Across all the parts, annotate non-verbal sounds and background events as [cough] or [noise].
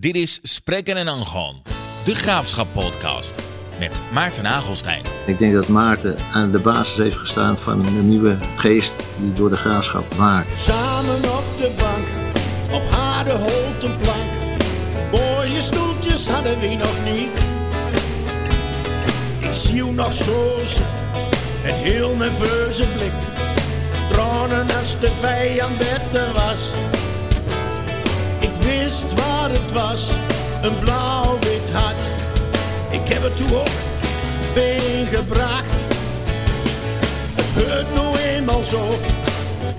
Dit is Spreken en Angon, de Graafschap podcast met Maarten Nagelstein. Ik denk dat Maarten aan de basis heeft gestaan van de nieuwe geest die door de graafschap waakt. Samen op de bank, op harde houten plank. Mooie stoeltjes hadden we nog niet. Ik zie u nog zo een heel nerveuze blik. Tranen als de vijand beter was. Wist waar het was, een blauw-wit hart. Ik heb het toen ook meegebracht. Het gebeurt nu eenmaal zo,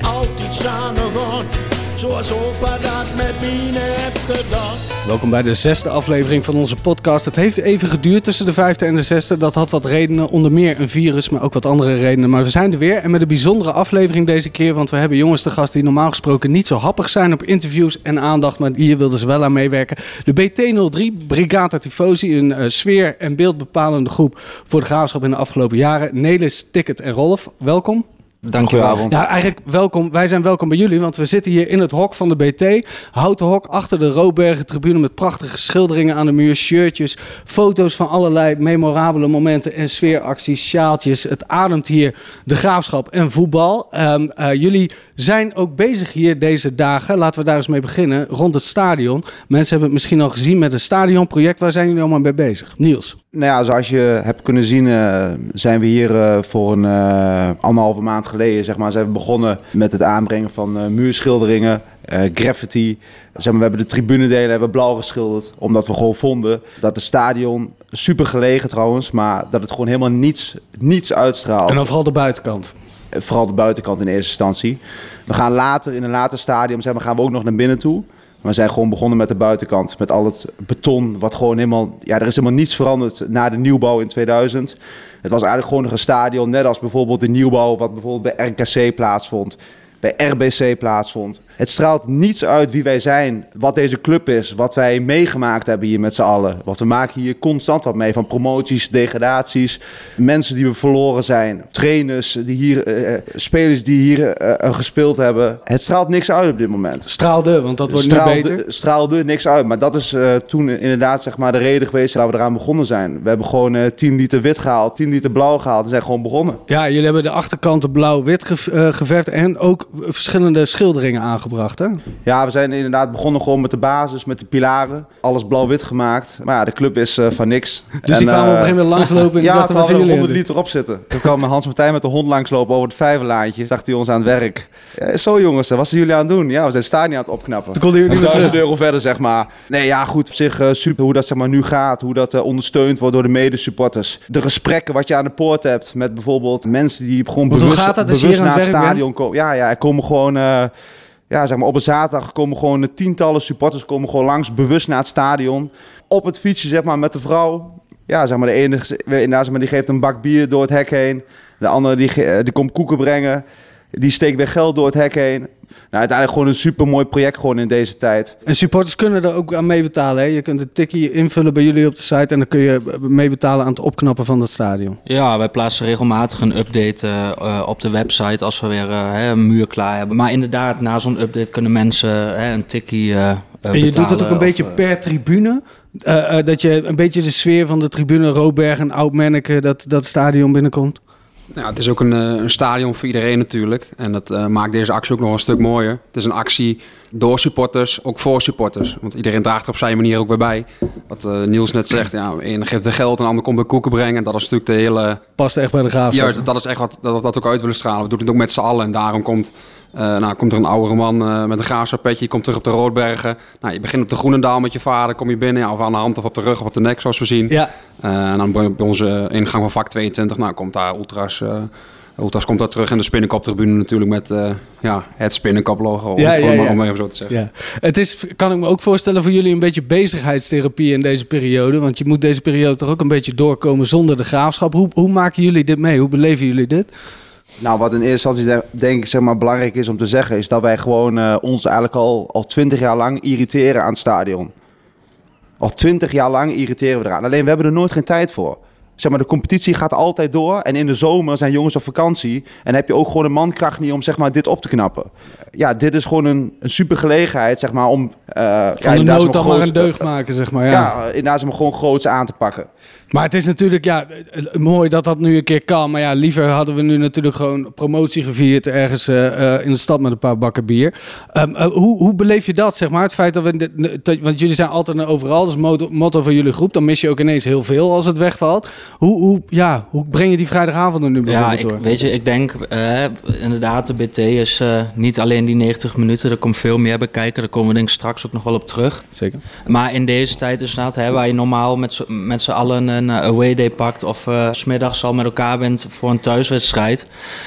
altijd samen gaan. Zoals opa dat met mij heeft. Welkom bij de zesde aflevering van onze podcast. Het heeft even geduurd tussen de vijfde en de zesde. Dat had wat redenen, onder meer een virus, maar ook wat andere redenen. Maar we zijn er weer en met een bijzondere aflevering deze keer. Want we hebben jongens te gast die normaal gesproken niet zo happig zijn op interviews en aandacht. Maar hier wilden ze wel aan meewerken. De BT03, Brigata Tifosi, een uh, sfeer- en beeldbepalende groep voor de graafschap in de afgelopen jaren. Nelis, Ticket en Rolf, welkom. Dankjewel. Ja, eigenlijk welkom. Wij zijn welkom bij jullie, want we zitten hier in het hok van de BT. Houten hok achter de Robergen tribune met prachtige schilderingen aan de muur, shirtjes, foto's van allerlei memorabele momenten en sfeeracties, sjaaltjes. Het ademt hier de graafschap en voetbal. Um, uh, jullie zijn ook bezig hier deze dagen. Laten we daar eens mee beginnen. Rond het stadion. Mensen hebben het misschien al gezien met het stadionproject. Waar zijn jullie allemaal mee bezig? Niels. Nou ja, zoals je hebt kunnen zien, uh, zijn we hier uh, voor een uh, anderhalve maand geleden, zeg maar, zijn we begonnen met het aanbrengen van muurschilderingen, graffiti. Zeg maar, we hebben de tribunedelen hebben blauw geschilderd, omdat we gewoon vonden dat het stadion super gelegen trouwens, maar dat het gewoon helemaal niets, niets uitstraalt. En dan vooral de buitenkant. Vooral de buitenkant in eerste instantie. We gaan later, in een later stadium, zeg maar, gaan we ook nog naar binnen toe. We zijn gewoon begonnen met de buitenkant. Met al het beton, wat gewoon helemaal... Ja, er is helemaal niets veranderd na de nieuwbouw in 2000. Het was eigenlijk gewoon nog een stadion, net als bijvoorbeeld de nieuwbouw... wat bijvoorbeeld bij RKC plaatsvond, bij RBC plaatsvond. Het straalt niets uit wie wij zijn, wat deze club is, wat wij meegemaakt hebben hier met z'n allen. Want we maken hier constant wat mee van promoties, degradaties, mensen die we verloren zijn, trainers, die hier, uh, spelers die hier uh, gespeeld hebben. Het straalt niks uit op dit moment. Straalde, want dat wordt straalde, nu beter. Straalde niks uit, maar dat is uh, toen inderdaad zeg maar de reden geweest dat we eraan begonnen zijn. We hebben gewoon 10 liter wit gehaald, 10 liter blauw gehaald en zijn gewoon begonnen. Ja, jullie hebben de achterkanten blauw-wit ge geverfd en ook verschillende schilderingen Hè? Ja, we zijn inderdaad begonnen gewoon met de basis, met de pilaren. Alles blauw-wit gemaakt. Maar ja, de club is uh, van niks. Dus die kwamen uh, op een gegeven moment [laughs] langslopen en ja, dachten, wat er 100 liter op zitten. Toen kwam Hans Martijn met de hond langslopen over het vijverlaantje. Zag hij ons aan het werk. Ja, zo jongens, wat zijn jullie aan het doen? Ja, we zijn stadion aan het opknappen. Toen konden jullie niet meer euro verder, zeg maar. Nee, ja, goed. Op zich uh, super hoe dat zeg maar, nu gaat. Hoe dat uh, ondersteund wordt door de medesupporters. De gesprekken wat je aan de poort hebt met bijvoorbeeld mensen die gewoon bewust, gaat dat bewust naar het, het stadion komen. Ja, ja, er komen gewoon... Ja, zeg maar, op een zaterdag komen gewoon tientallen supporters komen gewoon langs, bewust naar het stadion. Op het fietsje, zeg maar, met de vrouw. Ja, zeg maar, de ene zeg maar, die geeft een bak bier door het hek heen. De andere die, die komt koeken brengen. Die steekt weer geld door het hek heen. Nou, uiteindelijk gewoon een super mooi project gewoon in deze tijd. En supporters kunnen er ook aan meebetalen. Hè? Je kunt een tikkie invullen bij jullie op de site en dan kun je meebetalen aan het opknappen van het stadion. Ja, wij plaatsen regelmatig een update uh, op de website als we weer uh, een muur klaar hebben. Maar inderdaad, na zo'n update kunnen mensen uh, een tikkie uh, En je betalen, doet het ook een of, beetje per tribune. dat je een beetje de sfeer van de tribune Roberg en Oud-Menneke, dat, dat stadion binnenkomt. Ja, het is ook een, een, stadion voor iedereen natuurlijk. En dat uh, maakt deze actie ook nog een stuk mooier. Het is een actie door supporters, ook voor supporters. Want iedereen draagt er op zijn manier ook weer bij. Wat uh, Niels net zegt, ja, een geeft de geld en de ander komt bij koeken brengen. En dat is natuurlijk de hele... Past echt bij de graaf. Juist, dat is echt wat dat we dat ook uit willen stralen. We doen het ook met z'n allen. En daarom komt, uh, nou, komt er een oudere man uh, met een graafschapetje. Je komt terug op de Roodbergen. Nou, je begint op de Groenendaal met je vader. Kom je binnen, ja, of aan de hand of op de rug of op de nek, zoals we zien. Ja. en dan bij onze ingang van vak 22, nou, komt daar ultras... Ultras komt daar terug en de spinnenkoptribune natuurlijk met uh, ja, het spinnenkoplogo, ja, ja, ja. om maar even zo te zeggen. Ja. Het is, kan ik me ook voorstellen, voor jullie een beetje bezigheidstherapie in deze periode. Want je moet deze periode toch ook een beetje doorkomen zonder de graafschap. Hoe, hoe maken jullie dit mee? Hoe beleven jullie dit? Nou, wat in eerste instantie denk ik zeg maar, belangrijk is om te zeggen... is dat wij gewoon uh, ons eigenlijk al, al 20 jaar lang irriteren aan het stadion. Al 20 jaar lang irriteren we eraan. Alleen we hebben er nooit geen tijd voor. zeg maar, de competitie gaat altijd door. En in de zomer zijn jongens op vakantie. En heb je ook gewoon een mankracht niet om zeg maar, dit op te knappen. Ja, dit is gewoon een, een super gelegenheid zeg maar, om... eh ja, Van de nood dan maar een deugd maken, zeg maar. Ja. Ja, inderdaad maar, gewoon groots aan te pakken. Maar het is natuurlijk, ja, eh, eh, mooi dat dat nu een keer kan. Maar ja, liever hadden we nu natuurlijk gewoon promotie gevierd ergens eh, eh, in de stad met een paar bakken bier. Ehm, eh, hoe, hoe beleef je dat, zeg maar? Het feit dat we, de- dat- want jullie zijn altijd en overal, dat is motto, motto van jullie groep. Dan mis je ook ineens heel veel als het wegvalt. Hoe, hoe, ja, hoe breng je die vrijdagavond er nu Ja, bijvoorbeeld ik, door? weet je, ik denk eh, inderdaad, de BT is eh, niet alleen die 90 minuten. Er komt veel meer bij kijken. Daar komen we denk ik straks ook nog wel op terug. Zeker. Maar in deze tijd is inderdaad, hè, waar je normaal met z'n- met z'n allen een eh, away day pakt... of s smiddags al met elkaar bent voor een thuiswedstrijd...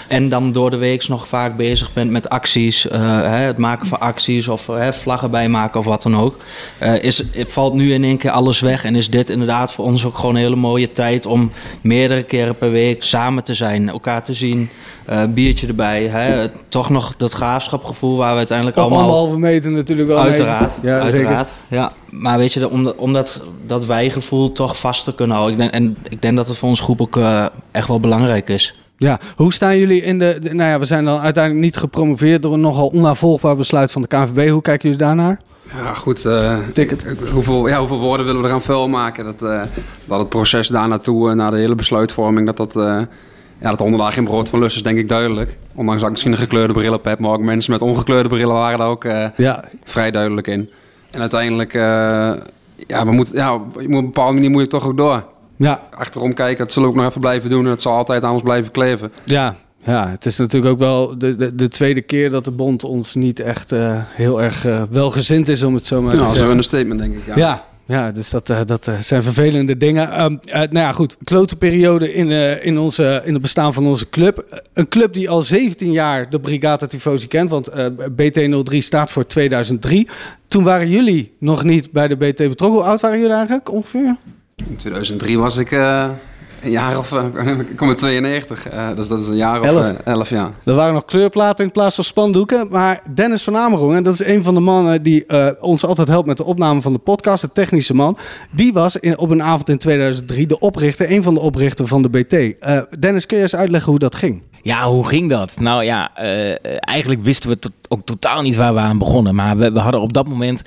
en dan door de week nog vaak bezig bent met acties... eh, hè, het maken van acties of hè, vlaggen bijmaken of wat dan ook... eh, is, het valt nu in één keer alles weg en is dit inderdaad voor ons ook gewoon een hele mooie tijd... om meerdere keren per week samen te zijn, elkaar te zien... eh, biertje erbij, hè, toch nog dat graafschapgevoel waar we uiteindelijk Op allemaal... anderhalve meter natuurlijk wel. Uiteraard, Ja, uiteraard. Ja, maar weet je, de- om, de- om dat, dat wij-gevoel toch vast te kunnen houden. Ik denk, en ik denk dat het voor onze groep ook eh, echt wel belangrijk is. Ja, hoe staan jullie in de, de- Nou ja, we zijn dan uiteindelijk niet gepromoveerd door een nogal onnavolgbaar besluit van de KNVB. Hoe kijken jullie daarnaar? Ja, goed. eh, Ticket. hoeveel, ja, hoeveel woorden willen we eraan vuil maken? Dat, eh, dat het proces daar naartoe, naar de hele besluitvorming, dat dat... ja, dat onderlaag geen brood van lust is, denk ik duidelijk. Ondanks dat ik misschien een gekleurde bril op heb, maar ook mensen met ongekleurde brillen waren daar ook eh, Ja, vrij duidelijk in. En uiteindelijk, eh, ja, we moeten, ja, op een bepaalde manier moet je toch ook door. ja, Achterom kijken, dat zullen we ook nog even blijven doen en het zal altijd aan ons blijven kleven. Ja, ja, het is natuurlijk ook wel de, de, de tweede keer dat de bond ons niet echt eh, heel erg welgezind is, om het zo maar Ja, te dat is zeggen. een statement, denk ik. Ja. Ja, ja, dus dat, eh, dat eh, zijn vervelende dingen. Ehm, eh, nou ja, goed. Klote periode in, in, onze, in het bestaan van onze club. Een club die al 17 jaar de Brigata Tifosi kent, want eh, BT03 staat voor 2003. Toen waren jullie nog niet bij de BT betrokken. Hoe oud waren jullie eigenlijk ongeveer? In 2003 was ik een jaar of... eh, [laughs] ik kom uit 92, eh, dus dat is een jaar of Elf. eh, elf jaar. Er waren nog kleurplaten in plaats van spandoeken. Maar Dennis van Amerongen, dat is een van de mannen die eh, ons altijd helpt met de opname van de podcast, de technische man. Die was in, op een avond in 2003 de oprichter, een van de oprichters van de BT. Eh, Dennis, kun je eens uitleggen hoe dat ging? Ja, hoe ging dat? Nou ja, eh, eigenlijk wisten we tot- ook totaal niet waar we aan begonnen. Maar we, we hadden op dat moment,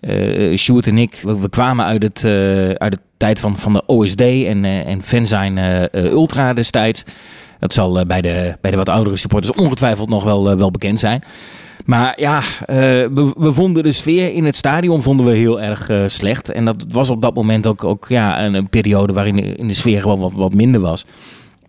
eh Sjoerd en ik, we, we kwamen uit, het, eh, uit de tijd van, van de OSD en, eh en Fanzine eh, eh, Ultra destijds. Dat zal bij, de, bij de wat oudere supporters ongetwijfeld nog wel, wel bekend zijn. Maar ja, we, we vonden de sfeer in het stadion vonden we heel erg slecht. En dat was op dat moment ook, ook ja, een, een periode waarin in de sfeer gewoon wat, wat minder was.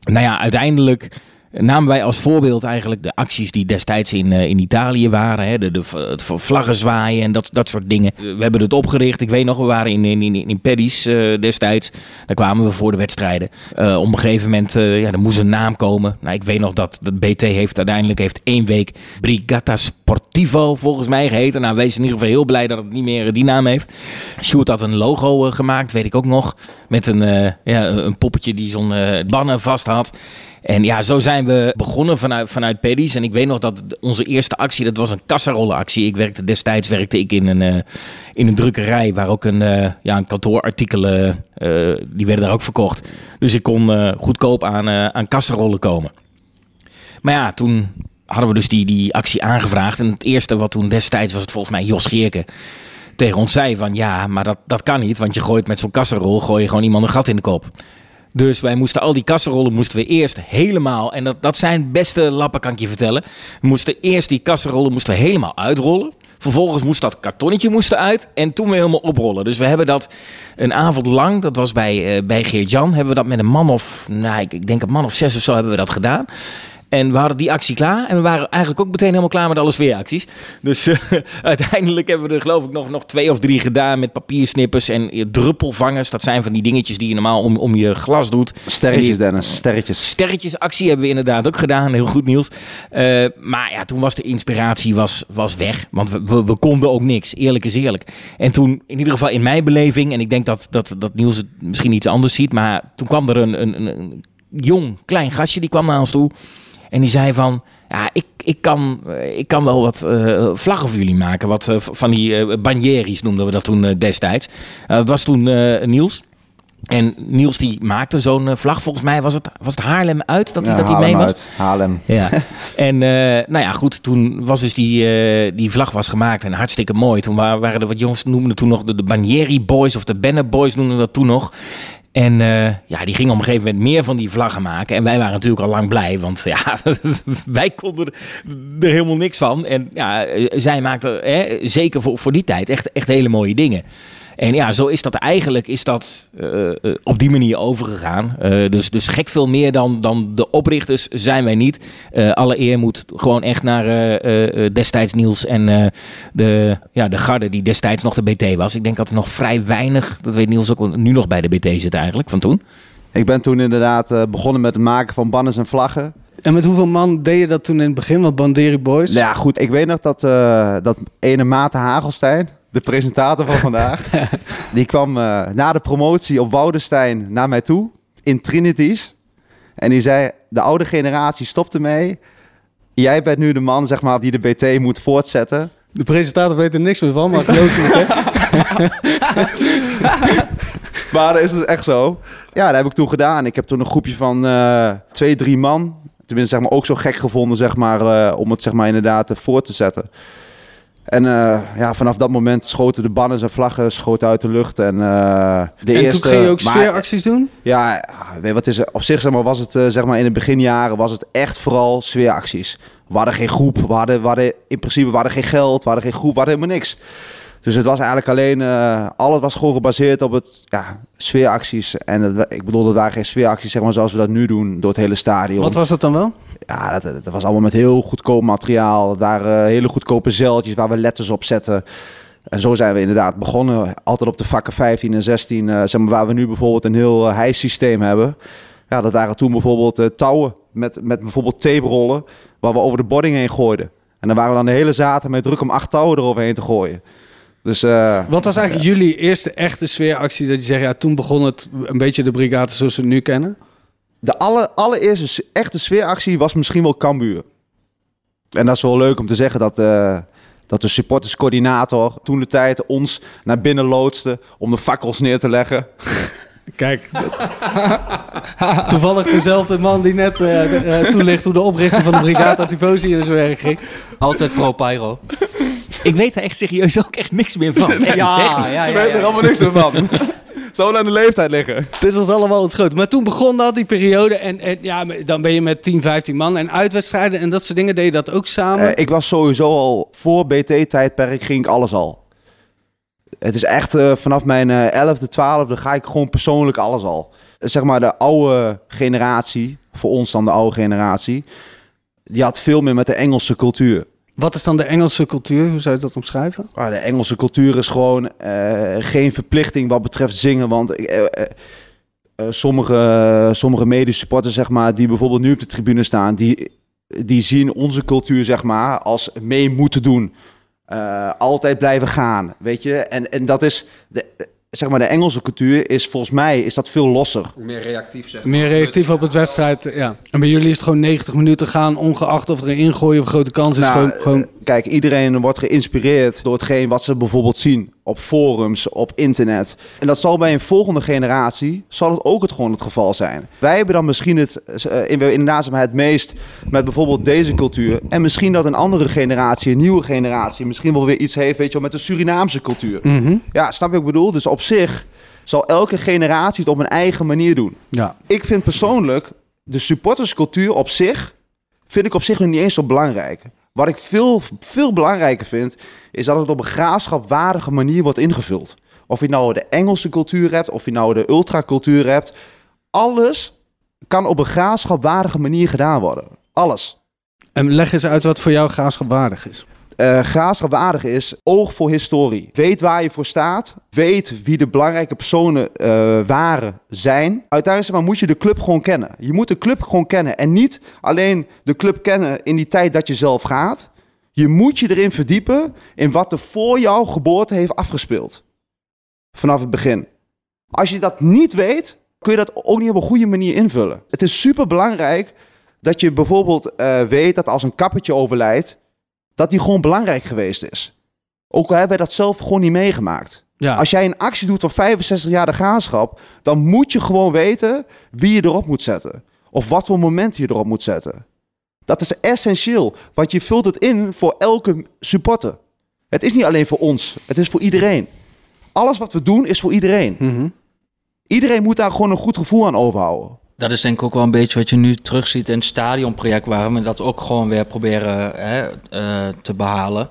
Nou ja, uiteindelijk namen wij als voorbeeld eigenlijk de acties die destijds in, eh, in Italië waren. Hè, de, de, het vlaggen zwaaien en dat, dat soort dingen. We hebben het opgericht. Ik weet nog, we waren in, in, in, in Paddy's eh, destijds. Daar kwamen we voor de wedstrijden. Eh, op een gegeven moment, ja, er moest een naam komen. Nou, ik weet nog dat de BT heeft uiteindelijk heeft één week Brigata Sportivo volgens mij geheten. Nou, wees in ieder geval heel blij dat het niet meer die naam heeft. Sjoerd had een logo gemaakt, weet ik ook nog. Met een, ja, een poppetje die zo'n bannen vast had. En ja, zo zijn we begonnen vanuit, vanuit Paddy's. En ik weet nog dat onze eerste actie, dat was een kasserollenactie. Ik werkte destijds werkte ik in een, eh, in een drukkerij waar ook een, eh, ja, een kantoorartikelen, eh, die werden daar ook verkocht. Dus ik kon goedkoop aan, aan kasserollen komen. Maar ja, toen hadden we dus die, die actie aangevraagd. En het eerste wat toen destijds was het volgens mij Jos Geerke tegen ons zei van ja, maar dat, dat kan niet. Want je gooit met zo'n kasserol, gooi je gewoon iemand een gat in de kop. Dus wij moesten al die kasserollen moesten we eerst helemaal, en dat, dat zijn beste lappen kan ik je vertellen. We moesten eerst die kasserollen moesten we helemaal uitrollen. Vervolgens moest dat kartonnetje moest eruit en toen weer helemaal oprollen. Dus we hebben dat een avond lang, dat was bij, uh, bij Geert-Jan, hebben we dat met een man of, nou ik, ik denk een man of zes of zo hebben we dat gedaan. En we hadden die actie klaar. En we waren eigenlijk ook meteen helemaal klaar met alle sfeeracties. Dus uh, [laughs] uiteindelijk hebben we er geloof ik nog, nog twee of drie gedaan met papiersnippers en uh, druppelvangers. Dat zijn van die dingetjes die je normaal om, om je glas doet. Sterretjes, die, Dennis, sterretjes. Sterretjesactie hebben we inderdaad ook gedaan. Heel goed nieuws. Uh, maar ja, toen was de inspiratie was, was weg. Want we, we, we, konden ook niks. Eerlijk is eerlijk. En toen, in ieder geval in mijn beleving, en ik denk dat, dat, dat Niels het misschien iets anders ziet. Maar toen kwam er een, een, een jong, klein gastje, die kwam naar ons toe. En die zei van, ja, ik, ik, kan, ik kan wel wat uh, vlaggen voor jullie maken. Wat uh, van die uh, noemden we dat toen destijds. dat was toen Niels. En Niels die maakte zo'n eh, vlag. Volgens mij was het, was het Haarlem uit dat hij Ja, dat hij mee was. uit. Hem. Ja. En eh, nou ja, goed, toen was dus die, eh, die vlag was gemaakt en hartstikke mooi. Toen wa- waren er wat jongens noemden toen nog de, de Banieri Boys of de Benne Boys noemden dat toen nog. En eh, ja, die gingen op een gegeven moment meer van die vlaggen maken. En wij waren natuurlijk al lang blij, want ja, [laughs] wij konden er, er helemaal niks van. En ja, eh, zij maakten hè, zeker voor, voor die tijd echt, echt hele mooie dingen. En ja, zo is dat eigenlijk is dat, eh, eh, op die manier overgegaan. Eh, dus, dus gek veel meer dan, dan de oprichters zijn wij niet. Eh, alle eer moet gewoon echt naar eh, eh, eh, destijds Niels en eh, de, ja, de garde die destijds nog de BT was. Ik denk dat er nog vrij weinig, dat weet Niels ook nu nog bij de BT zit eigenlijk, van toen. Ik ben toen inderdaad eh, begonnen met het maken van banners en vlaggen. En met hoeveel man deed je dat toen in het begin? Want Banderi Boys? Nou ja, goed. Ik weet nog dat, eh, dat ene Maarten Hagelstein, de presentator van vandaag, [laughs] die kwam eh, na de promotie op Woudenstein naar mij toe in Trinities. En die zei, de oude generatie stopt ermee. Jij bent nu de man, zeg maar, die de BT moet voortzetten. De presentator weet er niks meer van, maar geloof me, hè? [laughs] Maar dat is dus echt zo. Ja, dat heb ik toen gedaan. Ik heb toen een groepje van eh, twee, drie man. Tenminste, zeg maar, ook zo gek gevonden, zeg maar, eh, om het zeg maar, inderdaad eh, voor te zetten. En eh, ja, vanaf dat moment schoten de banners en vlaggen schoten uit de lucht. En, eh, de en eerste, toen ging je ook maar- sfeeracties doen? Ja, weet je wat is er? Op zich zeg maar, was het eh, zeg maar, in de beginjaren was het echt vooral sfeeracties. We hadden geen groep, we hadden, we hadden in principe we hadden geen geld, we hadden geen groep, we hadden helemaal niks. Dus het was eigenlijk alleen, eh, alles was gewoon gebaseerd op het ja, sfeeracties. En het, ik bedoel, dat waren geen sfeeracties zeg maar, zoals we dat nu doen door het hele stadion. Wat was dat dan wel? Ja, dat, dat was allemaal met heel goedkoop materiaal. Het waren eh, hele goedkope zeiltjes waar we letters op zetten. En zo zijn we inderdaad begonnen. Altijd op de vakken 15 en 16. eh, zeg maar, waar we nu bijvoorbeeld een heel uh, hijsysteem hebben. Ja, dat waren toen bijvoorbeeld touwen met, met bijvoorbeeld tape-rollen. Waar we over de boarding heen gooiden. En dan waren we dan de hele zaterdag met druk om acht touwen eroverheen te gooien. Dus eh, Wat was eigenlijk jullie eerste echte sfeeractie? Dat je zegt, ja, toen begon het een beetje de brigade zoals we het nu kennen. de aller, allereerste echte sfeeractie was misschien wel Cambuur. En dat is wel leuk om te zeggen dat, eh, dat de supporterscoördinator toen de tijd ons naar binnen loodste om de fakkels neer te leggen. [laughs] Kijk, [laughs] toevallig dezelfde man die net eh, eh, toelicht hoe de oprichting van de Brigata Tifosi in zijn werk ging. Altijd pro pyro. Ik weet er echt serieus ook echt niks meer van. [laughs] Echt niet. ja, Ze weten er allemaal niks meer van. [laughs] Zou aan de leeftijd liggen. Het is ons allemaal ontschoten. Maar toen begon dat, die periode. En, en ja, dan ben je met 10, 15 man. En uitwedstrijden en dat soort dingen deed je dat ook samen. Eh, ik was sowieso al voor BT-tijdperk ging ik alles al. Het is echt eh, vanaf mijn eh 11e, 12e ga ik gewoon persoonlijk alles al. Eh, Zeg maar de oude generatie, voor ons dan de oude generatie, die had veel meer met de Engelse cultuur. Wat is dan de Engelse cultuur? Hoe zou je dat omschrijven? Ah, de Engelse cultuur is gewoon eh, geen verplichting wat betreft zingen. Want eh, sommige, sommige medesupporters, zeg maar, die bijvoorbeeld nu op de tribune staan, die, die zien onze cultuur zeg maar, als mee moeten doen. Altijd blijven gaan, weet je. En, en dat is, de, zeg maar, de Engelse cultuur is volgens mij is dat veel losser. Meer reactief zeg. Meer reactief op het wedstrijd, ja. En bij jullie is het gewoon 90 minuten gaan, ongeacht of er een ingooien of grote kans is. Nou, gewoon, gewoon... eh, Kijk, iedereen wordt geïnspireerd door hetgeen wat ze bijvoorbeeld zien op forums, op internet. En dat zal bij een volgende generatie, zal het ook het gewoon het geval zijn. Wij hebben dan misschien het, eh, in- inderdaad het meest met bijvoorbeeld deze cultuur. En misschien dat een andere generatie, een nieuwe generatie, misschien wel weer iets heeft, weet je wel, met de Surinaamse cultuur. Mhm. Ja, snap je wat ik bedoel? Dus op zich zal elke generatie het op een eigen manier doen. Ja. Ik vind persoonlijk de supporterscultuur op zich, vind ik op zich nog niet eens zo belangrijk. Wat ik veel, veel belangrijker vind, is dat het op een graafschapwaardige manier wordt ingevuld. Of je nou de Engelse cultuur hebt, of je nou de ultracultuur hebt. Alles kan op een graafschapwaardige manier gedaan worden. Alles. En leg eens uit wat voor jou graafschap waardig graafschapwaardig is oog voor historie. Weet waar je voor staat. Weet wie de belangrijke personen eh, waren, zijn. Uiteindelijk maar, moet je de club gewoon kennen. Je moet de club gewoon kennen. En niet alleen de club kennen in die tijd dat je zelf gaat. Je moet je erin verdiepen in wat er voor jouw geboorte heeft afgespeeld. Vanaf het begin. Als je dat niet weet, kun je dat ook niet op een goede manier invullen. Het is super belangrijk dat je bijvoorbeeld eh, weet dat als een kappertje overlijdt, dat die gewoon belangrijk geweest is. Ook al hebben wij dat zelf gewoon niet meegemaakt. Ja. Als jij een actie doet van 65 jaar de graafschap, dan moet je gewoon weten wie je erop moet zetten. Of wat voor moment je erop moet zetten. Dat is essentieel, want je vult het in voor elke supporter. Het is niet alleen voor ons, het is voor iedereen. Alles wat we doen is voor iedereen. Mhm. Iedereen moet daar gewoon een goed gevoel aan overhouden. Dat is denk ik ook wel een beetje wat je nu terugziet in het stadionproject, waar we dat ook gewoon weer proberen hè, eh, te behalen.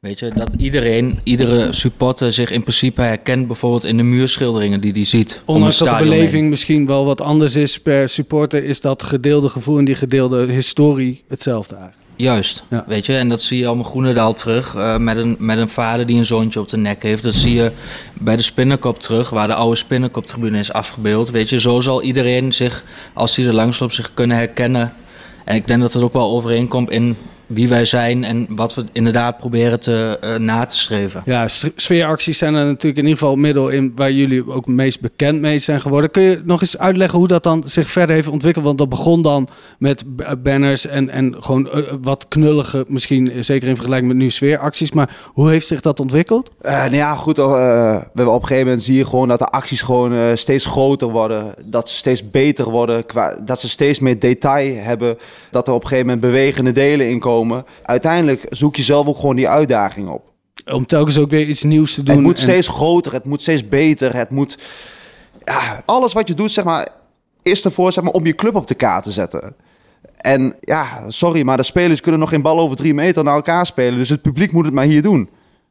Weet je, dat iedereen, iedere supporter zich in principe herkent bijvoorbeeld in de muurschilderingen die hij ziet. Ondanks dat de heen. beleving misschien wel wat anders is per supporter, is dat gedeelde gevoel en die gedeelde historie hetzelfde eigenlijk. Juist, Ja. weet je, en dat zie je al in Groenendaal terug, eh, met, een, met een vader die een zoontje op de nek heeft. Dat zie je bij de Spinnenkop terug, waar de oude Spinnenkop-tribune is afgebeeld. Weet je, zo zal iedereen zich, als hij er langs loopt, zich kunnen herkennen. En ik denk dat het ook wel overeenkomt in wie wij zijn en wat we inderdaad proberen te, eh, na te streven. Ja, sfeeracties zijn er natuurlijk in ieder geval een middel in waar jullie ook meest bekend mee zijn geworden. Kun je nog eens uitleggen hoe dat dan zich verder heeft ontwikkeld? Want dat begon dan met b- banners en, en gewoon eh, wat knullige, misschien eh, zeker in vergelijking met nu sfeeracties. Maar hoe heeft zich dat ontwikkeld? Eh, nou ja, goed. eh, we hebben op een gegeven moment zie je gewoon dat de acties gewoon eh, steeds groter worden. Dat ze steeds beter worden. Qua, dat ze steeds meer detail hebben. Dat er op een gegeven moment bewegende delen in komen. Uiteindelijk zoek je zelf ook gewoon die uitdaging op. Om telkens ook weer iets nieuws te doen. het moet en- steeds groter. Het moet steeds beter. Het moet... Ja, alles wat je doet, zeg maar, is ervoor zeg maar, om je club op de kaart te zetten. En ja, sorry, maar de spelers kunnen nog geen bal over drie meter naar elkaar spelen. Dus het publiek moet het maar hier doen.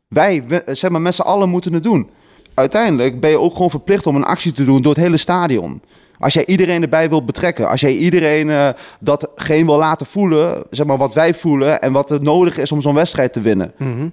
Wij, zeg maar, met z'n allen moeten het doen. Uiteindelijk ben je ook gewoon verplicht om een actie te doen door het hele stadion. Als jij iedereen erbij wilt betrekken, als jij iedereen eh, dat geen wil laten voelen, zeg maar wat wij voelen en wat er nodig is om zo'n wedstrijd te winnen. Mhm.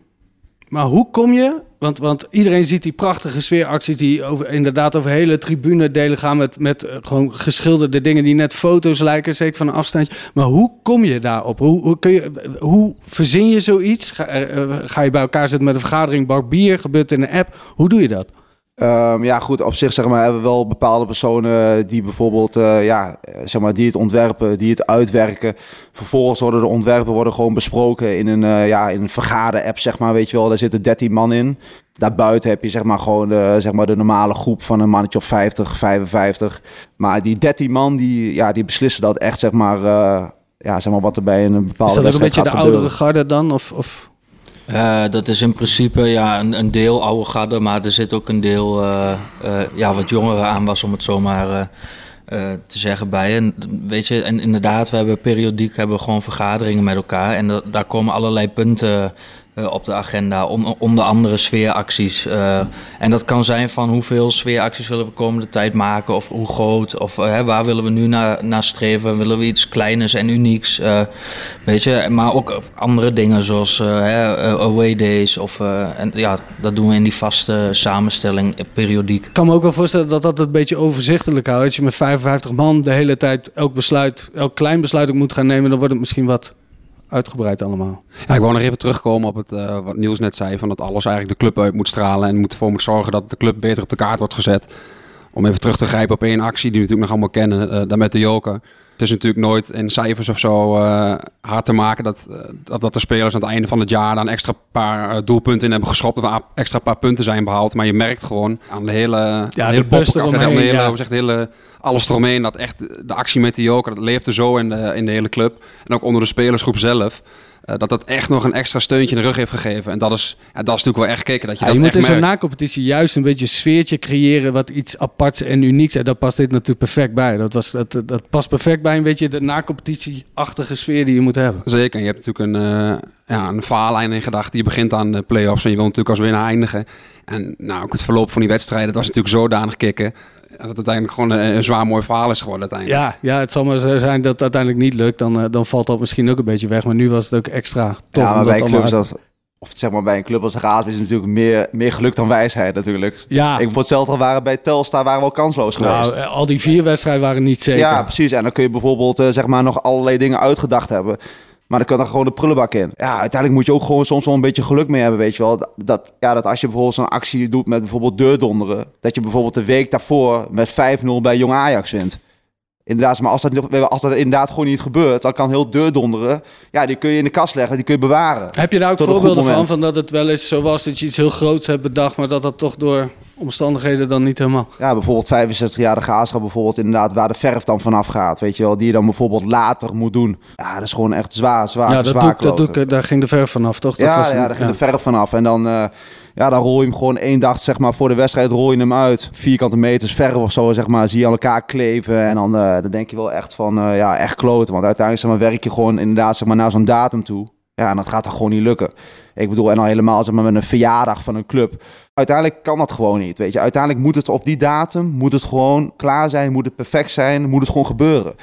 Maar hoe kom je? Want, want iedereen ziet die prachtige sfeeracties die over, inderdaad over hele tribune delen gaan met, met eh, gewoon geschilderde dingen die net foto's lijken, zeker van een afstandje. Maar hoe kom je daarop? Hoe, hoe, kun je, hoe verzin je zoiets? Ga, eh, ga je bij elkaar zitten met een vergadering, bak bier, gebeurt in een app? Hoe doe je dat? Ehm, ja, goed, op zich zeg maar, hebben we wel bepaalde personen die bijvoorbeeld eh, ja, zeg maar, die het ontwerpen, die het uitwerken. Vervolgens worden de ontwerpen worden gewoon besproken in een, eh, ja, in een vergader-app, zeg maar, weet je wel. Daar zitten 13 man in. Daarbuiten heb je zeg maar, gewoon de, zeg maar, de normale groep van een mannetje of 50, 55. Maar die 13 man, die, ja, die beslissen dat echt, zeg maar, eh, ja, zeg maar wat er bij een bepaalde Is dat ook een beetje de oudere garde dan? Of, of... Eh, dat is in principe ja, een, een deel oude garde, maar er zit ook een deel eh, eh, ja, wat jongeren aan was, om het zo maar eh, te zeggen bij. En weet je, en inderdaad, we hebben periodiek hebben we gewoon vergaderingen met elkaar en da- daar komen allerlei punten eh, op de agenda, on- onder andere sfeeracties. eh, en dat kan zijn van hoeveel sfeeracties willen we komende tijd maken, of hoe groot, of eh, waar willen we nu naar, naar streven, willen we iets kleines en unieks. Weet je, maar ook andere dingen zoals away days. Of, en, ja, dat doen we in die vaste samenstelling periodiek. Ik kan me ook wel voorstellen dat dat het een beetje overzichtelijk houdt. Als je met 55 man de hele tijd elk besluit, elk klein besluit ook moet gaan nemen, dan wordt het misschien wat uitgebreid allemaal. Ja, ik wou nog even terugkomen op het, eh, wat Niels net zei, van dat alles eigenlijk de club uit moet stralen en moet ervoor moet zorgen dat de club beter op de kaart wordt gezet. Om even terug te grijpen op één actie die we natuurlijk nog allemaal kennen, eh daar met de Joker. Is natuurlijk nooit in cijfers of zo eh, hard te maken dat, eh, dat, dat de spelers aan het einde van het jaar een extra paar eh, doelpunten in hebben geschopt. Of extra paar punten zijn behaald. Maar je merkt gewoon aan de hele, aan de hele de poppenkast, aan de eromheen, hele, ja. hoe zegt, de hele, alles eromheen. Dat echt de actie met de Joker, dat leefde zo in de, in de hele club. En ook onder de spelersgroep zelf. Eh, dat dat echt nog een extra steuntje in de rug heeft gegeven. En dat is, ja, dat is natuurlijk wel echt gekeken. Dat je Ja, je dat moet in echt zo'n nacompetitie juist een beetje een sfeertje creëren wat iets aparts en unieks. En daar past dit natuurlijk perfect bij. Dat, was, dat, dat past perfect bij een beetje de nacompetitie-achtige sfeer die je moet hebben. Zeker. En je hebt natuurlijk een, eh ja, een verhaallijn in gedachten. Je begint aan de play-offs en je wil natuurlijk als winnaar eindigen. En nou, ook het verloop van die wedstrijden, dat was natuurlijk zodanig kicken. Dat het uiteindelijk gewoon een, een zwaar mooi verhaal is geworden uiteindelijk. Ja, ja, het zal maar zo zijn dat het uiteindelijk niet lukt. Dan, eh, dan valt dat misschien ook een beetje weg. Maar nu was het ook extra tof. Ja, maar bij clubs dat, of zeg maar bij een club als de Raad is het natuurlijk meer, meer geluk dan wijsheid natuurlijk. Ja, Ik voor hetzelfde waren bij Telstar waren we wel kansloos geweest. nou, al die vier wedstrijden waren niet zeker. Ja, precies. En dan kun je bijvoorbeeld eh, zeg maar nog allerlei dingen uitgedacht hebben. Maar dan kan er gewoon de prullenbak in. Ja, uiteindelijk moet je ook gewoon soms wel een beetje geluk mee hebben, weet je wel. Dat, ja, dat als je bijvoorbeeld zo'n actie doet met bijvoorbeeld deurdonderen... dat je bijvoorbeeld de week daarvoor met 5-0 bij Jong Ajax wint. Inderdaad, maar als dat, als dat inderdaad gewoon niet gebeurt, dan kan heel deur donderen. Ja, die kun je in de kast leggen, die kun je bewaren. Heb je daar ook voorbeelden van, van dat het wel eens zo was dat je iets heel groots hebt bedacht, maar dat dat toch door omstandigheden dan niet helemaal... Ja, bijvoorbeeld 65 jaar de graafschap bijvoorbeeld inderdaad waar de verf dan vanaf gaat, weet je wel, die je dan bijvoorbeeld later moet doen. Ja, dat is gewoon echt zwaar, zwaar, ja, dat zwaar dat doe kloten. ik, daar ging de verf vanaf, toch? Dat ja, was een- ja, daar ging de verf vanaf. En dan, eh, ja, dan rol je hem gewoon één dag zeg maar, voor de wedstrijd rol je hem uit. Vierkante meters verf of zo, zeg maar, zie je aan elkaar kleven. En dan, eh, dan denk je wel echt van, eh, ja, echt kloten. Want uiteindelijk zeg maar, werk je gewoon inderdaad zeg maar, naar zo'n datum toe. Ja, en dat gaat dan gewoon niet lukken. Ik bedoel, en al helemaal zeg maar, met een verjaardag van een club. Uiteindelijk kan dat gewoon niet, weet je. Uiteindelijk moet het op die datum, moet het gewoon klaar zijn, moet het perfect zijn, moet het gewoon gebeuren.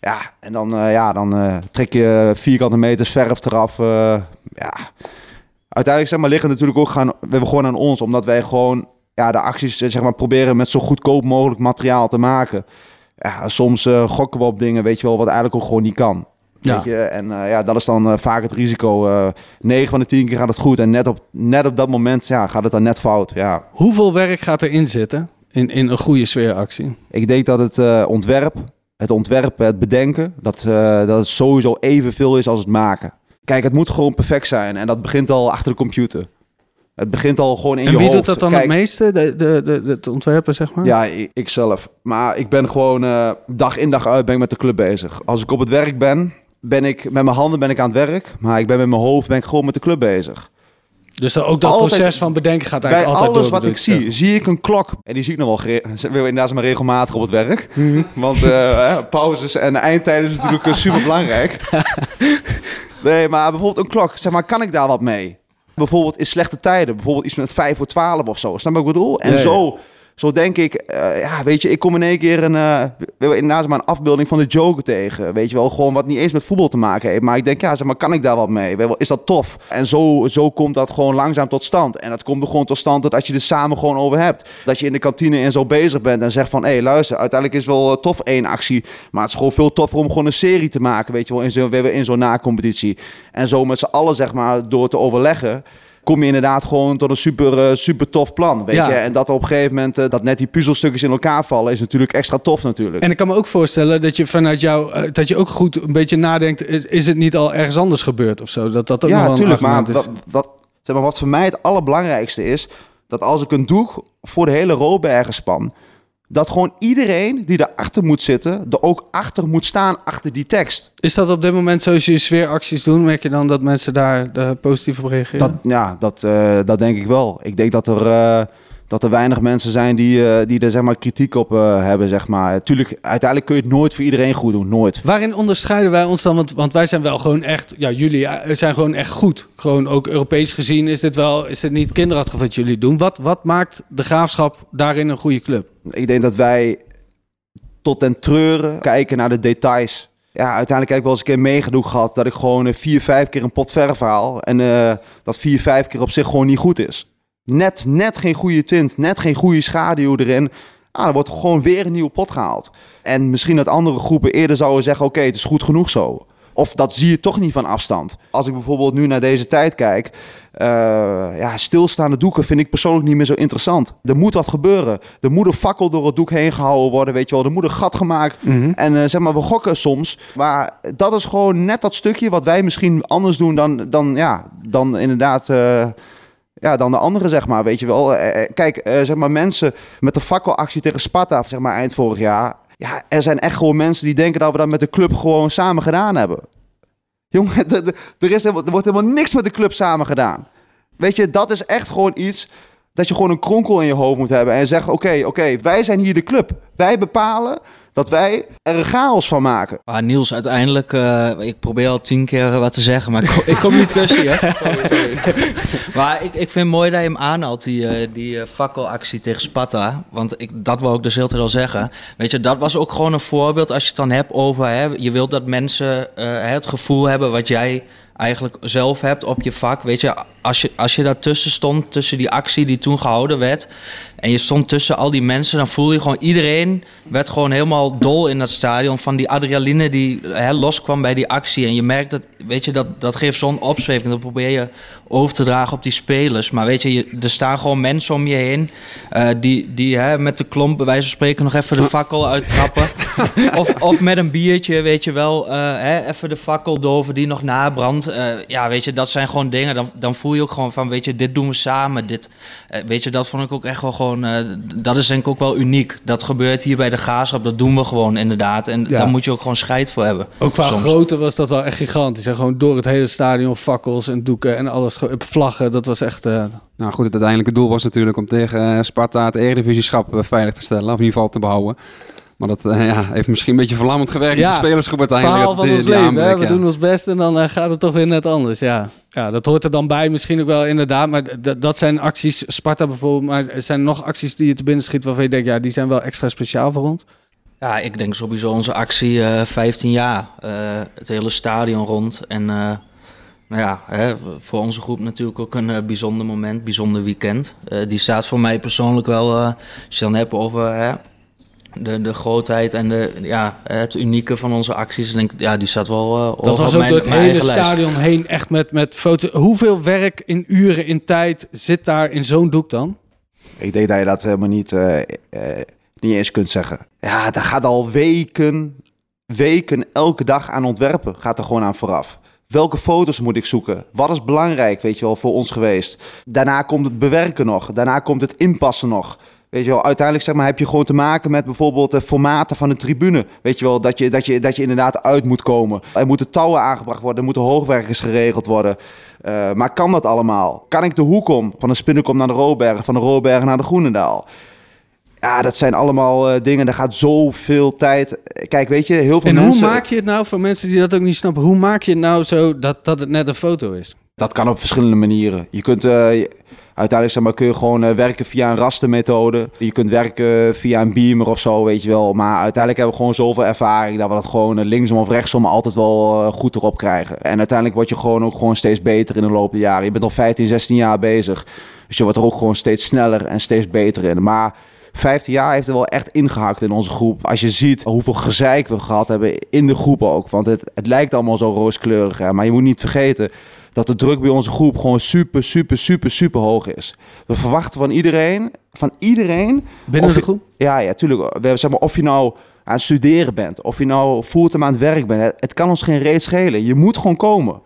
Ja, en dan, eh, ja, dan eh, trek je vierkante meters verf eraf. eh, ja, uiteindelijk zeg maar, liggen natuurlijk ook gaan, we hebben gewoon aan ons, omdat wij gewoon ja, de acties zeg maar, proberen met zo goedkoop mogelijk materiaal te maken. Ja, soms gokken we op dingen, weet je wel, wat eigenlijk ook gewoon niet kan. Ja. Weet je? En eh, ja, dat is dan eh, vaak het risico. eh 9 van de 10 keer gaat het goed. En net op, net op dat moment ja, gaat het dan net fout. Ja. Hoeveel werk gaat erin zitten in, in een goede sfeeractie? Ik denk dat het ontwerp, het ontwerpen, het bedenken, dat, dat het sowieso evenveel is als het maken. Kijk, het moet gewoon perfect zijn. En dat begint al achter de computer. Het begint al gewoon in en je wie hoofd. doet dat dan Kijk, het meeste? De, de, de, het ontwerpen, zeg maar? Ja, ik zelf. Maar ik ben gewoon dag in dag uit ben ik met de club bezig. Als ik op het werk ben, ben ik met mijn handen ben ik aan het werk. Maar ik ben met mijn hoofd ben ik gewoon met de club bezig. Dus ook dat Altijd- proces van bedenken gaat Bij eigenlijk altijd alles door. wat ik zie, zie ik een klok. En die zie ik nog wel, inderdaad maar regelmatig op het werk. Mhm. Want eh, pauzes en eindtijden is natuurlijk eh, super belangrijk. [laughs] nee, maar bijvoorbeeld een klok, zeg maar, kan ik daar wat mee? Bijvoorbeeld in slechte tijden, bijvoorbeeld iets met 5 voor 12 of zo. Snap je wat ik bedoel? En zo, zo denk ik, eh, ja, weet je, ik kom in één keer een, eh, inderdaad maar een afbeelding van de Joker tegen. Weet je wel, gewoon wat niet eens met voetbal te maken heeft. Maar ik denk, ja, zeg maar, kan ik daar wat mee? Is dat tof? En zo, zo komt dat gewoon langzaam tot stand. En dat komt er gewoon tot stand dat als je er samen gewoon over hebt. Dat je in de kantine en zo bezig bent en zegt van, hé, luister, uiteindelijk is wel eh, tof één actie. Maar het is gewoon veel toffer om gewoon een serie te maken, weet je wel, in zo'n in zo'n na-competitie. En zo met z'n allen, zeg maar, door te overleggen kom je inderdaad gewoon tot een super, eh, super tof plan, weet Ja. je. En dat op een gegeven moment, eh, dat net die puzzelstukjes in elkaar vallen, is natuurlijk extra tof natuurlijk. En ik kan me ook voorstellen dat je vanuit jou, eh, dat je ook goed een beetje nadenkt, is, is het niet al ergens anders gebeurd of zo? Dat dat ook ja, wel een tuurlijk, maar is. wat, wat, zeg maar wat voor mij het allerbelangrijkste is, dat als ik een doe voor de hele Robergenspan, dat gewoon iedereen die erachter moet zitten, er ook achter moet staan, achter die tekst. Is dat op dit moment zoals je sfeeracties doen, merk je dan dat mensen daar eh, positief op reageren? Dat, ja, dat, eh, dat denk ik wel. Ik denk dat er, eh, dat er weinig mensen zijn die, eh, die er zeg maar, kritiek op eh, hebben. Zeg maar. Tuurlijk, uiteindelijk kun je het nooit voor iedereen goed doen. Nooit. Waarin onderscheiden wij ons dan? Want, want wij zijn wel gewoon echt, ja, jullie eh, zijn gewoon echt goed. Gewoon ook Europees gezien is dit wel, is dit niet kinderachtig wat jullie doen. Wat, wat maakt de graafschap daarin een goede club? Ik denk dat wij tot den treuren kijken naar de details. Ja, uiteindelijk heb ik wel eens een keer meegedoe gehad dat ik gewoon vier, vijf keer een pot verf haal. En dat vier, vijf keer op zich gewoon niet goed is. Net, net geen goede tint, net geen goede schaduw erin. Ah, dan wordt gewoon weer een nieuwe pot gehaald. En misschien dat andere groepen eerder zouden zeggen, oké, het is goed genoeg zo. Of dat zie je toch niet van afstand. Als ik bijvoorbeeld nu naar deze tijd kijk, eh, ja, stilstaande doeken vind ik persoonlijk niet meer zo interessant. Er moet wat gebeuren. Er moet een fakkel door het doek heen gehouden worden, weet je wel. Er moet een gat gemaakt. En eh, zeg maar, we gokken soms. Maar dat is gewoon net dat stukje wat wij misschien anders doen dan, dan, ja, dan inderdaad... eh, ja, dan de anderen, zeg maar, weet je wel. Eh, eh, Kijk, eh, zeg maar, mensen met de fakkelactie tegen Sparta, zeg maar, eind vorig jaar. Ja, er zijn echt gewoon mensen die denken dat we dat met de club gewoon samen gedaan hebben. Jongen, [laughs] er, is er wordt helemaal niks met de club samen gedaan. Weet je, dat is echt gewoon iets dat je gewoon een kronkel in je hoofd moet hebben. En zegt, oké, oké, wij zijn hier de club. Wij bepalen dat wij er een chaos van maken. Ah, Niels, uiteindelijk, eh, ik probeer al tien keer wat te zeggen, maar ik kom, ik kom niet tussen je. [laughs] [laughs] maar ik, ik vind het mooi dat je hem aanhaalt, die, eh, die eh, fakkelactie tegen Sparta. Want ik, dat wou ik dus heel al zeggen. Weet je, dat was ook gewoon een voorbeeld als je het dan hebt over... Hè, je wilt dat mensen eh, het gevoel hebben wat jij eigenlijk zelf hebt op je vak. Weet je, als je, als je daartussen stond, tussen die actie die toen gehouden werd... en je stond tussen al die mensen, dan voel je gewoon... iedereen werd gewoon helemaal dol in dat stadion... van die adrenaline die hè, loskwam bij die actie. En je merkt dat, weet je, dat, dat geeft zo'n opzweving. Dat probeer je over te dragen op die spelers. Maar weet je, je er staan gewoon mensen om je heen... eh, die, die hè, met de klomp, bij wijze van spreken, nog even de fakkel uittrappen... [laughs] of, of met een biertje, weet je wel. eh, hè, even de fakkel doven die nog nabrandt. Eh, ja, weet je, dat zijn gewoon dingen. Dan, dan voel je ook gewoon van, weet je, dit doen we samen. Dit, weet je, dat vond ik ook echt wel gewoon... dat is denk ik ook wel uniek. Dat gebeurt hier bij de Graafschap. Dat doen we gewoon inderdaad. En Ja. daar moet je ook gewoon scheid voor hebben. Ook qua Soms. grootte was dat wel echt gigantisch. En gewoon door het hele stadion fakkels en doeken en alles. Gewoon- Vlaggen, dat was echt... eh, Nou goed, het uiteindelijke doel was natuurlijk om tegen eh, Sparta het Eredivisieschap eh, veilig te stellen. Of in ieder geval te behouden. Maar dat eh, ja, heeft misschien een beetje verlammend gewerkt in Ja, de spelersgroep het uiteindelijk. verhaal van die- ons leven. Hè? We ja. doen ons best en dan eh, gaat het toch weer net anders. Ja. ja, dat hoort er dan bij misschien ook wel inderdaad. Maar dat zijn acties, Sparta bijvoorbeeld. Maar er zijn nog acties die je te binnen schiet waarvan je denkt... ja, die zijn wel extra speciaal voor ons. Ja, ik denk sowieso onze actie eh 15 jaar. eh, het hele stadion rond. En eh, nou ja, hè, voor onze groep natuurlijk ook een eh, bijzonder moment, bijzonder weekend. Eh, die staat voor mij persoonlijk wel, eh, als je dan hebt over hè, de, de grootheid en de, ja, het unieke van onze acties. Denk, ja, die staat wel eh Dat was op ook mijn, door het mijn hele lijst. stadion heen echt met, met foto's. Hoeveel werk in uren, in tijd zit daar in zo'n doek dan? Ik denk dat je dat helemaal niet, niet eens kunt zeggen. Ja, daar gaat al weken, weken, elke dag aan ontwerpen. Gaat er gewoon aan vooraf. Welke foto's moet ik zoeken? Wat is belangrijk, weet je wel, voor ons geweest? Daarna komt het bewerken nog. Daarna komt het inpassen nog. Weet je wel, uiteindelijk zeg maar, heb je gewoon te maken met bijvoorbeeld de formaten van de tribune. Weet je wel, dat je, dat je, dat je inderdaad uit moet komen. Er moeten touwen aangebracht worden, er moeten hoogwerkers geregeld worden. Eh, maar kan dat allemaal? Kan ik de hoek om? Van de Spinnenkom naar de Robergen, van de Robergen naar de Groenendaal? Ja, dat zijn allemaal eh, dingen, daar gaat zoveel tijd. Kijk, weet je, heel veel En mensen... hoe maak je het nou, voor mensen die dat ook niet snappen... hoe maak je het nou zo dat, dat het net een foto is? Dat kan op verschillende manieren. Je kunt eh, uiteindelijk zeg maar, kun je gewoon eh, werken via een rastermethode. Je kunt werken via een beamer of zo, weet je wel. Maar uiteindelijk hebben we gewoon zoveel ervaring dat we dat gewoon linksom of rechtsom altijd wel goed erop krijgen. En uiteindelijk word je gewoon ook gewoon steeds beter in de loop der jaren. Je bent al 15, 16 jaar bezig. Dus je wordt er ook gewoon steeds sneller en steeds beter in. Maar 15 jaar heeft er wel echt ingehakt in onze groep. Als je ziet hoeveel gezeik we gehad hebben in de groep ook. Want het, het lijkt allemaal zo rooskleurig. Hè? Maar je moet niet vergeten dat de druk bij onze groep gewoon super, super, super, super hoog is. We verwachten van iedereen, van iedereen... Binnen de je- groep? Ja, ja, tuurlijk. We, zeg maar, of je nou aan het studeren bent, of je nou fulltime aan het werk bent. Het, het kan ons geen reet schelen. Je moet gewoon komen.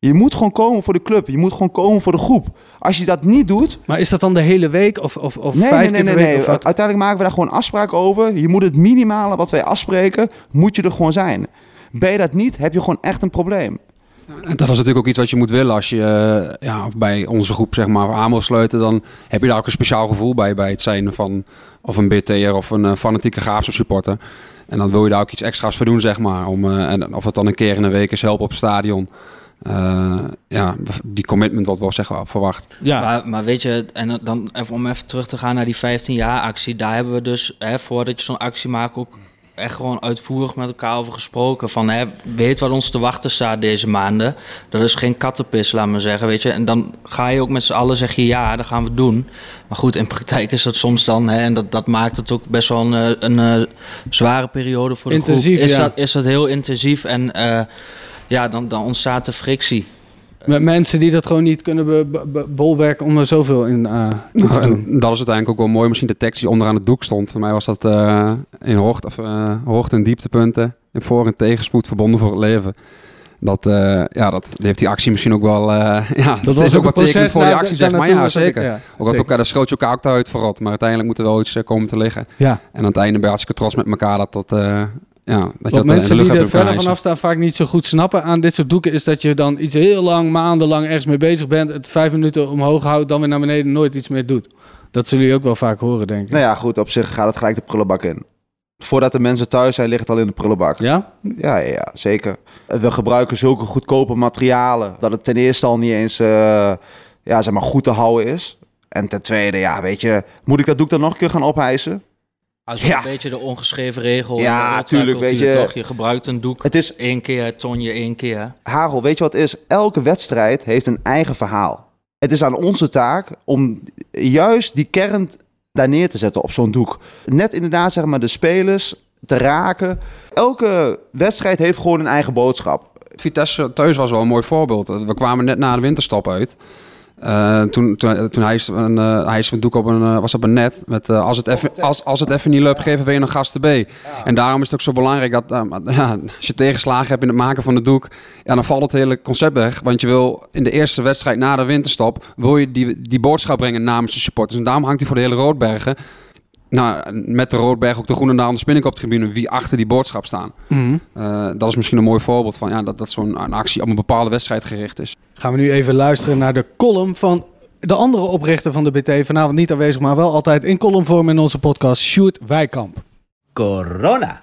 Je moet gewoon komen voor de club. Je moet gewoon komen voor de groep. Als je dat niet doet, Maar is dat dan de hele week of, of, of Nee, vijf nee, nee, keer nee. per week? nee. Of wat? Uiteindelijk maken we daar gewoon afspraken over. Je moet het minimale wat wij afspreken, moet je er gewoon zijn. Ben je dat niet, heb je gewoon echt een probleem. En dat is natuurlijk ook iets wat je moet willen als je eh, ja, bij onze groep zeg maar, aan wil sluiten. Dan heb je daar ook een speciaal gevoel bij, bij het zijn van of een BT'er of een eh, fanatieke Graafse supporter. En dan wil je daar ook iets extra's voor doen, zeg maar. Om, eh, en of het dan een keer in de week is helpen op het stadion. Eh, ja, die commitment wat wel zeg maar, verwacht. Ja, Maar, maar weet je, en dan even om even terug te gaan naar die 15 jaar actie. Daar hebben we dus, hè, voordat je zo'n actie maakt, ook echt gewoon uitvoerig met elkaar over gesproken. Van, hè, weet wat ons te wachten staat deze maanden. Dat is geen kattenpis, laat maar zeggen, weet je. En dan ga je ook met z'n allen, zeg je ja, dat gaan we doen. Maar goed, in praktijk is dat soms dan, hè, en dat, dat maakt het ook best wel een, eh, een, eh, zware periode voor de Intensief, groep. Is, ja. dat, is dat heel intensief en eh, ja, dan, dan ontstaat er frictie. met mensen die dat gewoon niet kunnen be- be- be- bolwerken om er zoveel in eh, toe te Nou, doen. en dat is uiteindelijk ook wel mooi. Misschien de tekst die onderaan het doek stond. Voor mij was dat eh, in hoogte, of, eh, hoogte- en dieptepunten. In voor- en tegenspoed verbonden voor het leven. Dat, eh, ja, dat heeft die actie misschien ook wel... eh [laughs] ja, dat, is ook wat tekenend voor die actie, zeg maar. Ja, zeker. Ook dat elkaar, daar schoot je elkaar ook uit verrot. Maar uiteindelijk moet er wel iets komen te liggen. Ja, En aan het einde ben je hartstikke trots met elkaar dat dat... eh, ja, dat je wat dat in mensen de lucht die er verder vanaf staan vaak niet zo goed snappen aan dit soort doeken... is dat je dan iets heel lang, maandenlang ergens mee bezig bent... het vijf minuten omhoog houdt, dan weer naar beneden nooit iets meer doet. Dat zullen jullie ook wel vaak horen, denk ik. Nou ja, goed, op zich gaat het gelijk de prullenbak in. Voordat de mensen thuis zijn, ligt het al in de prullenbak. Ja? Ja, ja, ja, zeker. We gebruiken zulke goedkope materialen dat het ten eerste al niet eens eh, ja, zeg maar goed te houden is. En ten tweede, ja, weet je, moet ik dat doek dan nog een keer gaan ophijzen? Als Ja. een beetje de ongeschreven regel. Ja, in de tuurlijk, weet je. Toch? Je gebruikt een doek Het is, één keer, ton je één keer. Hagel, weet je wat het is? Elke wedstrijd heeft een eigen verhaal. Het is aan onze taak om juist die kern daar neer te zetten op zo'n doek. Net inderdaad, zeg maar, de spelers te raken. Elke wedstrijd heeft gewoon een eigen boodschap. Vitesse thuis was wel een mooi voorbeeld. We kwamen net na de winterstop uit. Eh, toen, toen, toen hij is een, eh, hij is een doek op een, eh, was op een net met als, het even, als, als het even niet lukt, geven we een gasten B. En daarom is het ook zo belangrijk dat [laughs] ja, als je tegenslagen hebt in het maken van de doek, ja, dan valt het hele concept weg. Want je wil in de eerste wedstrijd na de winterstop, wil je die, die boodschap brengen namens de supporters. En daarom hangt hij voor de hele Roodbergen nou, met de Roodberg ook de groene naam de spinningkoptribune, wie achter die boodschap staan. Mhm. Uh, dat is misschien een mooi voorbeeld van ja, dat, dat zo'n actie op een bepaalde wedstrijd gericht is. Gaan we nu even luisteren naar de column van de andere oprichter van de BT. Vanavond niet aanwezig, maar wel altijd in columnvorm in onze podcast, Sjoerd Wijkamp. Corona.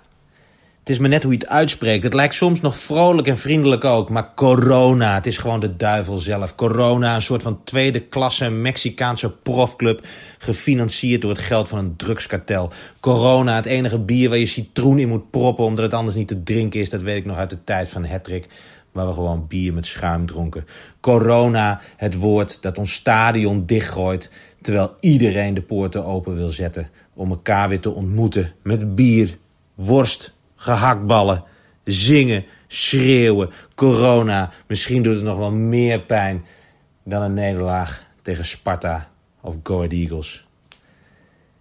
Het is maar net hoe je het uitspreekt. Het lijkt soms nog vrolijk en vriendelijk ook. Maar corona, het is gewoon de duivel zelf. Corona, een soort van tweede klasse Mexicaanse profclub. Gefinancierd door het geld van een drugskartel. Corona, het enige bier waar je citroen in moet proppen. omdat het anders niet te drinken is. Dat weet ik nog uit de tijd van Hattrick. Waar we gewoon bier met schuim dronken. Corona, het woord dat ons stadion dichtgooit. Terwijl iedereen de poorten open wil zetten. Om elkaar weer te ontmoeten met bier, worst gehaktballen, zingen, schreeuwen, corona. Misschien doet het nog wel meer pijn dan een nederlaag tegen Sparta of Go Ahead Eagles.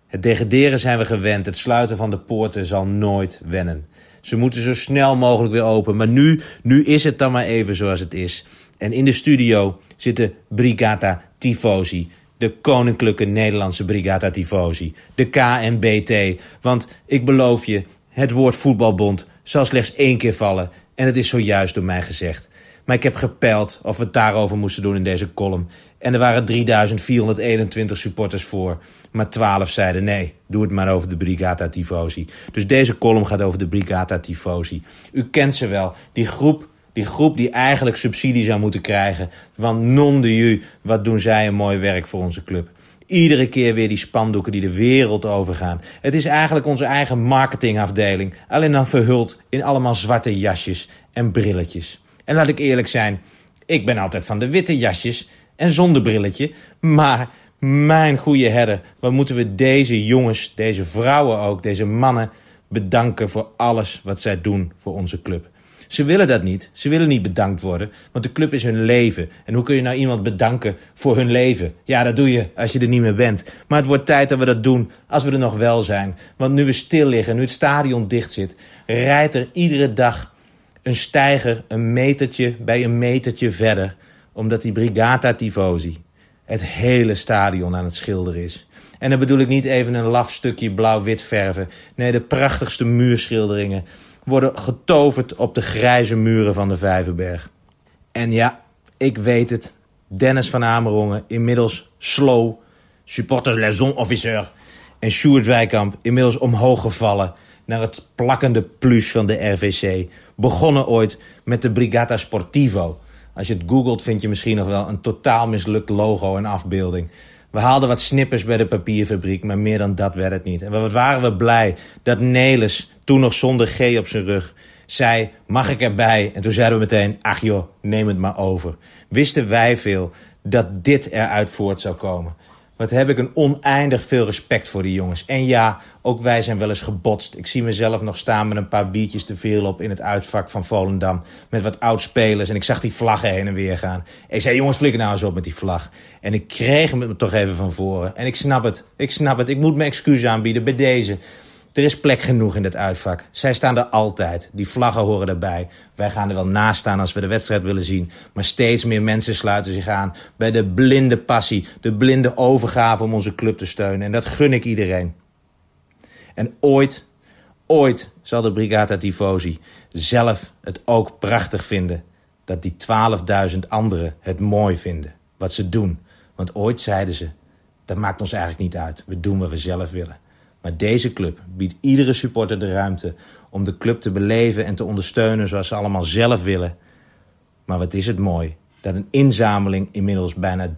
Het degraderen zijn we gewend, het sluiten van de poorten zal nooit wennen. Ze moeten zo snel mogelijk weer open, maar nu, nu is het dan maar even zoals het is. En in de studio zitten Brigata Tifosi, de Koninklijke Nederlandse Brigata Tifosi, de KNBT. Want ik beloof je, het woord voetbalbond zal slechts één keer vallen en het is zojuist door mij gezegd. Maar ik heb gepeild of we het daarover moesten doen in deze column. En er waren 3421 supporters voor. Maar 12 zeiden nee, doe het maar over de Brigata Tifosi. Dus deze column gaat over de Brigata Tifosi. U kent ze wel, die groep, die groep die eigenlijk subsidie zou moeten krijgen. Want non de ju, wat doen zij een mooi werk voor onze club. Iedere keer weer die spandoeken die de wereld overgaan. Het is eigenlijk onze eigen marketingafdeling. Alleen dan verhuld in allemaal zwarte jasjes en brilletjes. En laat ik eerlijk zijn, ik ben altijd van de witte jasjes en zonder brilletje. Maar mijn goede herder, wat moeten we deze jongens, deze vrouwen ook, deze mannen bedanken voor alles wat zij doen voor onze club. Ze willen dat niet. Ze willen niet bedankt worden, want de club is hun leven. En hoe kun je nou iemand bedanken voor hun leven? Ja, dat doe je als je er niet meer bent. Maar het wordt tijd dat we dat doen als we er nog wel zijn. Want nu we stil liggen, nu het stadion dicht zit, rijdt er iedere dag een stijger een metertje bij een metertje verder, omdat die Brigata Tifosi het hele stadion aan het schilderen is. En dan bedoel ik niet even een laf stukje blauw-wit verven. Nee, de prachtigste muurschilderingen worden getoverd op de grijze muren van de Vijverberg. En ja, ik weet het. Dennis van Amerongen, inmiddels slow, supporters Laison officer en Sjoerd Wijkamp, inmiddels omhoog gevallen naar het plakkende plus van de RVC. Begonnen ooit met de Brigata Sportivo. Als je het googelt vind je misschien nog wel een totaal mislukt logo en afbeelding. We haalden wat snippers bij de papierfabriek, maar meer dan dat werd het niet. En wat waren we blij dat Nelis, toen nog zonder G op zijn rug, zei: Mag ik erbij? En toen zeiden we meteen: Ach joh, neem het maar over. Wisten wij veel dat dit eruit voort zou komen. Wat heb ik een oneindig veel respect voor die jongens. En ja, ook wij zijn wel eens gebotst. Ik zie mezelf nog staan met een paar biertjes te veel op in het uitvak van Volendam. Met wat oud-spelers. En ik zag die vlaggen heen en weer gaan. Ik zei, jongens, flikker nou eens op met die vlag. En ik kreeg hem toch even van voren. En ik snap het. Ik snap het. Ik moet mijn excuus aanbieden bij deze. Er is plek genoeg in dat uitvak. Zij staan er altijd. Die vlaggen horen erbij. Wij gaan er wel naast staan als we de wedstrijd willen zien. Maar steeds meer mensen sluiten zich aan bij de blinde passie, de blinde overgave om onze club te steunen. En dat gun ik iedereen. En ooit, ooit zal de Brigata Tifosi zelf het ook prachtig vinden dat die 12.000 anderen het mooi vinden wat ze doen. Want ooit zeiden ze: dat maakt ons eigenlijk niet uit. We doen wat we zelf willen. Maar deze club biedt iedere supporter de ruimte om de club te beleven en te ondersteunen zoals ze allemaal zelf willen. Maar wat is het mooi dat een inzameling inmiddels bijna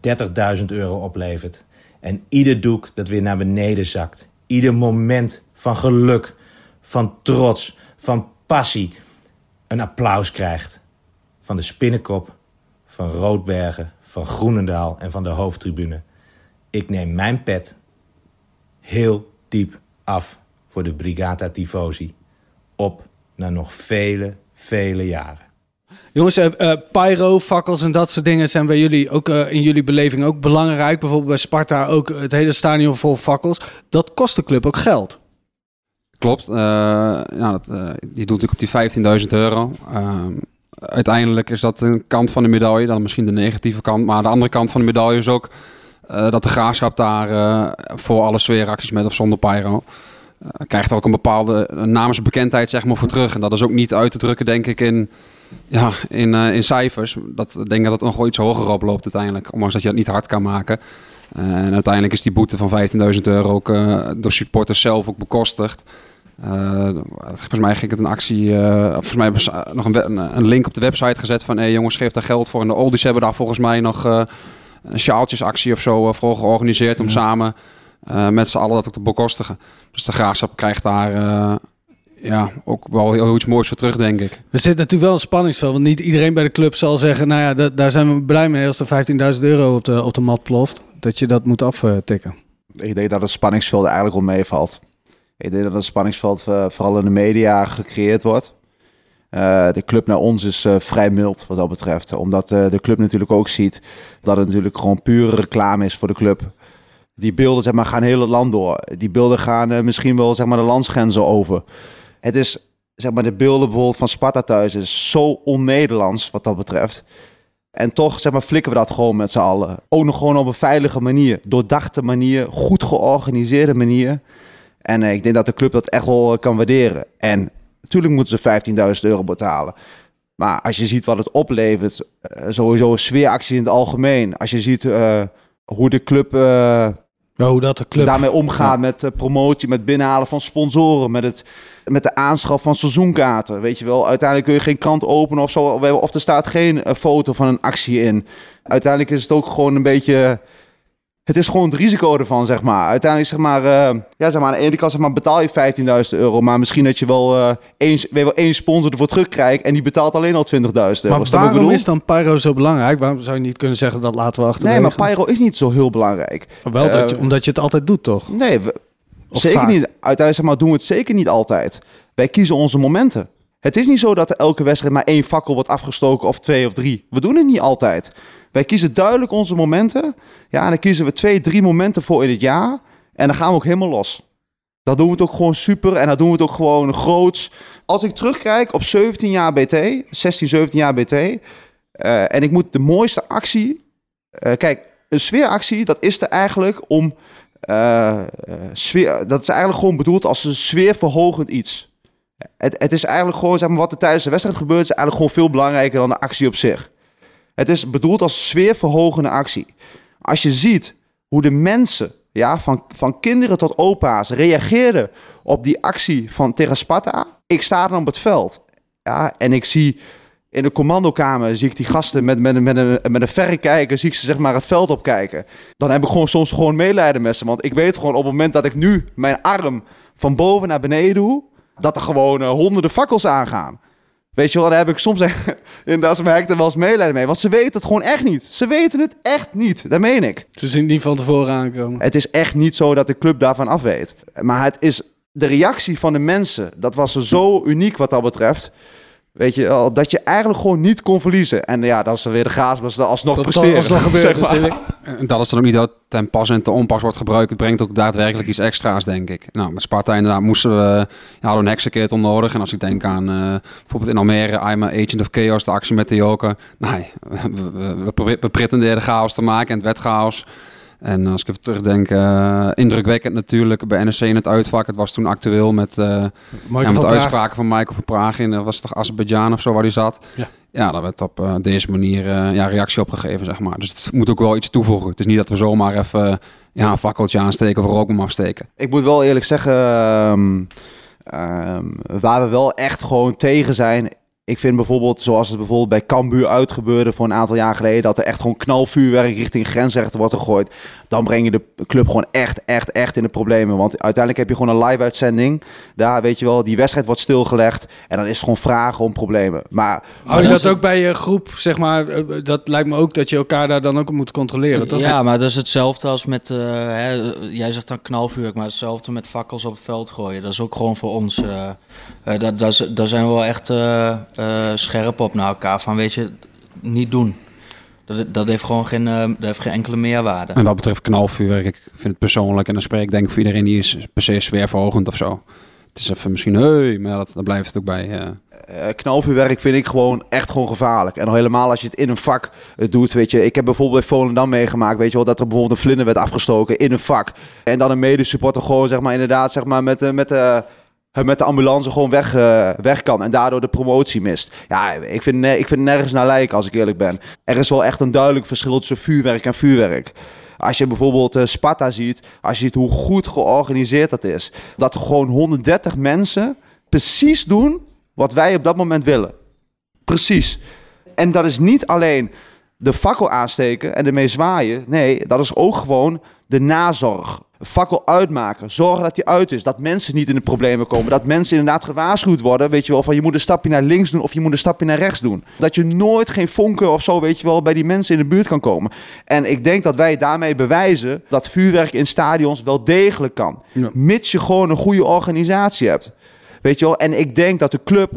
30.000 euro oplevert. En ieder doek dat weer naar beneden zakt, ieder moment van geluk, van trots, van passie, een applaus krijgt. Van de Spinnenkop, van Roodbergen, van Groenendaal en van de hoofdtribune. Ik neem mijn pet heel diep af voor de Brigata Tifosi. Op naar nog vele, vele jaren. Jongens, eh, eh, pyro, fakkels en dat soort dingen zijn bij jullie ook eh, in jullie beleving ook belangrijk. Bijvoorbeeld bij Sparta ook het hele stadion vol fakkels. Dat kost de club ook geld. Klopt. eh, ja, dat, eh, je doet natuurlijk op die 15.000 euro. Uiteindelijk is dat een kant van de medaille, dan misschien de negatieve kant. Maar de andere kant van de medaille is ook eh, dat de graafschap daar eh, voor alle sfeeracties met of zonder pyro eh, krijgt ook een bepaalde namensbekendheid zeg maar, voor terug. En dat is ook niet uit te drukken, denk ik, in, ja, in, in cijfers. Dat, ik denk dat het nog wel iets hoger oploopt uiteindelijk, ondanks dat je dat niet hard kan maken. En uiteindelijk is die boete van 15.000 euro ook door supporters zelf ook bekostigd. Eh, volgens mij ging het een actie, eh, volgens mij hebben ze eh, nog een, een, link op de website gezet van hey, jongens, geef daar geld voor. En de oldies hebben daar volgens mij nog eh, een sjaaltjesactie of zo voor georganiseerd om samen eh, met z'n allen dat ook te bekostigen. Dus de graafschap krijgt daar eh, ja, ook wel heel, heel iets moois voor terug, denk ik. Er zit natuurlijk wel een spanningsveld. Want niet iedereen bij de club zal zeggen... nou ja, da- daar zijn we blij mee als er 15.000 euro op de, op de mat ploft. Dat je dat moet aftikken. Ik denk dat het spanningsveld eigenlijk wel meevalt. Ik denk dat het spanningsveld eh, vooral in de media gecreëerd wordt. Eh, de club naar ons is eh, vrij mild wat dat betreft. Omdat de club natuurlijk ook ziet dat het natuurlijk gewoon pure reclame is voor de club. Die beelden zeg maar, gaan heel het land door. Die beelden gaan misschien wel zeg maar, de landsgrenzen over. Het is, zeg maar, de beelden bijvoorbeeld van Sparta thuis is zo on-Nederlands wat dat betreft. En toch, zeg maar, flikken we dat gewoon met z'n allen. Ook nog gewoon op een veilige manier. Doordachte manier. Goed georganiseerde manier. En eh, ik denk dat de club dat echt wel eh, kan waarderen. En natuurlijk moeten ze 15.000 euro betalen. Maar als je ziet wat het oplevert, eh, sowieso een sfeeractie in het algemeen. Als je ziet hoe de club Ja, hoe dat de club... daarmee omgaat met promotie, met binnenhalen van sponsoren, met, het, met de aanschaf van seizoenkaarten. Weet je wel, uiteindelijk kun je geen krant openen of zo, of er staat geen foto van een actie in. Uiteindelijk is het ook gewoon een beetje. Het is gewoon het risico ervan, zeg maar. Uiteindelijk, zeg maar, eh, ja, zeg maar aan de ene kant zeg maar, betaal je 15.000 euro, maar misschien dat je wel, eh één, weer wel één sponsor ervoor terugkrijgt en die betaalt alleen al 20.000 euro. maar waarom is dan pyro zo belangrijk? Waarom zou je niet kunnen zeggen dat laten we achterwege? Nee, maar Pyro is niet zo heel belangrijk. Wel dat je, Eh, omdat je het altijd doet, toch? Nee, we- zeker vaak. niet. Uiteindelijk zeg maar, doen we het zeker niet altijd. Wij kiezen onze momenten. Het is niet zo dat er elke wedstrijd maar één fakkel wordt afgestoken of twee of drie. We doen het niet altijd. Wij kiezen duidelijk onze momenten. Ja, en dan kiezen we twee, drie momenten voor in het jaar. En dan gaan we ook helemaal los. Dan doen we het ook gewoon super en dan doen we het ook gewoon groots. Als ik terugkijk op 17 jaar BT, 16, 17 jaar BT... eh, en ik moet de mooiste actie... eh, kijk, een sfeeractie, dat is er eigenlijk om... eh, sfeer, dat is eigenlijk gewoon bedoeld als een sfeerverhogend iets. Het, het is eigenlijk gewoon, zeg maar, wat er tijdens de wedstrijd gebeurt, is eigenlijk gewoon veel belangrijker dan de actie op zich. Het is bedoeld als sfeerverhogende actie. Als je ziet hoe de mensen, ja, van, van kinderen tot opa's, reageerden op die actie van tegen Sparta. Ik sta dan op het veld. Ja, en ik zie in de commandokamer zie ik die gasten met, met, met, een, met een verrekijker, zie ik ze zeg maar het veld opkijken. Dan heb ik gewoon soms gewoon medelijden met ze. Want ik weet gewoon op het moment dat ik nu mijn arm van boven naar beneden doe, dat er gewoon eh, honderden fakkels aangaan. Weet je wel, daar heb ik soms echt, [laughs] inderdaad, merk ik er wel eens medelijden mee. Want ze weten het gewoon echt niet. Ze weten het echt niet. Dat meen ik. Ze zien het niet van tevoren aankomen. Het is echt niet zo dat de club daarvan af weet. Maar het is de reactie van de mensen. Dat was zo uniek wat dat betreft. Weet je, dat je eigenlijk gewoon niet kon verliezen. En ja, dat is dan weer de gaas, maar ze alsnog Dat presteren. alsnog gebeurt [laughs] zeg maar. En dat is dan ook niet dat het ten pas en te onpas wordt gebruikt. Het brengt ook daadwerkelijk iets extra's, denk ik. Nou, met Sparta inderdaad moesten we... Ja, hadden we een heksenkeert nodig. En als ik denk aan eh, bijvoorbeeld in Almere... I'm a Agent of Chaos, de actie met de joker. Nee, [laughs] we, we, we, we pretendeerden chaos te maken en het werd chaos. En als ik even terugdenk, eh, indrukwekkend natuurlijk bij NEC in het uitvak. Het was toen actueel met, eh, ja, met uitspraken van Michael van Praag in, eh, was het toch Azerbeidzjan of zo waar hij zat. Ja. Ja, daar werd op deze manier eh, ja, reactie op gegeven, zeg maar. Dus het moet ook wel iets toevoegen. Het is niet dat we zomaar even ja, een fakkeltje aansteken of een rookbom afsteken. Ik moet wel eerlijk zeggen, ehm, ehm, waar we wel echt gewoon tegen zijn. Ik vind bijvoorbeeld, zoals het bijvoorbeeld bij Cambuur uitgebeurde voor een aantal jaar geleden, dat er echt gewoon knalvuurwerk richting grensrechten wordt gegooid. Dan breng je de club gewoon echt, echt, echt in de problemen. Want uiteindelijk heb je gewoon een live uitzending. Daar weet je wel, die wedstrijd wordt stilgelegd. En dan is het gewoon vragen om problemen. Maar Hou je dat ook bij je groep, zeg maar? eh, Dat lijkt me ook dat je elkaar daar dan ook op moet controleren, toch? Ja, maar dat is hetzelfde als met, eh, hè, jij zegt dan knalvuur, maar hetzelfde met fakkels op het veld gooien. Dat is ook gewoon voor ons, eh, eh, dat, dat, is- daar zijn we wel echt, eh, scherp op naar elkaar. Van weet je, niet doen. Dat, dat, heeft gewoon geen, eh, dat heeft geen enkele meerwaarde. En wat betreft knalvuurwerk, ik vind het persoonlijk, en dan spreek ik denk ik voor iedereen die is per se sfeerverhogend of zo. Het is even misschien, hey, maar dat, daar blijft het ook bij. ja. Eh, knalvuurwerk vind ik gewoon echt gewoon gevaarlijk. En helemaal als je het in een vak doet, weet je. Ik heb bijvoorbeeld bij Volendam meegemaakt, weet je wel, dat er bijvoorbeeld een vlinder werd afgestoken in een vak. En dan een medesupporter gewoon, zeg maar, inderdaad, zeg maar, met, eh, met, eh, met de ambulance gewoon weg, eh, weg kan en daardoor de promotie mist. Ja, ik vind, ik vind nergens naar lijken als ik eerlijk ben. Er is wel echt een duidelijk verschil tussen vuurwerk en vuurwerk. Als je bijvoorbeeld eh, Sparta ziet, als je ziet hoe goed georganiseerd dat is. Dat gewoon 130 mensen precies doen wat wij op dat moment willen. Precies. En dat is niet alleen de fakkel aansteken en ermee zwaaien. Nee, dat is ook gewoon de nazorg. Fakkel uitmaken. Zorgen dat die uit is. Dat mensen niet in de problemen komen. Dat mensen inderdaad gewaarschuwd worden. Weet je wel, van je moet een stapje naar links doen of je moet een stapje naar rechts doen. Dat je nooit geen vonken of zo, weet je wel, bij die mensen in de buurt kan komen. En ik denk dat wij daarmee bewijzen dat vuurwerk in stadions wel degelijk kan. Ja. Mits je gewoon een goede organisatie hebt. Weet je wel, en ik denk dat de club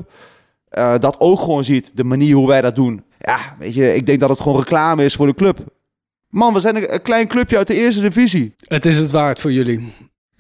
eh, dat ook gewoon ziet, de manier hoe wij dat doen. Ja, weet je, ik denk dat het gewoon reclame is voor de club. Man, we zijn een, klein clubje uit de eerste divisie. Het is het waard voor jullie.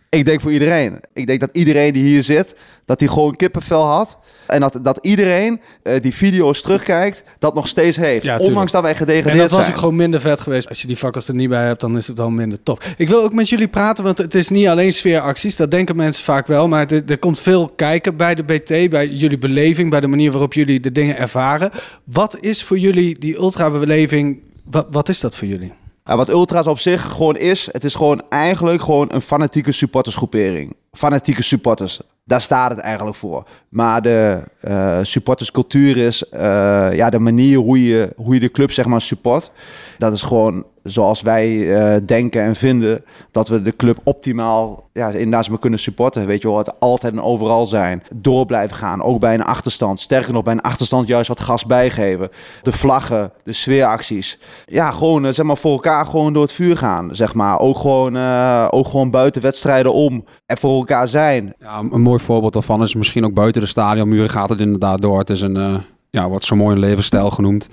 Ik denk voor iedereen. Ik denk dat iedereen die hier zit, dat die gewoon kippenvel had. En dat, dat iedereen eh, die video's terugkijkt, dat nog steeds heeft. Ja. Ondanks dat wij En gedegradeerd dat was zijn. ook gewoon minder vet geweest. Als je die vakkers er niet bij hebt, dan is het wel minder tof. Ik wil ook met jullie praten, want het is niet alleen sfeeracties. Dat denken mensen vaak wel. Maar er, er komt veel kijken bij de BT, bij jullie beleving, bij de manier waarop jullie de dingen ervaren. Wat is voor jullie die ultra-beleving? Wat, wat is dat voor jullie? Ja, wat Ultra's op zich gewoon is, het is gewoon eigenlijk gewoon een fanatieke supportersgroepering. Fanatieke supporters. Daar staat het eigenlijk voor. Maar de eh, supporterscultuur is eh, ja, de manier hoe je, hoe je de club zeg maar support. Dat is gewoon zoals wij eh, denken en vinden dat we de club optimaal ja, inderdaad maar kunnen supporten. Weet je wel, het altijd en overal zijn. Door blijven gaan, ook bij een achterstand. Sterker nog, bij een achterstand juist wat gas bijgeven. De vlaggen, de sfeeracties. Ja, gewoon eh, zeg maar voor elkaar gewoon door het vuur gaan. Zeg maar. ook, gewoon, eh, ook gewoon buiten wedstrijden om. En voor elkaar zijn. Ja, een mooi voorbeeld daarvan is misschien ook buiten de stadionmuren gaat het inderdaad door. Het is een, ja, wat zo mooi een levensstijl genoemd.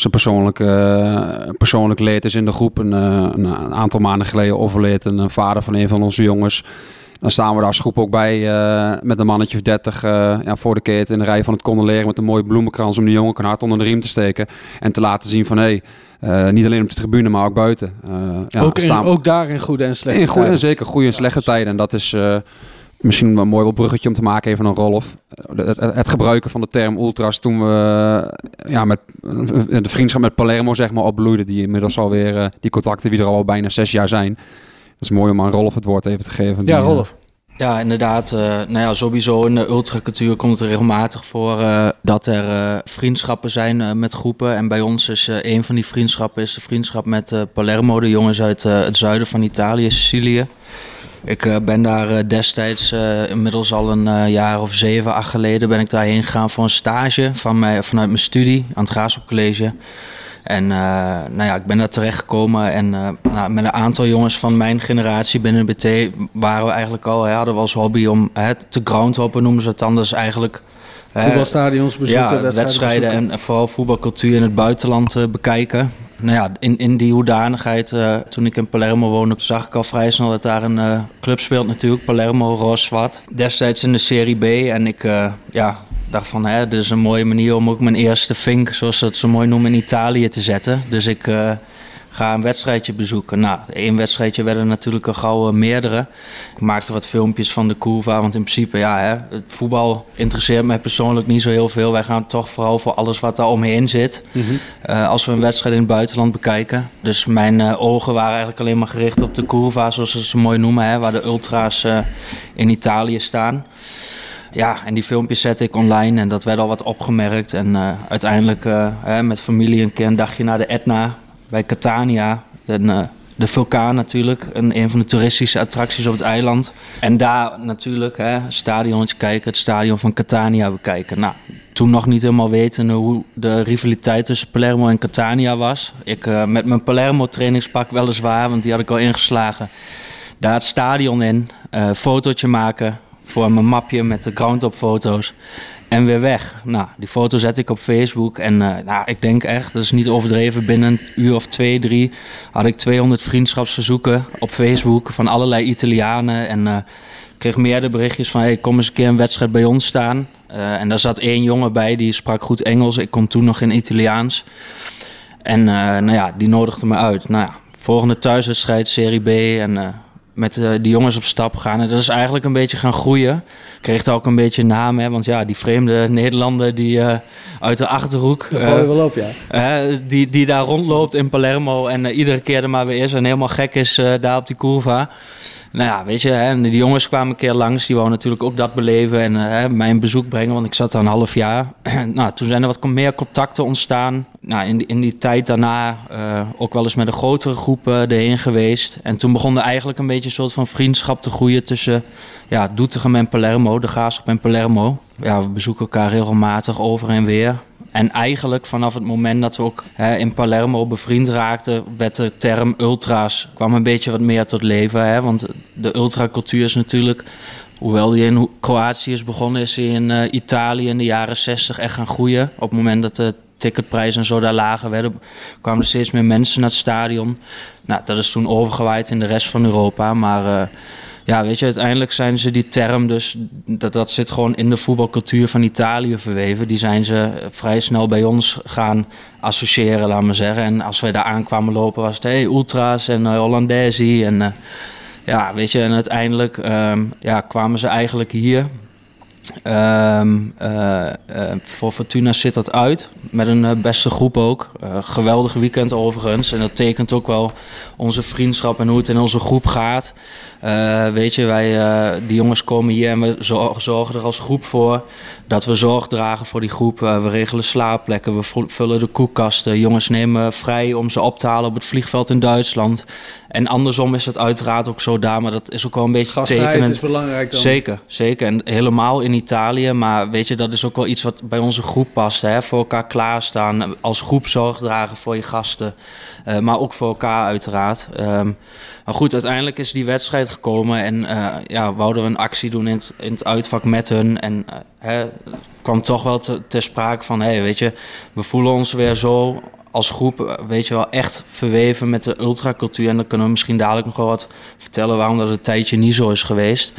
Zijn persoonlijk, eh, persoonlijk leed is in de groep. Een, eh, een, een aantal maanden geleden overleed een, eh, vader van een van onze jongens. Dan staan we daar als groep ook bij met een mannetje of 30 eh, ja, voor de keten in de rij van het condoleren met een mooie bloemenkrans om de jongen een hart onder de riem te steken. En te laten zien van hé, hey, niet alleen op de tribune, maar ook buiten. Ja, ook, in, staan- ook daar in goede en slechte in goede, tijden. zeker goede en slechte tijden. En dat is misschien wel een mooi wel bruggetje om te maken even een Rolf. Het, het, het gebruiken van de term ultras toen we ja, met de vriendschap met Palermo zeg maar opbloeide. Die inmiddels alweer, eh, die contacten die er al bijna zes jaar zijn. Dat is mooi om aan Rolf het woord even te geven. Ja, Die, eh, Rolf. Ja, inderdaad. eh, nou ja, sowieso in de ultracultuur komt het er regelmatig voor eh, dat er eh, vriendschappen zijn eh, met groepen. En bij ons is eh, een van die vriendschappen is de vriendschap met eh, Palermo, de jongens uit eh, het zuiden van Italië, Sicilië. Ik eh, ben daar eh, destijds, eh, inmiddels al een jaar of zeven, acht geleden, ben ik daarheen gegaan voor een stage van mij, vanuit mijn studie aan het Graafschap College. En nou ja, ik ben daar terechtgekomen en eh, nou, met een aantal jongens van mijn generatie binnen de BT waren we eigenlijk al, hè, hadden we als hobby om hè, te groundhoppen noemen ze het dan. Dus eigenlijk Voetbalstadions bezoeken, ja, wedstrijden, wedstrijden bezoeken. en vooral voetbalcultuur in het buitenland bekijken. Nou ja, in, in die hoedanigheid, eh, toen ik in Palermo woonde, zag ik al vrij snel dat daar een eh, club speelt natuurlijk. Palermo, roze-zwart. Destijds in de Serie B. En ik eh, ja, dacht van, hè, dit is een mooie manier om ook mijn eerste vink, zoals ze het zo mooi noemen, in Italië te zetten. Dus ik ga een wedstrijdje bezoeken. Nou, één wedstrijdje werden natuurlijk al gauw eh, meerdere. Ik maakte wat filmpjes van de curva, want in principe, ja, hè, het voetbal interesseert mij persoonlijk niet zo heel veel. Wij gaan toch vooral voor alles wat daar omheen zit. eh, als we een wedstrijd in het buitenland bekijken. Dus mijn eh, ogen waren eigenlijk alleen maar gericht op de curva, zoals ze zo mooi noemen, hè, waar de ultra's in Italië staan. Ja, en die filmpjes zette ik online en dat werd al wat opgemerkt. En uiteindelijk hè, met familie een keer een dagje naar de Etna bij Catania. En, eh, de vulkaan natuurlijk, een, een van de toeristische attracties op het eiland. En daar natuurlijk, hè, stadionnetje kijken, het stadion van Catania bekijken. Nou, toen nog niet helemaal weten hoe de rivaliteit tussen Palermo en Catania was. Ik eh, met mijn Palermo trainingspak weliswaar, want die had ik al ingeslagen. Daar het stadion in, eh fotootje maken, voor mijn mapje met de groundtop foto's. En weer weg. Nou, die foto zet ik op Facebook. En eh, nou, ik denk echt, dat is niet overdreven, binnen een uur of twee, drie had ik 200 vriendschapsverzoeken op Facebook van allerlei Italianen. En eh, kreeg meerdere berichtjes van, hey, kom eens een keer een wedstrijd bij ons staan. Eh, en daar zat één jongen bij, die sprak goed Engels. Ik kon toen nog geen Italiaans. En nou ja, die nodigde me uit. Nou ja, volgende thuiswedstrijd, Serie B. En met uh, die jongens op stap gaan. En dat is eigenlijk een beetje gaan groeien. Kreeg er ook een beetje naam, hè, want ja, die vreemde Nederlander die uh, uit de achterhoek. Daar je wel op, ja. die, die daar rondloopt in Palermo en iedere keer er maar weer is en helemaal gek is daar op die curva. Nou ja, weet je, hè, die jongens kwamen een keer langs. Die wou natuurlijk ook dat beleven en hè, mijn bezoek brengen, want ik zat daar een half jaar. [clears throat] nou, toen zijn er wat meer contacten ontstaan. Nou, in, die, in die tijd daarna uh, ook wel eens met een grotere groep erheen geweest. En toen begon er eigenlijk een beetje een soort van vriendschap te groeien tussen ja, Doetinchem en Palermo, de Graafschap en Palermo. Ja, we bezoeken elkaar regelmatig over en weer. En eigenlijk vanaf het moment dat we ook hè, in Palermo bevriend raakten, werd de term ultra's kwam een beetje wat meer tot leven. Hè? Want de ultracultuur is natuurlijk, hoewel die in Kroatië is begonnen, is die in uh, Italië in de jaren 60 echt gaan groeien. Op het moment dat de ticketprijzen en zo daar lager werden, kwamen er steeds meer mensen naar het stadion. Nou, dat is toen overgewaaid in de rest van Europa, maar... Uh, ja, weet je, uiteindelijk zijn ze die term dus, dat, dat zit gewoon in de voetbalcultuur van Italië verweven. Die zijn ze vrij snel bij ons gaan associëren, laat maar zeggen. En als wij daar aankwamen lopen was het, hey, ultra's en uh, Hollandesi. En uh, ja, weet je, en uiteindelijk um, ja, kwamen ze eigenlijk hier. Um, uh, voor Fortuna zit dat uit, met een beste groep ook. geweldig weekend overigens. En dat tekent ook wel onze vriendschap en hoe het in onze groep gaat. Weet je, wij, die jongens komen hier en we zorgen er als groep voor dat we zorg dragen voor die groep. We regelen slaapplekken, we vullen de koekkasten. Jongens nemen vrij om ze op te halen op het vliegveld in Duitsland. En andersom is het uiteraard ook zo daar, maar dat is ook wel een beetje Gastvrijheid tekenend. is belangrijk dan. Zeker, zeker. En helemaal in Italië, maar weet je, dat is ook wel iets wat bij onze groep past. Hè? Voor elkaar klaarstaan, als groep zorg dragen voor je gasten. Uh, maar ook voor elkaar uiteraard. Um, maar goed, uiteindelijk is die wedstrijd gekomen en uh, ja, wouden we een actie doen in het, in het uitvak met hun. En uh, hè, kwam toch wel te, ter sprake van, hey, weet je, we voelen ons weer zo als groep, weet je wel, echt verweven met de ultracultuur. En dan kunnen we misschien dadelijk nog wel wat vertellen waarom dat een tijdje niet zo is geweest.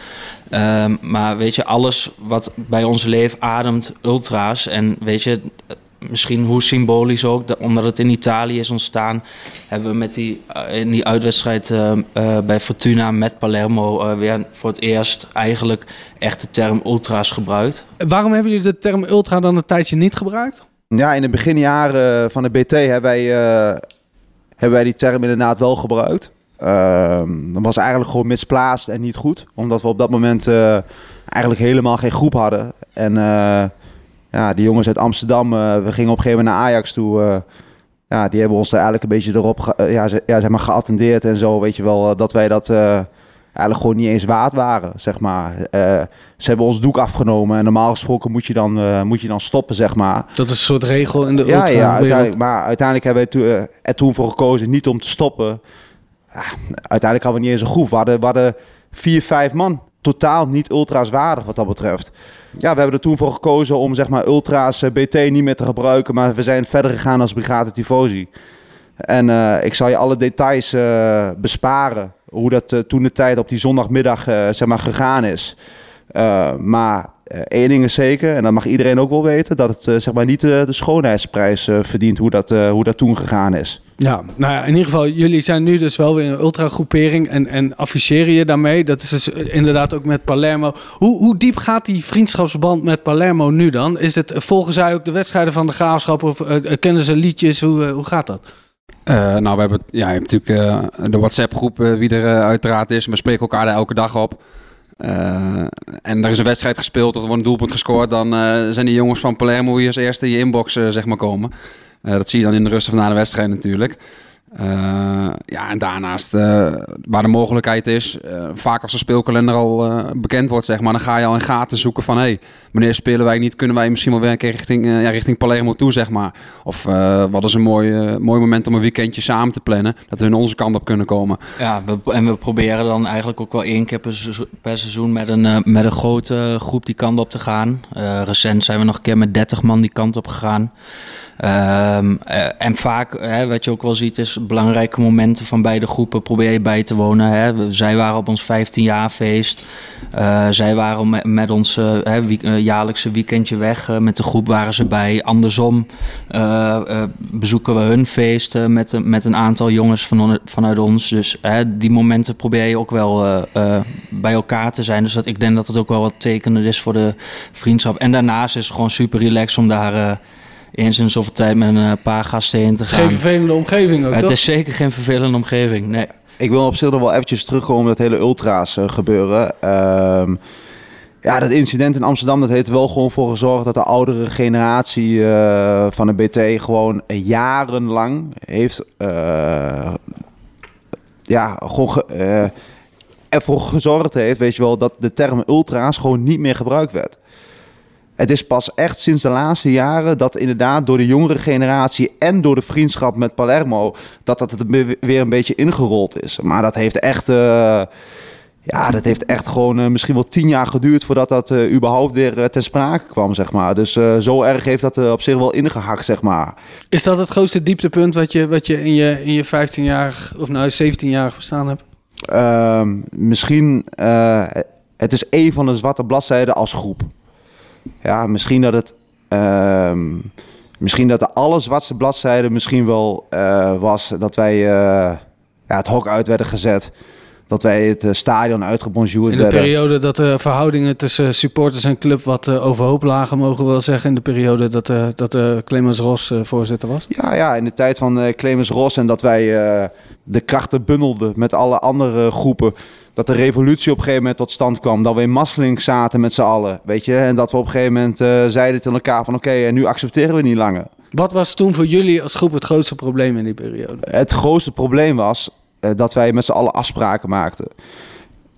Um, maar weet je, alles wat bij ons leven ademt ultra's. En weet je, misschien hoe symbolisch ook, dat, omdat het in Italië is ontstaan, hebben we met die, uh, in die uitwedstrijd uh, uh, bij Fortuna met Palermo weer voor het eerst eigenlijk echt de term ultra's gebruikt. Waarom hebben jullie de term ultra dan een tijdje niet gebruikt? Ja, in de beginjaren van de BT hebben wij, hebben wij die term inderdaad wel gebruikt. Ehm, dat was eigenlijk gewoon misplaatst en niet goed, omdat we op dat moment eigenlijk helemaal geen groep hadden. En ja, die jongens uit Amsterdam, we gingen op een gegeven moment naar Ajax toe. Ja, die hebben ons er eigenlijk een beetje erop ja, ja, zeg maar geattendeerd en zo. Weet je wel, dat wij dat eigenlijk gewoon niet eens waard waren, zeg maar. ze hebben ons doek afgenomen en normaal gesproken moet je dan, moet je dan stoppen, zeg maar. Dat is een soort regel in de ja, ja, uiteindelijk, maar uiteindelijk hebben wij er toen voor gekozen niet om te stoppen. uiteindelijk hadden we niet eens een groep. We hadden, we hadden vier, vijf man totaal niet ultra's waardig wat dat betreft. Ja, we hebben er toen voor gekozen om zeg maar ultra's BT niet meer te gebruiken, maar we zijn verder gegaan als Brigade Tifosi. En ik zal je alle details besparen, hoe dat toen de tijd op die zondagmiddag zeg maar gegaan is. maar één ding is zeker, en dat mag iedereen ook wel weten, dat het zeg maar niet de schoonheidsprijs verdient hoe dat, hoe dat toen gegaan is. Ja, nou ja, in ieder geval, jullie zijn nu dus wel weer een ultragroepering en, en afficheren je daarmee. Dat is dus inderdaad ook met Palermo. Hoe, hoe diep gaat die vriendschapsband met Palermo nu dan? Is het, volgen zij ook de wedstrijden van de graafschap of kennen ze liedjes? Hoe, hoe gaat dat? Uh, nou, we hebben, ja, je hebt natuurlijk de WhatsApp-groep wie er uiteraard is. We spreken elkaar daar elke dag op. en er is een wedstrijd gespeeld, of er wordt een doelpunt gescoord. Dan zijn die jongens van Palermo hier als eerste in je inbox zeg maar komen. Uh, dat zie je dan in de rust van na de wedstrijd natuurlijk. Eh, ja, en daarnaast, eh, waar de mogelijkheid is, eh, vaak als de speelkalender al bekend wordt, zeg maar, dan ga je al in gaten zoeken van, hé, hey, wanneer spelen wij niet? Kunnen wij misschien wel werken richting, eh, ja, richting Palermo toe, zeg maar? Of wat is een mooi, mooi moment om een weekendje samen te plannen, dat we in onze kant op kunnen komen. Ja, en we proberen dan eigenlijk ook wel één keer per, seizoen- met een, met een grote groep die kant op te gaan. Recent zijn we nog een keer met 30 man die kant op gegaan. Ehm, eh, en vaak, hè, wat je ook wel ziet, is belangrijke momenten van beide groepen probeer je bij te wonen. Hè. Zij waren op ons 15 jaar feest. Eh, zij waren met, ons eh, jaarlijkse weekendje weg. Met de groep waren ze bij. Andersom bezoeken we hun feest eh, met, met een aantal jongens van, vanuit ons. Dus hè, die momenten probeer je ook wel bij elkaar te zijn. Dus dat, ik denk dat het ook wel wat tekenend is voor de vriendschap. En daarnaast is het gewoon super relaxed om daar eens in zoveel tijd met een eh, paar gasten heen te Het is geen gaan. vervelende omgeving ook, Het toch? is zeker geen vervelende omgeving, nee. Ik wil op zich nog wel eventjes terugkomen op dat hele ultra's eh, gebeuren. Ehm, ja, dat incident in Amsterdam, dat heeft er wel gewoon voor gezorgd dat de oudere generatie eh, van de BT gewoon jarenlang heeft, eh, ja, gewoon ge- eh, ervoor gezorgd heeft, weet je wel, dat de term ultra's gewoon niet meer gebruikt werd. Het is pas echt sinds de laatste jaren dat inderdaad door de jongere generatie en door de vriendschap met Palermo, dat dat het weer een beetje ingerold is. Maar dat heeft echt, eh, ja, dat heeft echt gewoon eh, misschien wel tien jaar geduurd voordat dat eh, überhaupt weer ter sprake kwam, zeg maar. Dus zo erg heeft dat op zich wel ingehakt, zeg maar. Is dat het grootste dieptepunt wat je, wat je in je, in je 15-jarig, of nou 17-jarig bestaan hebt? Ehm, misschien, het is een van de zwarte bladzijden als groep. Ja, misschien dat het, ehm, misschien dat de allerzwartste bladzijde misschien wel eh, was dat wij eh, ja, het hok uit werden gezet. Dat wij het eh, stadion uitgebonjourd In de periode dat de verhoudingen tussen supporters en club wat eh, overhoop lagen, mogen we wel zeggen. In de periode dat, eh dat eh, Clemens Ros eh, voorzitter was. Ja, ja, in de tijd van eh, Clemens Ros en dat wij eh, de krachten bundelden met alle andere groepen. Dat de revolutie op een gegeven moment tot stand kwam. Dat we in zaten met z'n allen, weet je. En dat we op een gegeven moment eh, zeiden tegen elkaar van oké, en nu accepteren we niet langer. Wat was toen voor jullie als groep het grootste probleem in die periode? Het grootste probleem was eh, dat wij met z'n allen afspraken maakten.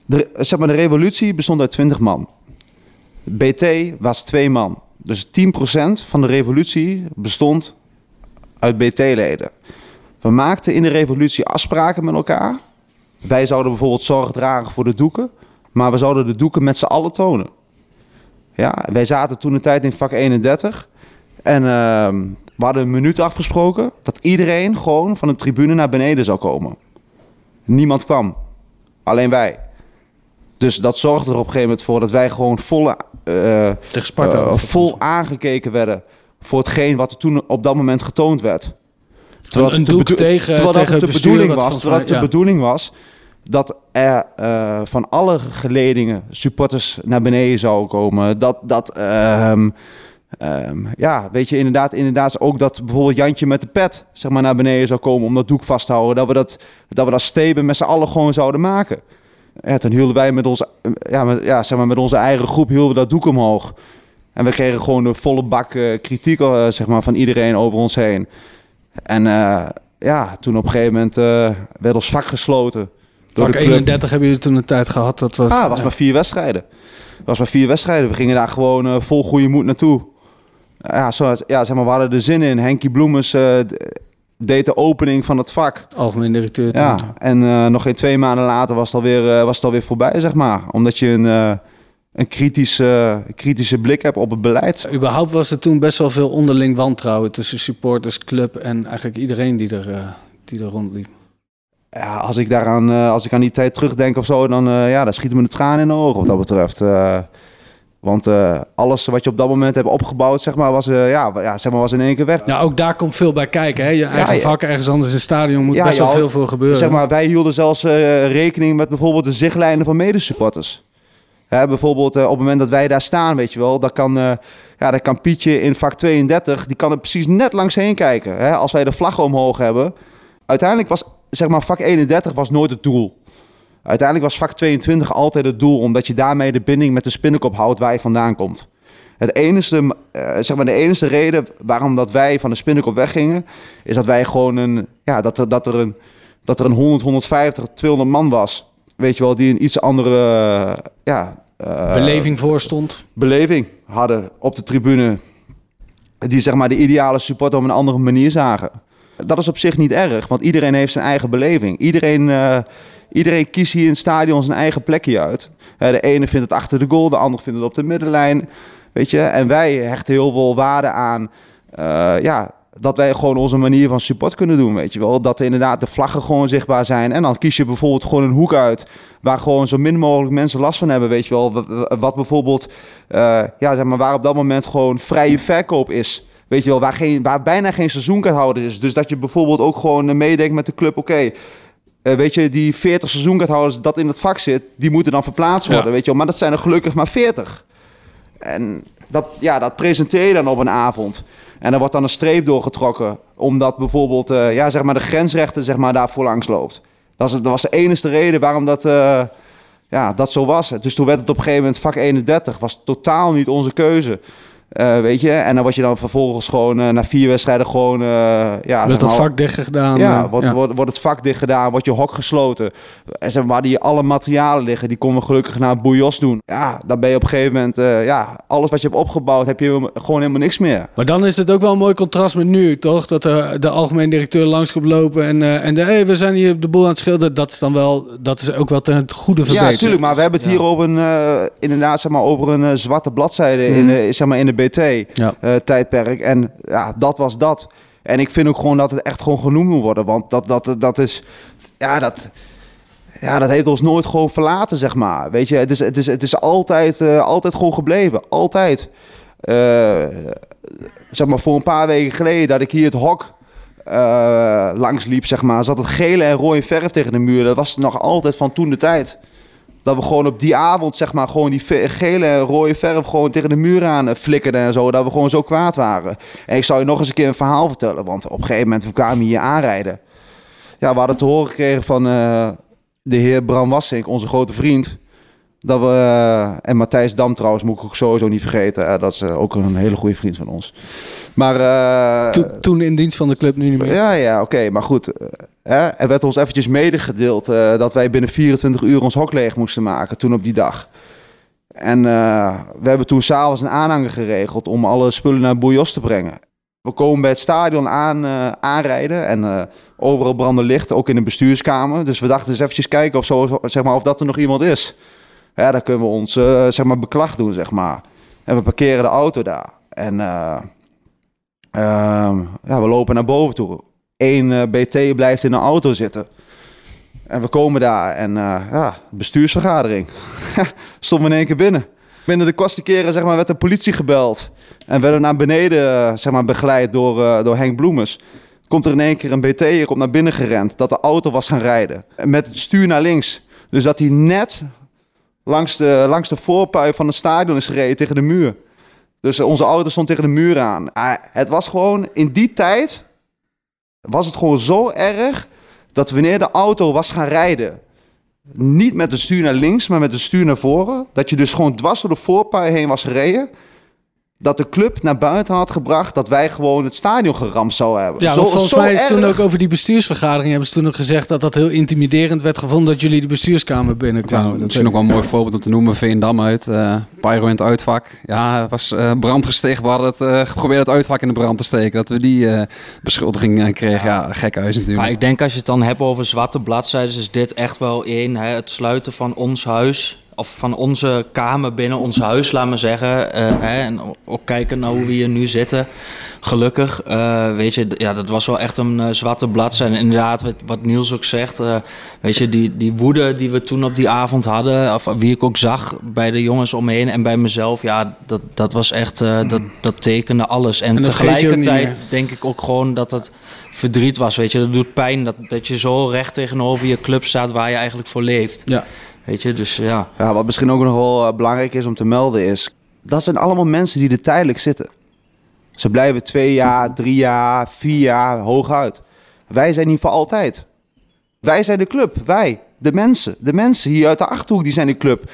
De, zeg maar, de revolutie bestond uit 20 man. BT was twee man. Dus 10% van de revolutie bestond uit BT-leden. We maakten in de revolutie afspraken met elkaar. Wij zouden bijvoorbeeld zorg dragen voor de doeken, maar we zouden de doeken met z'n allen tonen. Ja, wij zaten toen een tijd in vak 31 en ehm, we hadden een minuut afgesproken dat iedereen gewoon van de tribune naar beneden zou komen. Niemand kwam, alleen wij. Dus dat zorgde er op een gegeven moment voor dat wij gewoon volle, eh, Tegen Sparta. eh, vol aangekeken werden voor hetgeen wat er toen op dat moment getoond werd. een het de doek tegen, terwijl tegen het de bedoeling was, terwijl het de ja. bedoeling was dat er eh, van alle geledingen supporters naar beneden zouden komen. Dat, dat ehm, ehm, ja, weet je, inderdaad, inderdaad ook dat bijvoorbeeld Jantje met de pet zeg maar, naar beneden zou komen om dat doek vast te houden. Dat we dat, dat, we dat steben met z'n allen gewoon zouden maken. Ja, toen hielden wij met onze, ja, met, ja, zeg maar, met onze eigen groep hielden we dat doek omhoog. En we kregen gewoon de volle bak eh, kritiek eh, zeg maar, van iedereen over ons heen. En eh, ja, toen op een gegeven moment werd ons vak gesloten. Door Vak de club. 31 hebben jullie toen een tijd gehad. Dat was, Ah, het was maar vier wedstrijden. Het was maar vier wedstrijden. We gingen daar gewoon vol goede moed naartoe. Ja, zo, ja, zeg maar, we hadden er zin in. Henkie Bloemers eh, deed de opening van het vak. algemeen directeur. Ja, en eh, nog geen twee maanden later was het alweer, eh, was het alweer voorbij, zeg maar. Omdat je een, een kritische, kritische blik hebt op het beleid. Überhaupt was er toen best wel veel onderling wantrouwen tussen supporters, club en eigenlijk iedereen die er, die er rondliep. Ja, als ik daaraan, als ik aan die tijd terugdenk of zo, dan, ja, dan schieten me de tranen in de ogen wat dat betreft. Want eh, alles wat je op dat moment hebt opgebouwd, zeg maar, was, eh, ja, ja, zeg maar, was in één keer weg. Ja, ook daar komt veel bij kijken. Hè? Je eigen ja. vak ergens anders in het stadion moet Ja, best wel veel voor gebeuren. Zeg maar, wij hielden zelfs eh, rekening met bijvoorbeeld de zichtlijnen van medesupporters. Hè, bijvoorbeeld op het moment dat wij daar staan, weet je wel, dan kan, ja, dan kan Pietje in vak 32, die kan er precies net langs heen kijken. Hè, als wij de vlag omhoog hebben. Uiteindelijk was, zeg maar, vak 31 was nooit het doel. Uiteindelijk was vak 22 altijd het doel, omdat je daarmee de binding met de spinnenkop houdt waar je vandaan komt. Het enige, eh, zeg maar de enige reden waarom dat wij van de Spinnenkop weggingen, is dat wij gewoon een, ja, dat er, dat er een, dat er een 100, 150, 200 man was. Weet je wel, die een iets andere, eh, ja, eh, Beleving voorstond. beleving hadden op de tribune. Die zeg maar de ideale supporter op een andere manier zagen. Dat is op zich niet erg, want iedereen heeft zijn eigen beleving. Iedereen, iedereen kiest hier in het stadion zijn eigen plekje uit. De ene vindt het achter de goal, de ander vindt het op de middenlijn. Weet je, en wij hechten heel veel waarde aan. eh, ja, dat wij gewoon onze manier van support kunnen doen, weet je wel. Dat er inderdaad de vlaggen gewoon zichtbaar zijn. En dan kies je bijvoorbeeld gewoon een hoek uit... waar gewoon zo min mogelijk mensen last van hebben, weet je wel. Wat- bijvoorbeeld, eh, ja, zeg maar, waar op dat moment gewoon vrije verkoop is... Weet je wel, waar, geen, waar bijna geen seizoenkaarthouder is. Dus dat je bijvoorbeeld ook gewoon meedenkt met de club... oké, eh, weet je, die 40 seizoenkaarthouders dat in het vak zit... die moeten dan verplaatst worden, Ja. weet je wel. Maar dat zijn er gelukkig maar 40. En dat, ja, dat presenteer je dan op een avond. En er wordt dan een streep doorgetrokken, omdat bijvoorbeeld eh, ja, zeg maar de grensrechter zeg maar, daarvoor langs loopt. Dat, is, dat was de enige reden waarom dat, eh, ja, dat zo was. Dus toen werd het op een gegeven moment vak 31. Was totaal niet onze keuze. Eh, weet je, en dan word je dan vervolgens gewoon eh, na vier wedstrijden gewoon. eh ja, dat maar- vak dicht gedaan. ja, wordt, ja. Wordt, wordt het vak dicht gedaan, wordt je hok gesloten. En zeg maar, die alle materialen liggen, die konden we gelukkig naar Boujos doen. Ja, dan ben je op een gegeven moment, ja, alles wat je hebt opgebouwd, heb je gewoon helemaal niks meer. Maar dan is het ook wel een mooi contrast met nu, toch? Dat de, de algemeen directeur langs komt lopen en, en de, hey, we zijn hier op de boel aan het schilderen. Dat is dan wel, dat is ook wel ten het goede Ja, verbeteren. natuurlijk, maar we hebben het hier over een, inderdaad, zeg maar, over een zwarte bladzijde in, Mhm. de, zeg maar, in de Ja. eh, tijdperk. En ja, dat was dat. En ik vind ook gewoon dat het echt gewoon genoemd moet worden. Want dat, dat, dat is... Ja, dat... Ja, dat heeft ons nooit gewoon verlaten, zeg maar. Weet je, het is, het is, het is altijd, eh, altijd gewoon gebleven. Altijd. Eh, zeg maar, voor een paar weken geleden dat ik hier het hok eh, langs liep, zeg maar, zat het gele en rode verf tegen de muur. Dat was nog altijd van toen de tijd. Dat we gewoon op die avond, zeg maar, gewoon die gele en rode verf gewoon tegen de muur aan eh, flikkerden en zo. Dat we gewoon zo kwaad waren. En ik zal je nog eens een keer een verhaal vertellen. Want op een gegeven moment, we kwamen hier aanrijden. Ja, we hadden te horen gekregen van eh, de heer Bram Wassink, onze grote vriend. Dat we, eh, en Matthijs Dam trouwens, moet ik ook sowieso niet vergeten. Eh, dat is eh, ook een hele goede vriend van ons. Maar... To- toen in dienst van de club, nu niet meer. ja, ja, oké, maar goed. Hè, er werd ons eventjes medegedeeld dat wij binnen 24 uur ons hok leeg moesten maken toen op die dag. En we hebben toen s'avonds een aanhanger geregeld om alle spullen naar Boujos te brengen. We komen bij het stadion aan, aanrijden en overal branden licht, ook in de bestuurskamer. Dus we dachten eens eventjes kijken of, zo, zeg maar, of dat er nog iemand is. Ja, dan kunnen we ons eh, zeg maar, beklag doen, zeg maar. En we parkeren de auto daar. En eh, ehm, ja, we lopen naar boven toe. Eén eh, BT blijft in de auto zitten. En we komen daar en ja, bestuursvergadering. [laughs] Stonden we in één keer binnen. Binnen de kortste keren zeg maar, werd de politie gebeld. En werden we naar beneden zeg maar, begeleid door, door Henk Bloemers. Komt er in één keer een BT hier komt naar binnen gerend. Dat de auto was gaan rijden. En Met het stuur naar links. Dus dat hij net langs de, langs de voorpui van het stadion is gereden tegen de muur. Dus onze auto stond tegen de muur aan. Ah, het was gewoon in die tijd was het gewoon zo erg dat wanneer de auto was gaan rijden, niet met de stuur naar links, maar met de stuur naar voren, dat je dus gewoon dwars door de voorpui heen was gereden, dat de club naar buiten had gebracht dat wij gewoon het stadion geramd zouden hebben. Ja, Zo- volgens zo mij is toen ook over die bestuursvergadering hebben ze toen ook gezegd dat dat heel intimiderend werd gevonden dat jullie de bestuurskamer binnenkwamen. Ja, Dat misschien ook wel een mooi voorbeeld om te noemen. Veendam uit, eh Pyro in het uitvak. Ja, het was eh brand gesticht. We hadden het, eh, geprobeerd het uitvak in de brand te steken. Dat we die eh, beschuldiging eh, kregen. Ja, gek huis natuurlijk. Maar ik denk als je het dan hebt over zwarte bladzijden, is dit echt wel één. Hè, het sluiten van ons huis. Of van onze kamer binnen ons huis, laat maar zeggen. eh, hè, en ook kijken naar hoe we hier nu zitten. Gelukkig, eh, weet je, ja, dat was wel echt een eh, zwarte bladzijde. En inderdaad, wat, wat Niels ook zegt. weet je, die, die woede die we toen op die avond hadden. Of wie ik ook zag bij de jongens omheen en bij mezelf. Ja, dat, dat was echt, eh, dat, dat tekende alles. En, En tegelijkertijd denk ik ook gewoon dat het verdriet was. Weet je, dat doet pijn dat, dat je zo recht tegenover je club staat waar je eigenlijk voor leeft. Ja. Weet je, dus ja. Ja, wat misschien ook nog wel eh, belangrijk is om te melden is... dat zijn allemaal mensen die er tijdelijk zitten. Ze blijven twee jaar, drie jaar, vier jaar hooguit. Wij zijn niet voor altijd. Wij zijn de club, wij, de mensen. De mensen hier uit de Achterhoek, die zijn de club.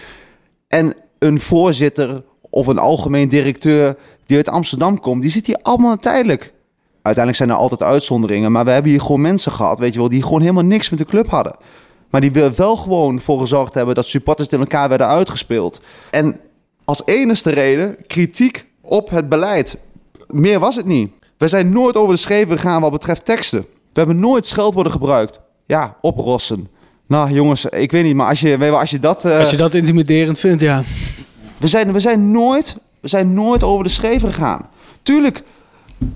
En een voorzitter of een algemeen directeur die uit Amsterdam komt, die zit hier allemaal tijdelijk. Uiteindelijk zijn er altijd uitzonderingen, maar we hebben hier gewoon mensen gehad, weet je wel, die gewoon helemaal niks met de club hadden. Maar die er wel gewoon voor gezorgd hebben dat supporters in elkaar werden uitgespeeld. En als enige reden kritiek op het beleid. Meer was het niet. We zijn nooit over de scheven gegaan wat betreft teksten. We hebben nooit scheldwoorden gebruikt. Ja, oprossen. Nou jongens, ik weet niet, maar als je, als je dat... eh, Als je dat intimiderend vindt, ja. we zijn, we zijn, nooit, we zijn nooit over de scheven gegaan. Tuurlijk,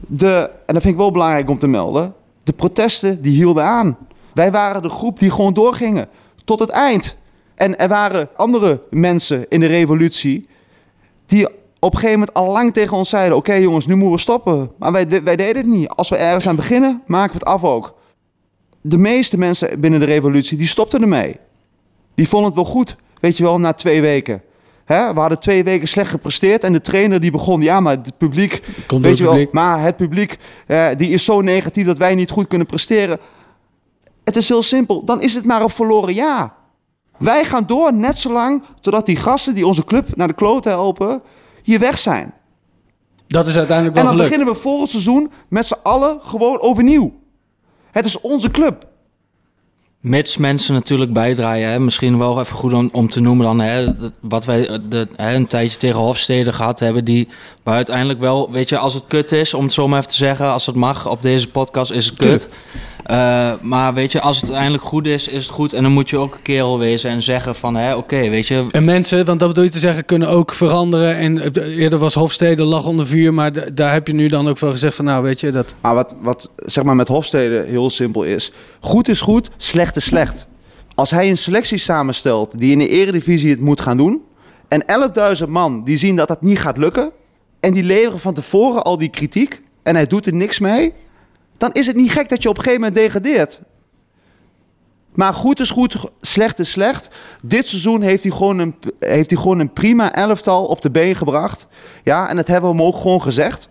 de, en dat vind ik wel belangrijk om te melden... de protesten die hielden aan. Wij waren de groep die gewoon doorgingen. Tot het eind. En er waren andere mensen in de revolutie... die op een gegeven moment al lang tegen ons zeiden... oké jongens, nu moeten we stoppen. Maar wij, wij deden het niet. Als we ergens aan beginnen, maken we het af ook. De meeste mensen binnen de revolutie, die stopten ermee. Die vonden het wel goed, weet je wel, na twee weken. We hadden twee weken slecht gepresteerd en de trainer die begon... ja, maar het publiek, weet het je wel, publiek. maar het publiek eh, die is zo negatief... dat wij niet goed kunnen presteren. Het is heel simpel, dan is het maar een verloren jaar. Wij gaan door net zo lang totdat die gasten die onze club naar de kloten helpen... hier weg zijn. Dat is uiteindelijk En wel dan gelukt. beginnen we volgend seizoen met z'n allen gewoon overnieuw. Het is onze club. Mits mensen natuurlijk bijdraaien. Hè. Misschien wel even goed om, om te noemen dan. Hè, wat wij de, hè, een tijdje tegen Hofstede gehad hebben. Die waar uiteindelijk wel, weet je, als het kut is, om het zo maar even te zeggen. Als het mag op deze podcast is het kut. Eh, maar weet je, als het uiteindelijk goed is, is het goed. En dan moet je ook een kerel wezen en zeggen van, hè, oké, weet je. En mensen, want dat bedoel je te zeggen, kunnen ook veranderen. En eh, eerder was Hofstede lag onder vuur, maar daar heb je nu dan ook wel gezegd van, nou weet je, dat... Maar wat, wat zeg maar met Hofstede heel simpel is. Goed is goed, slecht is slecht. Als hij een selectie samenstelt die in de eredivisie het moet gaan doen... en 11.000 man die zien dat dat niet gaat lukken... en die leveren van tevoren al die kritiek en hij doet er niks mee... dan is het niet gek dat je op een gegeven moment degradeert. Maar goed is goed, slecht is slecht. Dit seizoen heeft hij gewoon een, heeft hij gewoon een prima elftal op de been gebracht. Ja, en dat hebben we hem ook gewoon gezegd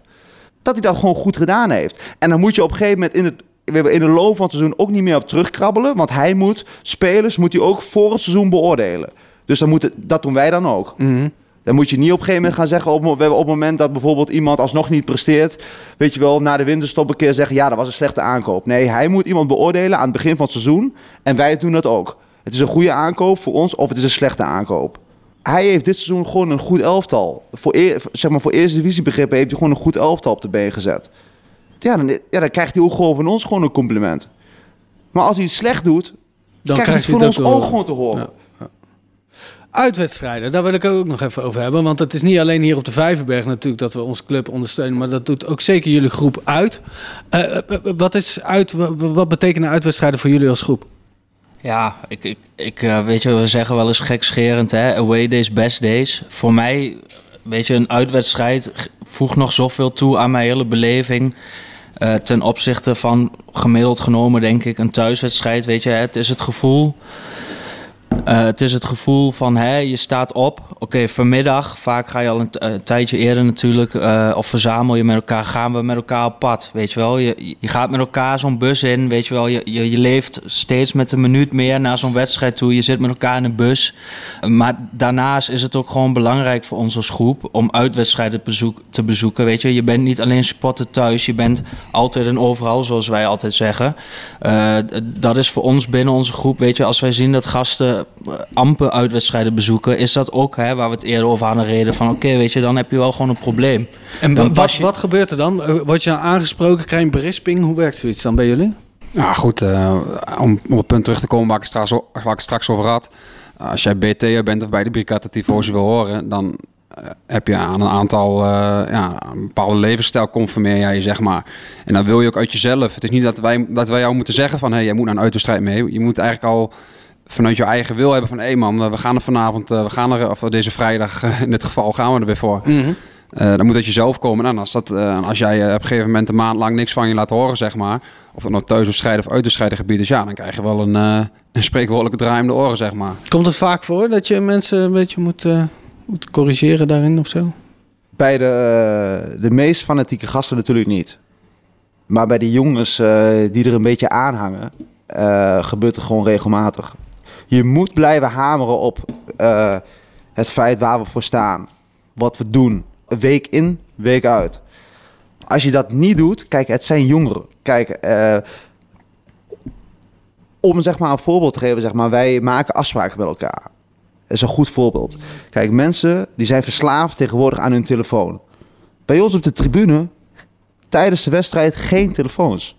dat hij dat gewoon goed gedaan heeft. En dan moet je op een gegeven moment in, het, in de loop van het seizoen ook niet meer op terugkrabbelen. Want hij moet, spelers moet hij ook voor het seizoen beoordelen. Dus dan moet dat doen wij dan ook. Dan moet je niet op een gegeven moment gaan zeggen... Op, op het moment dat bijvoorbeeld iemand alsnog niet presteert... weet je wel, na de winterstop een keer zeggen... ja, dat was een slechte aankoop. Nee, hij moet iemand beoordelen aan het begin van het seizoen. En wij doen dat ook. Het is een goede aankoop voor ons of het is een slechte aankoop. Hij heeft dit seizoen gewoon een goed elftal. Voor, eer, zeg maar, voor eerste divisiebegrippen heeft hij gewoon een goed elftal op de been gezet. Ja dan, ja, dan krijgt hij ook gewoon van ons gewoon een compliment. Maar als hij het slecht doet... Dan krijgt hij het van ons ook gewoon te horen. Ja. Uitwedstrijden, daar wil ik ook nog even over hebben. Want het is niet alleen hier op de Vijverberg natuurlijk dat we onze club ondersteunen. Maar dat doet ook zeker jullie groep uit. Eh, eh, wat, is uit wa- wat betekenen uitwedstrijden voor jullie als groep? Ja, ik, ik, ik eh, weet je, we zeggen wel eens gekscherend, hè, away days, best days. Voor mij, weet je, een uitwedstrijd voegt nog zoveel toe aan mijn hele beleving. eh, ten opzichte van gemiddeld genomen, denk ik, een thuiswedstrijd. Weet je, het is het gevoel. Eh, het is het gevoel van, hè, je staat op. Oké, vanmiddag, vaak ga je al een, eh, tijdje eerder natuurlijk, eh, of verzamel je met elkaar, gaan we met elkaar op pad, weet je wel. Je, je gaat met elkaar zo'n bus in, weet je wel. Je, je, leeft steeds met een minuut meer naar zo'n wedstrijd toe. Je zit met elkaar in een bus. Maar daarnaast is het ook gewoon belangrijk voor ons als groep om uitwedstrijden bezoek, te bezoeken, weet je. Je bent niet alleen supporter thuis, je bent altijd en overal, zoals wij altijd zeggen. Dat is voor ons binnen onze groep, weet je, als wij zien dat gasten amper uitwedstrijden bezoeken, is dat ook, hè, waar we het eerder over hadden reden, van oké, weet je, dan heb je wel gewoon een probleem. En Dan wat, je- wat gebeurt er dan? Eh, Word je dan aangesproken? Krijg je een berisping? Hoe werkt zoiets dan bij jullie? Ja, goed. eh, om op het punt terug te komen waar ik, straks, waar ik het straks over had. Als jij BT'er bent of bij de Brigade Tifosi wil horen, dan eh, heb je aan een aantal, eh, ja, een bepaalde levensstijl conformeer jij je, zeg maar. En dan wil je ook uit jezelf. Het is niet dat wij, dat wij jou moeten zeggen van, hé, hey, jij moet naar een uitwedstrijd mee. Je moet eigenlijk al vanuit je eigen wil hebben van, hé hey man, eh, we gaan er vanavond, eh, we gaan er, of deze vrijdag [laughs] in dit geval gaan we er weer voor. Eh, dan moet uit jezelf komen. En als, dat, eh, als jij op een gegeven moment een maand lang niks van je laat horen, zeg maar. Of dat nou thuis of strijden of uit de gebied is. Ja, dan krijg je wel een, eh een spreekwoordelijke draai om de oren, zeg maar. Komt het vaak voor dat je mensen een beetje moet, eh, moet corrigeren daarin of zo? Bij de, de meest fanatieke gasten natuurlijk niet. Maar bij de jongens eh, die er een beetje aanhangen, eh, gebeurt het gewoon regelmatig. Je moet blijven hameren op eh, het feit waar we voor staan. wat we doen. Week in, week uit. Als je dat niet doet, kijk, het zijn jongeren. Kijk, eh, om zeg maar een voorbeeld te geven, zeg maar, wij maken afspraken met elkaar. Dat is een goed voorbeeld. Kijk, mensen die zijn verslaafd tegenwoordig aan hun telefoon. Bij ons op de tribune, tijdens de wedstrijd, geen telefoons.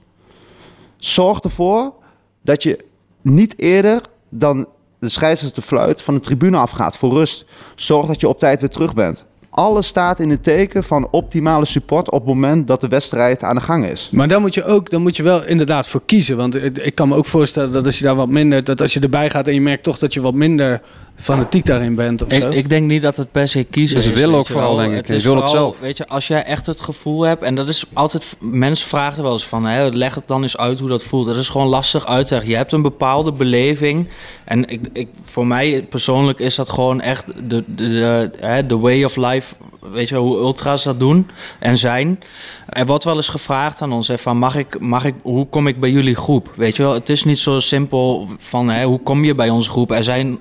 Zorg ervoor dat je niet eerder dan de scheidsrechter de fluit van de tribune afgaat voor rust. Zorg dat je op tijd weer terug bent. Alles staat in het teken van optimale support op het moment dat de wedstrijd aan de gang is. Maar dan moet je ook, dan moet je wel inderdaad voor kiezen. Want ik kan me ook voorstellen dat als je daar wat minder, dat als je erbij gaat en je merkt toch dat je wat minder fanatiek daarin bent of zo. Ik, ik denk niet dat het per se kiezen Het is is. willen ook vooral, denk ik. Je is het zelf. Weet je, als jij echt het gevoel hebt, en dat is altijd, mensen vragen er wel eens van, hè, leg het dan eens uit hoe dat voelt. Dat is gewoon lastig uit te leggen. Je hebt een bepaalde beleving. En ik, ik, voor mij persoonlijk is dat gewoon echt de, de, de, hè, de way of life. Weet je, hoe ultra's dat doen en zijn. Er wordt wel eens gevraagd aan ons hè, van mag ik, mag ik, hoe kom ik bij jullie groep? Weet je wel, het is niet zo simpel van hè, hoe kom je bij onze groep? Er zijn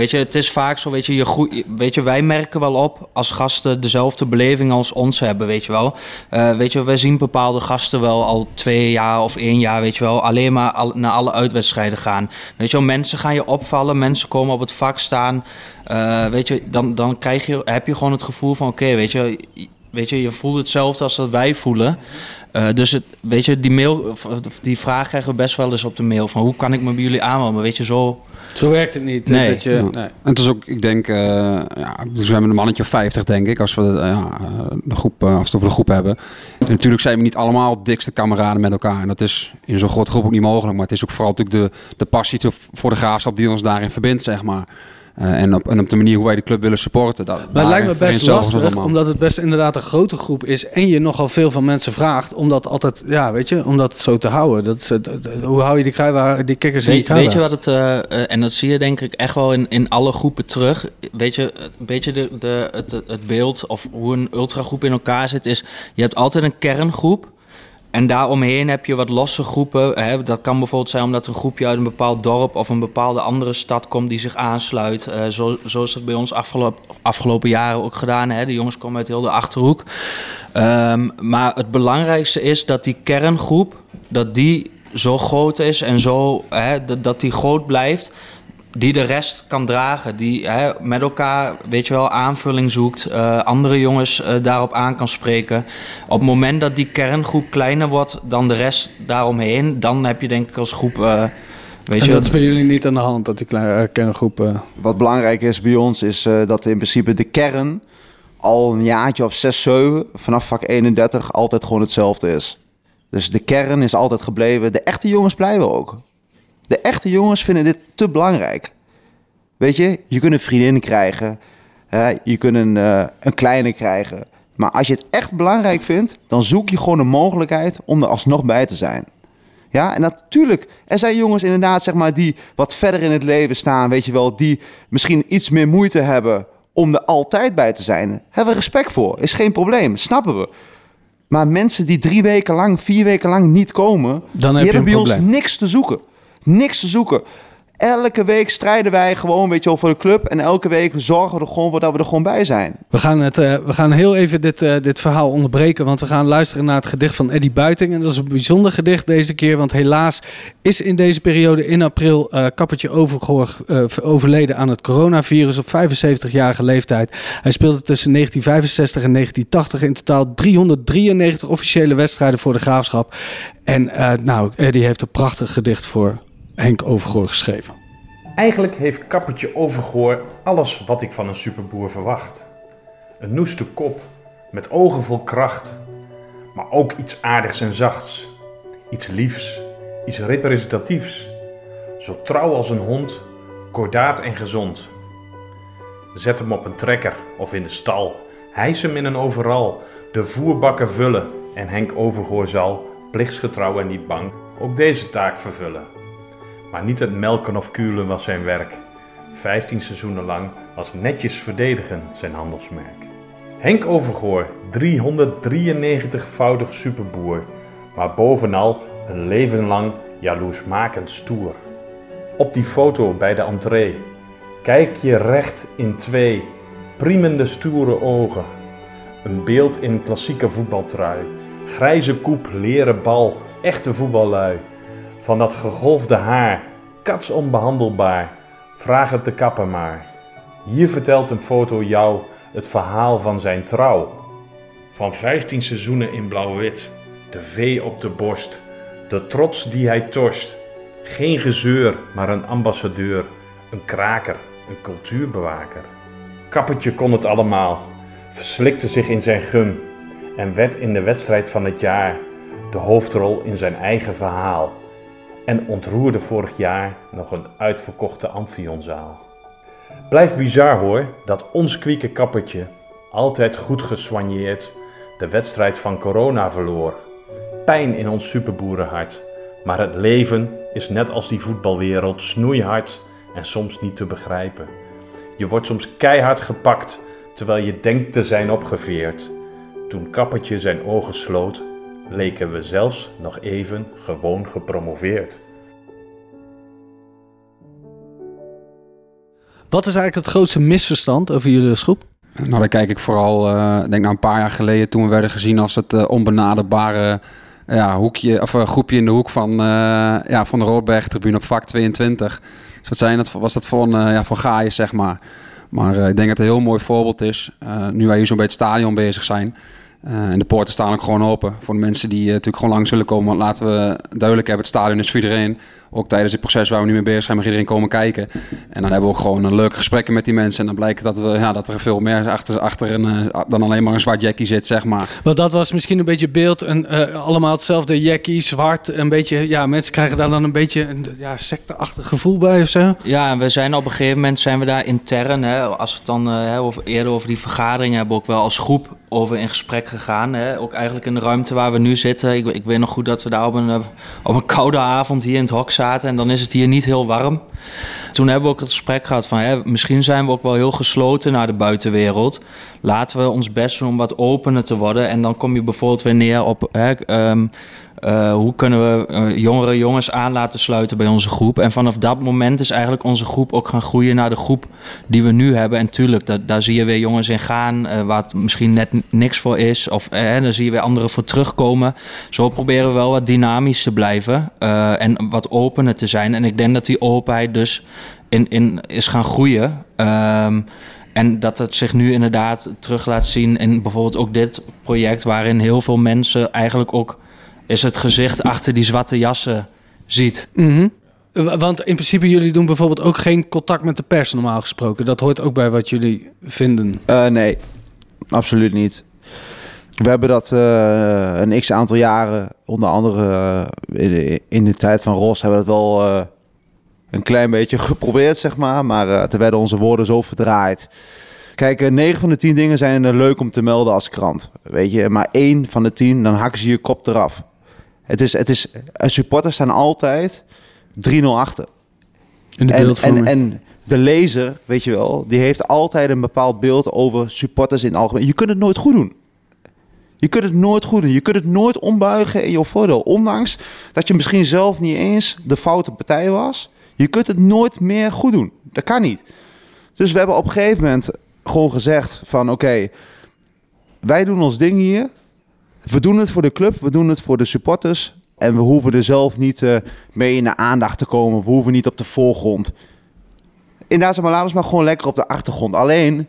Weet je, het is vaak zo, weet je, je groe- weet je, wij merken wel op als gasten dezelfde beleving als ons hebben, weet je wel. Eh, weet je, wij zien bepaalde gasten wel al twee jaar of één jaar, weet je wel, alleen maar naar alle uitwedstrijden gaan. Weet je mensen gaan je opvallen, mensen komen op het vak staan. Eh, weet je, dan, dan krijg je, heb je gewoon het gevoel van, oké, weet je, weet je, je voelt hetzelfde als dat wij voelen. Eh, dus het, weet je, die, mail, of, die vraag krijgen we best wel eens op de mail van hoe kan ik me bij jullie aanmelden? Maar weet je, zo... Zo werkt het niet. Nee. Dat je, Ja. nee. En het is ook, ik denk, eh ja, we zijn met een mannetje of 50, denk ik, als we ja, eh, de groep, als we het over de groep hebben. En natuurlijk zijn we niet allemaal dikste kameraden met elkaar. En dat is in zo'n grote groep ook niet mogelijk. Maar het is ook vooral natuurlijk de, de passie te- voor de graafschap die ons daarin verbindt, zeg maar. Eh, en, op, en op de manier hoe wij de club willen supporten. Dat, Maar het lijkt me best lastig, omdat het best inderdaad een grote groep is en je nogal veel van mensen vraagt om dat altijd, ja, weet je, om dat zo te houden. Dat is, hoe hou je die, die kikkers in die Weet, weet je wat het, eh, eh, en dat zie je denk ik echt wel in, in alle groepen terug. Weet je, een beetje de, de, het, het beeld of hoe een ultragroep in elkaar zit is, je hebt altijd een kerngroep. En daaromheen heb je wat losse groepen. Hè. Dat kan bijvoorbeeld zijn omdat een groepje uit een bepaald dorp of een bepaalde andere stad komt die zich aansluit. Eh, zo, zo is dat bij ons afgelopen, afgelopen jaren ook gedaan. Hè. De jongens komen uit heel de achterhoek. Ehm, maar het belangrijkste is dat die kerngroep, dat die zo groot is en zo, hè, dat die groot blijft. Die de rest kan dragen. Die hè, met elkaar, weet je wel, aanvulling zoekt. eh, andere jongens eh, daarop aan kan spreken. Op het moment dat die kerngroep kleiner wordt dan de rest daaromheen, dan heb je denk ik als groep. eh, weet En je, dat is bij jullie niet aan de hand, dat die kleine kerngroep... eh, Wat belangrijk is bij ons is eh, dat in principe de kern al een jaartje of 6, 7 vanaf vak 31 altijd gewoon hetzelfde is. Dus de kern is altijd gebleven. De echte jongens blijven ook. De echte jongens vinden dit te belangrijk. Weet je, je kunt een vriendin krijgen. hè, je kunt een, eh, een kleine krijgen. Maar als je het echt belangrijk vindt, dan zoek je gewoon een mogelijkheid om er alsnog bij te zijn. Ja, en natuurlijk, er zijn jongens inderdaad, zeg maar, die wat verder in het leven staan, weet je wel, die misschien iets meer moeite hebben om er altijd bij te zijn. Hebben we respect voor, is geen probleem, snappen we. Maar mensen die drie weken lang, vier weken lang niet komen, Dan die heb hebben bij ons niks te zoeken. Niks te zoeken. Elke week strijden wij gewoon, weet je wel, voor de club. En elke week zorgen we er gewoon voor dat we er gewoon bij zijn. We gaan, het, eh, we gaan heel even dit, eh, dit verhaal onderbreken, want we gaan luisteren naar het gedicht van Eddie Buiting. En dat is een bijzonder gedicht deze keer, want helaas is in deze periode in april eh Kappertje Overgoor overleden aan het coronavirus op 75-jarige leeftijd. Hij speelde tussen 1965 en 1980 in totaal 393 officiële wedstrijden voor de Graafschap. En nou, Eddie heeft een prachtig gedicht voor Henk Overgoor geschreven. Eigenlijk heeft Kappertje Overgoor alles wat ik van een superboer verwacht. Een noeste kop, met ogen vol kracht. Maar ook iets aardigs en zachts. Iets liefs, iets representatiefs. Zo trouw als een hond, kordaat en gezond. Zet hem op een trekker of in de stal. Hijs hem in een overal. De voerbakken vullen. En Henk Overgoor zal, plichtsgetrouw en niet bang, ook deze taak vervullen. Maar niet het melken of kulen was zijn werk. Vijftien seizoenen lang was netjes verdedigen zijn handelsmerk. Henk Overgoor, 393-voudig superboer, maar bovenal een leven lang jaloersmakend stoer. Op die foto bij de entree, kijk je recht in twee. priemende stoere ogen. Een beeld in klassieke voetbaltrui. Grijze koep, leren bal, echte voetballui. Van dat gegolfde haar, kats onbehandelbaar. Vraag het de kapper maar. Hier vertelt een foto jou het verhaal van zijn trouw. Van 15 seizoenen in blauw-wit, de V op de borst, de trots die hij torst. Geen gezeur, maar een ambassadeur, een kraker, een cultuurbewaker. Kappertje kon het allemaal, verslikte zich in zijn gum en werd in de wedstrijd van het jaar de hoofdrol in zijn eigen verhaal. En ontroerde vorig jaar nog een uitverkochte Amphionzaal. Blijft bizar hoor, dat ons kwieke kappertje, altijd goed gesoigneerd, de wedstrijd van corona verloor. Pijn in ons superboerenhart. Maar het leven is net als die voetbalwereld snoeihard en soms niet te begrijpen. Je wordt soms keihard gepakt terwijl je denkt te zijn opgeveerd. Toen kappertje zijn ogen sloot, leken we zelfs nog even gewoon gepromoveerd. Wat is eigenlijk het grootste misverstand over jullie groep? Nou, daar kijk ik vooral, eh, ik denk nou een paar jaar geleden toen we werden gezien als het eh, onbenaderbare ja, hoekje, of, uh, groepje in de hoek van, ja, van de Roodberg-tribune op vak 22. Dus wat zijn dat, was dat voor, een, ja, voor Gaius, zeg maar. Maar ik denk dat het een heel mooi voorbeeld is, nu wij hier zo bij het stadion bezig zijn. En de poorten staan ook gewoon open voor de mensen die natuurlijk gewoon lang zullen komen. Want laten we duidelijk hebben, het stadion is voor iedereen ook tijdens het proces waar we nu mee bezig zijn, mag iedereen komen kijken. En dan hebben we ook gewoon een leuke gesprekken met die mensen. En dan blijkt dat, we, ja, dat er veel meer achter, achter een, uh, dan alleen maar een zwart jackie zit, zeg maar. Want dat was misschien een beetje beeld. En, uh, allemaal hetzelfde jackie, zwart. Een beetje, ja, mensen krijgen daar dan een beetje een ja, secteachtig gevoel bij of zo. Ja, en we zijn op een gegeven moment zijn we daar intern. Hè, als we het dan uh, over, eerder over die vergadering hebben, ook wel als groep over in gesprek gegaan. Hè. Ook eigenlijk in de ruimte waar we nu zitten. Ik, ik weet nog goed dat we daar op een, op een koude avond hier in het hok En dan is het hier niet heel warm. Toen hebben we ook het gesprek gehad van... Misschien zijn we ook wel heel gesloten naar de buitenwereld. Laten we ons best doen om wat opener te worden. En dan kom je bijvoorbeeld weer neer op... Hè, um, uh, hoe kunnen we uh, jongere jongens aan laten sluiten bij onze groep? En vanaf dat moment is eigenlijk onze groep ook gaan groeien naar de groep die we nu hebben. En tuurlijk, daar zie je weer jongens in gaan uh, waar misschien net niks voor is. Of daar zie je weer anderen voor terugkomen. Zo proberen we wel wat dynamisch te blijven en wat opener te zijn. En ik denk dat die openheid dus in, in is gaan groeien. Um, en dat het zich nu inderdaad terug laat zien in bijvoorbeeld ook dit project, waarin heel veel mensen eigenlijk ook is het gezicht achter die zwarte jassen ziet. Mm -hmm. Want in principe, jullie doen bijvoorbeeld ook geen contact met de pers normaal gesproken. Dat hoort ook bij wat jullie vinden. Uh, nee, absoluut niet. We hebben dat uh, een x aantal jaren, onder andere uh, in, de, in, de, tijd van Ros, hebben we dat wel een klein beetje [laughs] geprobeerd, zeg maar. Maar toen werden onze woorden zo verdraaid. Kijk, 9 van de 10 dingen zijn leuk om te melden als krant. Weet je, maar één van de 10, dan hakken ze je kop eraf. Het is, het is, supporters staan altijd 3-0 achter. In de en, en, en de lezer, weet je wel, die heeft altijd een bepaald beeld over supporters in het algemeen. Je kunt het nooit goed doen. Je kunt het nooit goed doen. Je kunt het nooit ombuigen in je voordeel. Ondanks dat je misschien zelf niet eens de foute partij was. Je kunt het nooit meer goed doen. Dat kan niet. Dus we hebben op een gegeven moment gewoon gezegd van oké, okay, wij doen ons ding hier. We doen het voor de club, we doen het voor de supporters. En we hoeven er zelf niet uh, mee in de aandacht te komen. We hoeven niet op de voorgrond. Inderdaad, maar laten we maar gewoon lekker op de achtergrond. Alleen,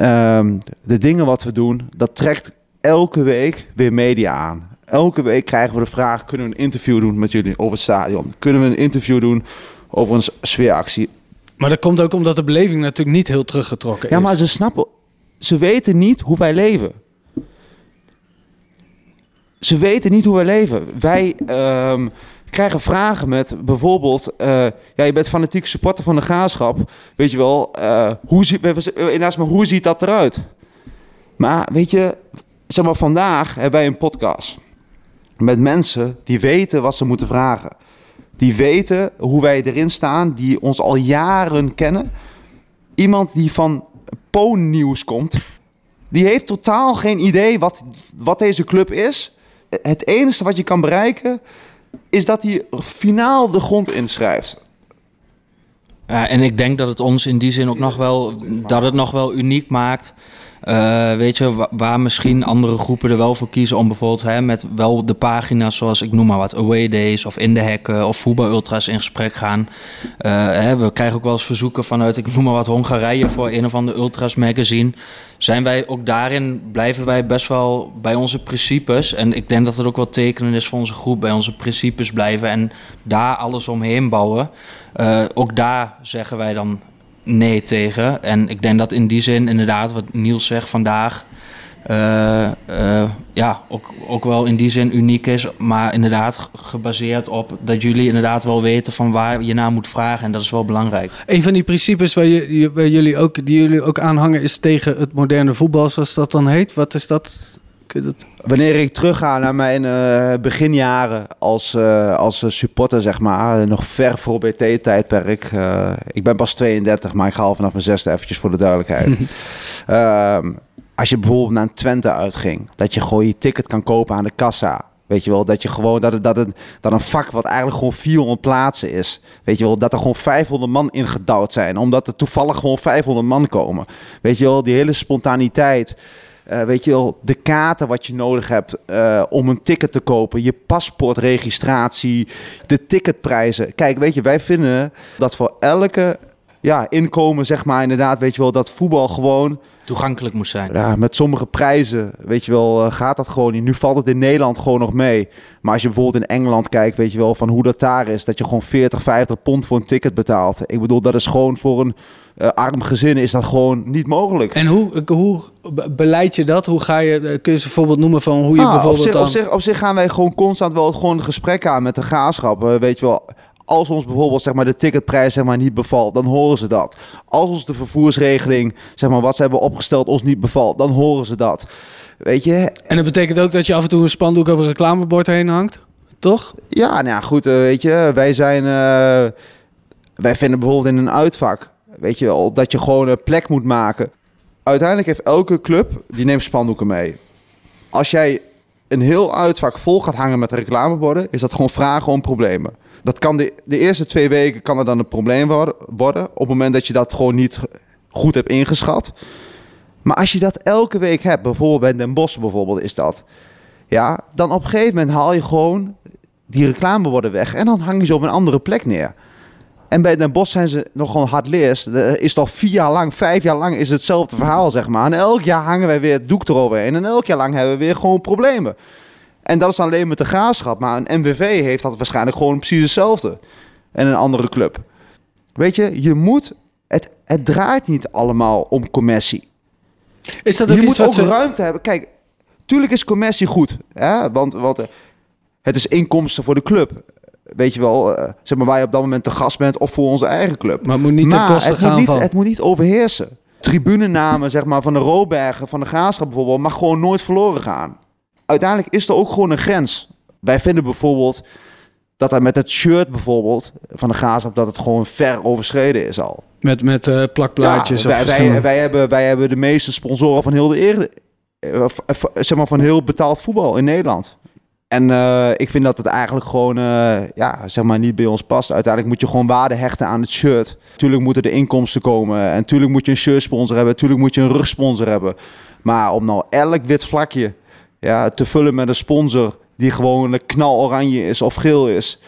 um, de dingen wat we doen, dat trekt elke week weer media aan. Elke week krijgen we de vraag, kunnen we een interview doen met jullie over het stadion? Kunnen we een interview doen over een sfeeractie? Maar dat komt ook omdat de beleving natuurlijk niet heel teruggetrokken is. Ja, maar ze snappen, ze weten niet hoe wij leven. Ze weten niet hoe wij leven. Wij um, krijgen vragen met bijvoorbeeld... Uh, ja, je bent fanatiek supporter van de graafschap. Weet je wel, uh, hoe, ziet, inderdaad, maar hoe ziet dat eruit? Maar weet je, zeg maar, vandaag hebben wij een podcast. Met mensen die weten wat ze moeten vragen. Die weten hoe wij erin staan, die ons al jaren kennen. Iemand die van Poon-nieuws komt... Die heeft totaal geen idee wat, wat deze club is het enige wat je kan bereiken is dat hij finaal de grond inschrijft. Ja, en ik denk dat het ons in die zin ook nog wel, dat het nog wel uniek maakt. Eh, weet je, wa- waar misschien andere groepen er wel voor kiezen om bijvoorbeeld hè, met wel de pagina's zoals ik noem maar wat Away Days of In de Hekken of Voetbal Ultras in gesprek gaan. Eh, hè, we krijgen ook wel eens verzoeken vanuit, ik noem maar wat, Hongarije voor een of ander Ultras magazine. Zijn wij ook daarin, blijven wij best wel bij onze principes. En ik denk dat het ook wel tekenend is voor onze groep, bij onze principes blijven en daar alles omheen bouwen. Eh, ook daar zeggen wij dan nee tegen. En ik denk dat in die zin, inderdaad, wat Niels zegt vandaag. eh, eh, ja, ook, ook wel in die zin uniek is. Maar inderdaad gebaseerd op dat jullie inderdaad wel weten van waar je naar moet vragen. En dat is wel belangrijk. Een van die principes waar, je, waar jullie ook, die jullie ook aanhangen is tegen het moderne voetbal, zoals dat dan heet. Wat is dat? Dat? Wanneer ik terugga naar mijn eh, beginjaren als, eh, als eh, supporter, zeg maar, nog ver voor BT-tijdperk. ik ben pas 32, maar ik ga al vanaf mijn zesde eventjes voor de duidelijkheid. [laughs] Ehm, als je bijvoorbeeld naar een Twente uitging, dat je gewoon je ticket kan kopen aan de kassa. Weet je wel, dat je gewoon dat, het, dat, het, dat een vak wat eigenlijk gewoon 400 plaatsen is. Weet je wel, dat er gewoon 500 man ingedouwd zijn. Omdat er toevallig gewoon 500 man komen. Weet je wel, die hele spontaniteit. Eh, weet je wel, de kaarten wat je nodig hebt eh, om een ticket te kopen, je paspoortregistratie, de ticketprijzen. Kijk, weet je, wij vinden dat voor elke ja, inkomen, zeg maar, inderdaad, weet je wel, dat voetbal gewoon Toegankelijk moet zijn. ja, met sommige prijzen, weet je wel, eh, gaat dat gewoon niet. Nu valt het in Nederland gewoon nog mee. Maar als je bijvoorbeeld in Engeland kijkt, weet je wel, van hoe dat daar is, dat je gewoon 40, 50 pond voor een ticket betaalt. Ik bedoel, dat is gewoon voor een eh, arm gezin is dat gewoon niet mogelijk. En hoe, hoe be- beleid je dat? Hoe ga je, eh, kun je eens een voorbeeld noemen van hoe je Ah, bijvoorbeeld op, zich, dan... op, zich, op zich gaan wij gewoon constant wel gewoon een gesprek aan met de graafschap. Eh, weet je wel, als ons bijvoorbeeld zeg maar, de ticketprijs zeg maar, niet bevalt, dan horen ze dat. Als ons de vervoersregeling, zeg maar, wat ze hebben opgesteld, ons niet bevalt, dan horen ze dat. Weet je, En dat betekent ook dat je af en toe een spandoek over een reclamebord heen hangt? Toch? Ja, nou ja, goed, eh, weet je, wij zijn, eh, wij vinden bijvoorbeeld in een uitvak, weet je wel, dat je gewoon een plek moet maken. Uiteindelijk heeft elke club, die neemt spandoeken mee. Als jij een heel uitvak vol gaat hangen met reclameborden, is dat gewoon vragen om problemen. Dat kan de, de eerste twee weken kan er dan een probleem worden, op het moment dat je dat gewoon niet goed hebt ingeschat. Maar als je dat elke week hebt, bijvoorbeeld bij Den Bosch bijvoorbeeld is dat, ja, dan op een gegeven moment haal je gewoon die reclameborden weg en dan hang je ze op een andere plek neer. En bij Den Bosch zijn ze nog gewoon hard leers. Er is toch vier jaar lang, vijf jaar lang is hetzelfde verhaal, zeg maar. En elk jaar hangen wij weer het doek eroverheen. En elk jaar lang hebben we weer gewoon problemen. En dat is alleen met de graafschap. Maar een MVV heeft dat waarschijnlijk gewoon precies hetzelfde. En een andere club. Weet je, je moet... Het, het draait niet allemaal om commercie. Is dat ook Je moet wat ook ze... ruimte hebben. Kijk, tuurlijk is commercie goed. Hè? Want, want eh, het is inkomsten voor de club. Weet je wel, eh, zeg maar waar je op dat moment te gast bent of voor onze eigen club. Maar het moet niet ten Maar koste het gaan moet, niet, van... het moet niet overheersen. Tribunenamen zeg maar, van de Robergen, van de Graafschap bijvoorbeeld, mag gewoon nooit verloren gaan. Uiteindelijk is er ook gewoon een grens. Wij vinden bijvoorbeeld dat er met het shirt bijvoorbeeld van de Graafschap, dat het gewoon ver overschreden is al. Met, met eh, plakplaatjes Ja, of wij, wij, wij, hebben, wij hebben de meeste sponsoren van heel de ere, eh, v- zeg maar van heel betaald voetbal in Nederland. En eh, ik vind dat het eigenlijk gewoon eh, ja, zeg maar niet bij ons past. Uiteindelijk moet je gewoon waarde hechten aan het shirt. Tuurlijk moeten er inkomsten komen. En tuurlijk moet je een shirtsponsor hebben. Tuurlijk moet je een rugsponsor hebben. Maar om nou elk wit vlakje ja, te vullen met een sponsor die gewoon knaloranje is of geel is.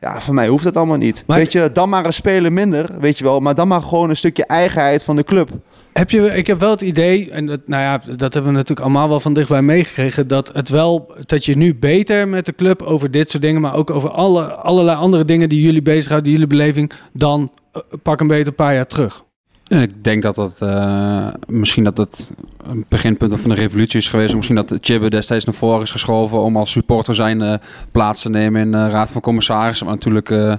Ja, voor mij hoeft dat allemaal niet. Maar- weet je, dan maar een speler minder, weet je wel. Maar dan maar gewoon een stukje eigenheid van de club. Heb je, ik heb wel het idee, en dat, nou ja, dat hebben we natuurlijk allemaal wel van dichtbij meegekregen, dat het wel, dat je nu beter met de club over dit soort dingen, maar ook over alle, allerlei andere dingen die jullie bezighouden, die jullie beleving, dan eh, pak een beter een paar jaar terug. En ik denk dat dat eh, misschien dat het een beginpunt van de revolutie is geweest. Misschien dat Chibbe destijds naar voren is geschoven om als supporter zijn eh, plaats te nemen in de Raad van Commissarissen. Maar natuurlijk eh,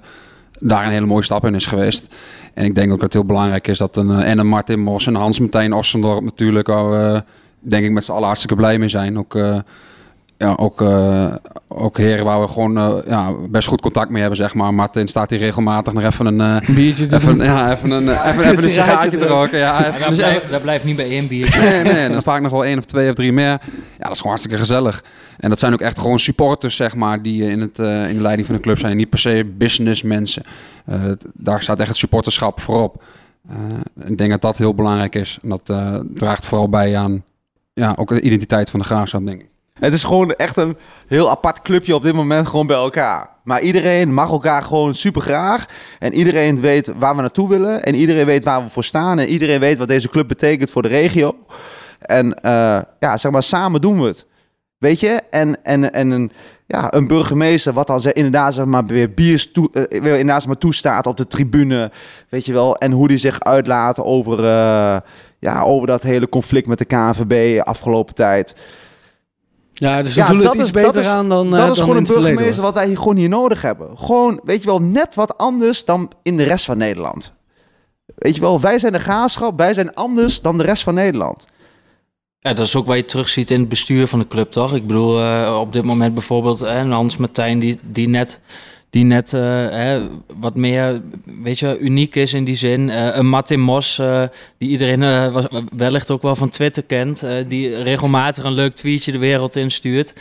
daar een hele mooie stap in is geweest. En ik denk ook dat het heel belangrijk is dat een, eh, en een Martin Mos en Hans Martijn Ossendorp natuurlijk, waar we denk ik met z'n allen hartstikke blij mee zijn. Ook eh, ja, ook, eh, ook heren waar we gewoon eh, ja, best goed contact mee hebben, zeg maar. Martin staat hier regelmatig nog even een... eh, Biertje te even, doen. ja, even een, [laughs] even, even een sigaretje te roken. Ja, even, dat, blijft, dat blijft niet bij één biertje. Nee, nee, en dan vaak nog wel één of twee of drie meer. Ja, dat is gewoon hartstikke gezellig. En dat zijn ook echt gewoon supporters, zeg maar, die in, het, eh, in de leiding van de club zijn. En niet per se businessmensen. Eh, daar staat echt het supporterschap voorop. Eh, ik denk dat dat heel belangrijk is. En dat eh, draagt vooral bij aan ja, ook de identiteit van de graafschap, denk ik. Het is gewoon echt een heel apart clubje op dit moment gewoon bij elkaar. Maar iedereen mag elkaar gewoon super graag. En iedereen weet waar we naartoe willen. En iedereen weet waar we voor staan. En iedereen weet wat deze club betekent voor de regio. En eh, ja, zeg maar, samen doen we het. Weet je? En, en, en een, ja, een burgemeester, wat dan inderdaad zeg maar, weer biers toe, eh, inderdaad maar, toestaat op de tribune. Weet je wel? En hoe die zich uitlaat over, eh, ja, over dat hele conflict met de KNVB afgelopen tijd. Ja, dus ze Ja, voelen het dat iets is- dat beter is- aan dan eh, dat dan is gewoon een burgemeester wat wij hier gewoon hier nodig hebben. Gewoon, weet je wel, net wat anders dan in de rest van Nederland. Weet je wel, wij zijn de graafschap, wij zijn anders dan de rest van Nederland. Ja, dat is ook wat je terugziet in het bestuur van de club, toch? Ik bedoel, eh, op dit moment bijvoorbeeld eh, Hans Martijn, die, die net, die net eh, hè, wat meer, weet je, uniek is in die zin. Eh, een Martin Mos, eh, die iedereen wellicht ook wel van Twitter kent, die regelmatig een leuk tweetje de wereld instuurt.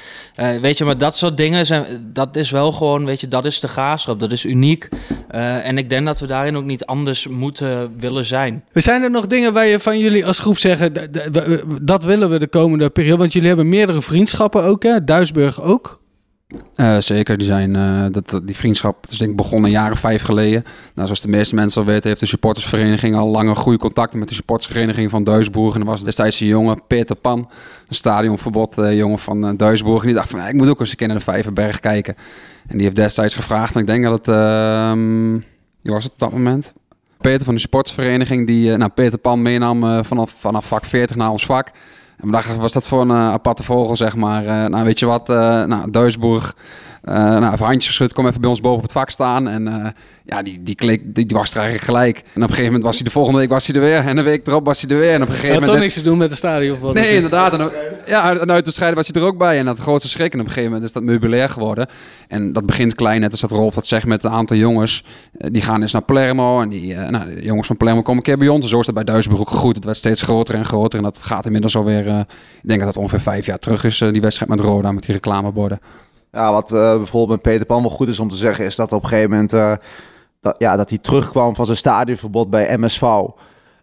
Weet je, maar dat soort dingen, zijn, dat is wel gewoon, weet je, dat is de graafschap, dat is uniek. En ik denk dat we daarin ook niet anders moeten willen zijn. Zijn er nog dingen waar je van jullie als groep zeggen, dat willen we de komende periode? Want jullie hebben meerdere vriendschappen ook, hè? Duisburg ook. Eh, zeker, die, zijn, eh, dat, die vriendschap is denk begonnen of vijf geleden. Nou, zoals de meeste mensen al weten, heeft de supportersvereniging al lange goede contacten met de supportersvereniging van Duisburg. En er was destijds een jongen, Peter Pan, een stadionverbod eh, jongen van Duisburg. En die dacht van, "Ja, ik moet ook eens een keer naar de Vijverberg kijken. En die heeft destijds gevraagd, en ik denk dat het, ehm wie was het op dat moment? Peter van de supportersvereniging, die nou, Peter Pan meenam vanaf, vanaf vak 40 naar ons vak. En dachten, was dat voor een eh, aparte vogel, zeg maar. Eh, nou, weet je wat, eh nou, Duisburg, eh, nou, even handjes geschud, kom even bij ons boven op het vak staan. En eh, ja, die, die, kleek, die, die was er eigenlijk gelijk. En op een gegeven moment was hij de volgende week was hij er weer. En een week erop was hij er weer. En op een gegeven had moment... toch niks te doen met de stadion of wat? Nee, inderdaad. En, ja, en uit de scheiden was hij er ook bij. En dat grootste schrik. En op een gegeven moment is dat meubilair geworden. En dat begint klein, net als dat Rolf dat zegt met een aantal jongens. Eh, Die gaan eens naar Palermo. En die, nou, de jongens van Palermo komen een keer bij ons. En zo is dat bij Duisburg ook gegroeid. Het werd steeds groter en groter. En dat gaat inmiddels alweer, ik denk dat het ongeveer vijf jaar terug is. die wedstrijd met Roda, met die reclameborden. Ja, wat eh, bijvoorbeeld met Peter Pan wel goed is om te zeggen, is dat op een gegeven moment eh, dat, ja, dat hij terugkwam van zijn stadionverbod bij MSV.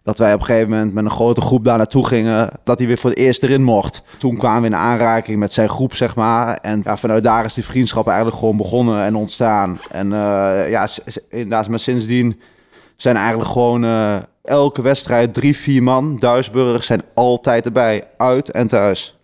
Dat wij op een gegeven moment met een grote groep daar naartoe gingen, dat hij weer voor het eerst erin mocht. Toen kwamen we in aanraking met zijn groep, zeg maar. En vanuit daar is die vriendschap eigenlijk gewoon begonnen en ontstaan. En eh, ja, inderdaad, maar sindsdien zijn eigenlijk gewoon elke wedstrijd drie, vier man, Duisburg, zijn altijd erbij, uit en thuis.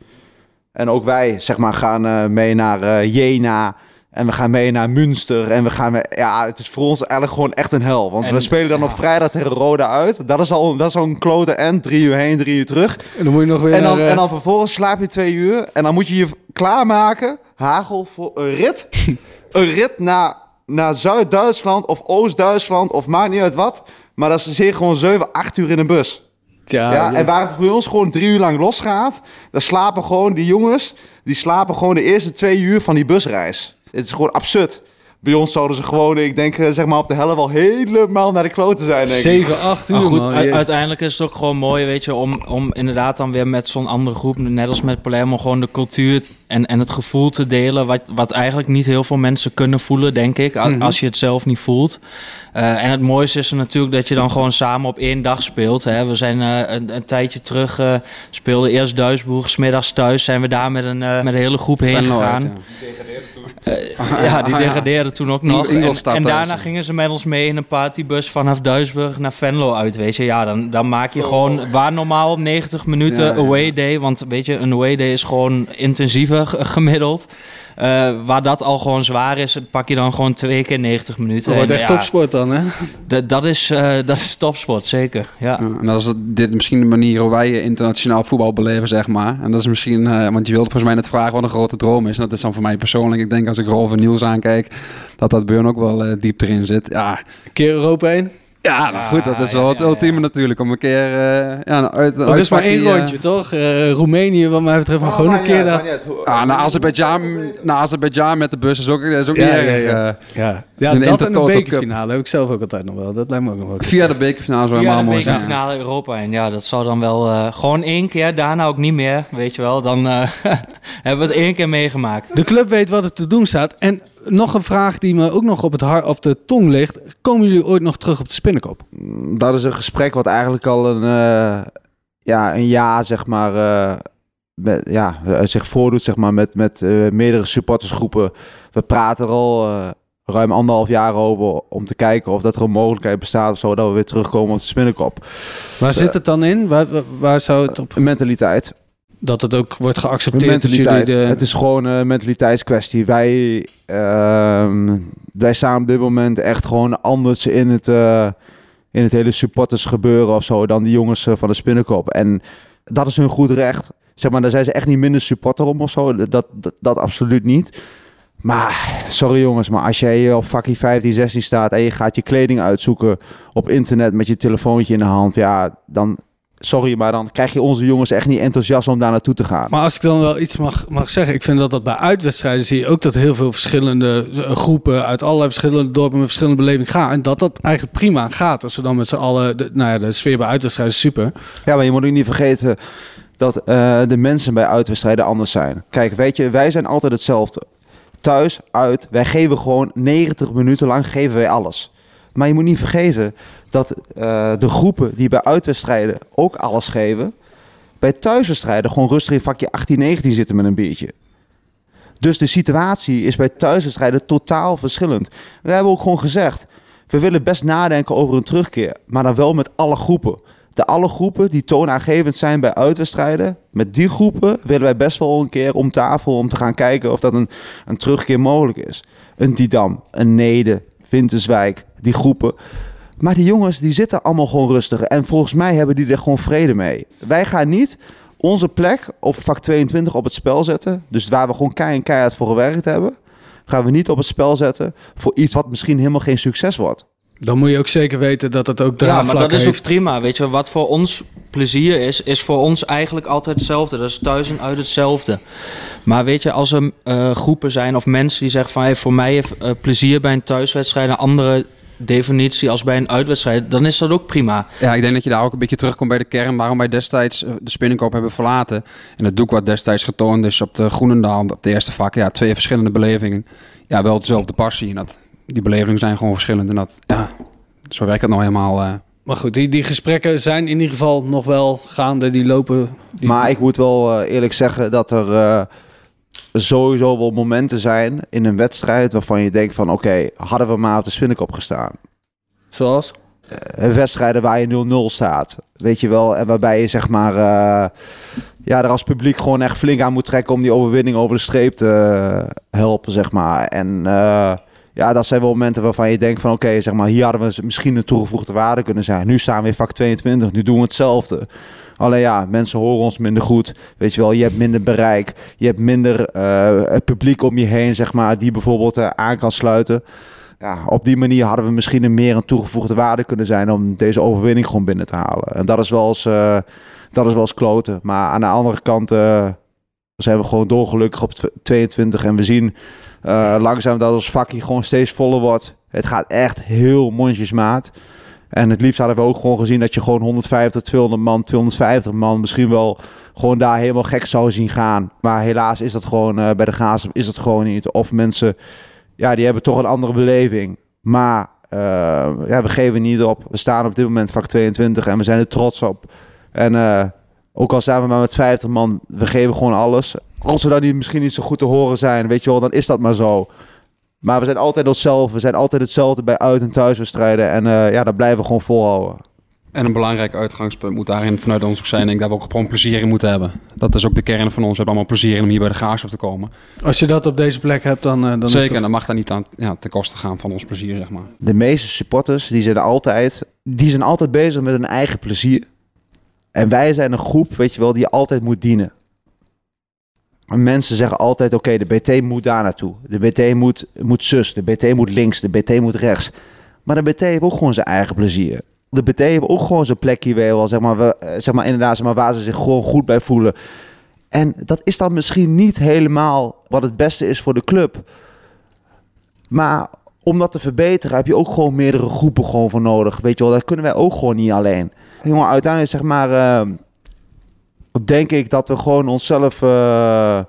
En ook wij, zeg maar, gaan eh, mee naar eh, Jena. En we gaan mee naar Münster. En we gaan mee, ja, het is voor ons eigenlijk gewoon echt een hel. Want En- we spelen dan op vrijdag tegen Roda uit. Dat is al, dat is al een klote end. Drie uur heen, drie uur terug. En dan moet je nog weer En dan, naar, eh, en dan vervolgens slaap je twee uur. En dan moet je je klaarmaken, Hagel, voor een rit. [laughs] een rit naar, naar Zuid-Duitsland of Oost-Duitsland of maakt niet uit wat. Maar dat is zeker gewoon 7, 8 uur in een bus. Tja, Ja, en waar het bij ons gewoon drie uur lang losgaat, dan slapen gewoon die jongens, die slapen gewoon de eerste twee uur van die busreis. Het is gewoon absurd. Bij ons zouden ze gewoon, ik denk, eh, zeg maar op de helft wel helemaal naar de kloten zijn, denk ik. 7, 8 uur, Maar goed, man. u- Je- uiteindelijk is het ook gewoon mooi, weet je, om, om inderdaad dan weer met zo'n andere groep, net als met Palermo, gewoon de cultuur en, en het gevoel te delen, wat, wat eigenlijk niet heel veel mensen kunnen voelen, denk ik, Mhm. als je het zelf niet voelt. Eh, en het mooiste is er natuurlijk dat je dan gewoon samen op één dag speelt. Hè. We zijn eh, een, een tijdje terug, eh speelden eerst Duisburg, smiddags thuis zijn we daar met een, eh, met een hele groep heen Venlo uit, gegaan. Ja, die degradeerden [laughs] toen ook nog. En, Ingolstadt en daarna ja. gingen ze met ons mee in een partybus vanaf Duisburg naar Venlo uit, weet je. Ja, dan, dan maak je gewoon, waar normaal 90 minuten Ja, ja. away day, want weet je, een away day is gewoon intensiever gemiddeld. Eh, waar dat al gewoon zwaar is, pak je dan gewoon twee keer 90 minuten. Dat wordt En echt ja, topsport dan, hè? dat, is, eh, [laughs] dat is topsport, zeker. Ja. Ja, en dat is dit misschien de manier hoe wij internationaal voetbal beleven, zeg maar. En dat is misschien, eh, want je wilde volgens mij net vragen wat een grote droom is. En dat is dan voor mij persoonlijk. Ik denk als ik Rolf en Niels aankijk, dat dat hun ook wel eh, diep erin zit. Ja, Een keer Europa heen. Ja, nou goed, dat is wel ja, het ja, ja. ultieme natuurlijk. Om een keer uh, ja, uit, een Dat is maar één eh, rondje, toch? Eh, Roemenië, wat mij betreft, Oh, maar gewoon een keer daar. Ah, naar Azerbeidzjan, naar Azerbeidzjan met de bus is ook, is ook Ja, niet ja, erg. ja. Ja, Een dat en de bekerfinale heb ik zelf ook altijd nog wel. Dat lijkt me ook nog wel. via de bekerfinale zou helemaal de mooi zijn. bekerfinale Europa en ja, dat zou dan wel eh, gewoon één keer, daarna ook niet meer, weet je wel. Dan eh, [laughs] hebben we het één keer meegemaakt. De club weet wat er te doen staat. En nog een vraag die me ook nog op, het hart, op de tong ligt. Komen jullie ooit nog terug op de spinnenkop? Dat is een gesprek wat eigenlijk al een, eh, ja, een jaar, zeg maar, eh, met, ja, zich voordoet, zeg maar, met, met eh, meerdere supportersgroepen. We praten er al eh, ruim anderhalf jaar over om te kijken of dat er een mogelijkheid bestaat of zo, dat we weer terugkomen op de spinnenkop. Waar zit het dan in? Waar, waar- zou het op... Mentaliteit. Dat het ook wordt geaccepteerd mentaliteit. de... Het is gewoon een mentaliteitskwestie. Wij, ehm, wij staan op dit moment echt gewoon anders in het, eh, in het hele supporters gebeuren of zo dan die jongens eh, van de Spinnenkop. En dat is hun goed recht. Zeg maar, daar zijn ze echt niet minder supporter om of zo. Dat, dat, dat absoluut niet. Maar, sorry jongens, maar als jij op vakkie 15, 16 staat en je gaat je kleding uitzoeken op internet met je telefoontje in de hand, ja, dan, sorry, maar dan krijg je onze jongens echt niet enthousiast om daar naartoe te gaan. Maar als ik dan wel iets mag, mag zeggen, ik vind dat dat bij uitwedstrijden zie je ook dat heel veel verschillende eh, groepen uit allerlei verschillende dorpen met verschillende beleving gaan. En dat dat eigenlijk prima gaat. Als we dan met z'n allen, de, nou ja, de sfeer bij uitwedstrijden is super. Ja, maar je moet ook niet vergeten dat eh, de mensen bij uitwedstrijden anders zijn. Kijk, weet je, wij zijn altijd hetzelfde. Thuis, uit, wij geven gewoon 90 minuten lang geven wij alles. Maar je moet niet vergeten dat eh, de groepen die bij uitwedstrijden ook alles geven, bij thuiswedstrijden gewoon rustig in vakje 18, 19 zitten met een biertje. Dus de situatie is bij thuiswedstrijden totaal verschillend. We hebben ook gewoon gezegd, we willen best nadenken over een terugkeer, maar dan wel met alle groepen. De alle groepen die toonaangevend zijn bij uitwedstrijden, met die groepen willen wij best wel een keer om tafel om te gaan kijken of dat een, een terugkeer mogelijk is. Een Didam, een Nede, Winterswijk, die groepen. Maar die jongens die zitten allemaal gewoon rustig en volgens mij hebben die er gewoon vrede mee. Wij gaan niet onze plek op vak 22 op het spel zetten, dus waar we gewoon kei keihard voor gewerkt hebben, gaan we niet op het spel zetten voor iets wat misschien helemaal geen succes wordt. Dan moet je ook zeker weten dat het ook Ja, draagvlak maar dat is ook prima. Weet je, wat voor ons plezier is, is voor ons eigenlijk altijd hetzelfde. Dat is thuis en uit hetzelfde. Maar weet je, als er eh, groepen zijn of mensen die zeggen van... Hey, voor mij heeft eh, plezier bij een thuiswedstrijd een andere definitie als bij een uitwedstrijd... dan is dat ook prima. Ja, ik denk dat je daar ook een beetje terugkomt bij de kern waarom wij destijds eh, de spinningkoop hebben verlaten. En het doek wat destijds getoond is op de Groenendaal, op de eerste vak, ja, twee verschillende belevingen. Ja, wel dezelfde passie. En dat, die belevingen zijn gewoon verschillend. En dat, ja, zo werkt het nou helemaal. eh. Maar goed, die, die gesprekken zijn in ieder geval nog wel gaande. Die lopen... Die... Maar ik moet wel eh, eerlijk zeggen dat er eh, sowieso wel momenten zijn in een wedstrijd waarvan je denkt van oké, hadden we maar op de spinnenkop gestaan. Zoals? Eh, wedstrijden waar je 0-0 staat, weet je wel, en waarbij je zeg maar eh, ja, er als publiek gewoon echt flink aan moet trekken om die overwinning over de streep te helpen, zeg maar. En eh, ja, dat zijn wel momenten waarvan je denkt van oké, zeg maar, hier hadden we misschien een toegevoegde waarde kunnen zijn. Nu staan we in vak 22, nu doen we hetzelfde. Alleen ja, mensen horen ons minder goed. Weet je wel, je hebt minder bereik. Je hebt minder eh, het publiek om je heen, zeg maar, die bijvoorbeeld eh, aan kan sluiten. Ja, op die manier hadden we misschien een meer een toegevoegde waarde kunnen zijn om deze overwinning gewoon binnen te halen. En dat is wel eens, eh, dat is wel eens kloten. Maar aan de andere kant zijn we gewoon doorgelukkig op tw- 22 en we zien eh, langzaam dat ons vakje gewoon steeds voller wordt. Het gaat echt heel mondjesmaat. En het liefst hadden we ook gewoon gezien dat je gewoon 150, 200 man, 250 man misschien wel gewoon daar helemaal gek zou zien gaan. Maar helaas is dat gewoon eh, bij de Gaas is dat gewoon niet. Of mensen, ja, die hebben toch een andere beleving. Maar eh, ja, we geven niet op. We staan op dit moment vak 22 en we zijn er trots op. En ook al staan we maar met 50 man, we geven gewoon alles. Als we dan niet, misschien niet zo goed te horen zijn, weet je wel, dan is dat maar zo. Maar we zijn altijd onszelf. We zijn altijd hetzelfde bij uit- en thuiswedstrijden. En eh, ja, dat blijven we gewoon volhouden. En een belangrijk uitgangspunt moet daarin vanuit ons ook zijn, denk ik, dat we ook gewoon plezier in moeten hebben. Dat is ook de kern van ons. We hebben allemaal plezier in om hier bij de Graafschap te komen. Als je dat op deze plek hebt, dan, eh, dan Zeker, is dat... dan mag dat niet aan, ja, ten koste gaan van ons plezier, zeg maar. De meeste supporters die zijn, altijd, die zijn altijd bezig met hun eigen plezier. En wij zijn een groep, weet je wel, die altijd moet dienen. En mensen zeggen altijd, oké, de BT moet daar naartoe. De BT moet, moet zus, de BT moet links, de BT moet rechts. Maar de BT heeft ook gewoon zijn eigen plezier. De BT heeft ook gewoon zijn plekje weer wel, zeg maar, we- eh, zeg maar inderdaad, zeg maar, waar ze zich gewoon goed bij voelen. En dat is dan misschien niet helemaal wat het beste is voor de club. Maar om dat te verbeteren heb je ook gewoon meerdere groepen gewoon voor nodig. Weet je wel, dat kunnen wij ook gewoon niet alleen. Jongen, uiteindelijk zeg maar, eh, denk ik dat we gewoon onszelf eh,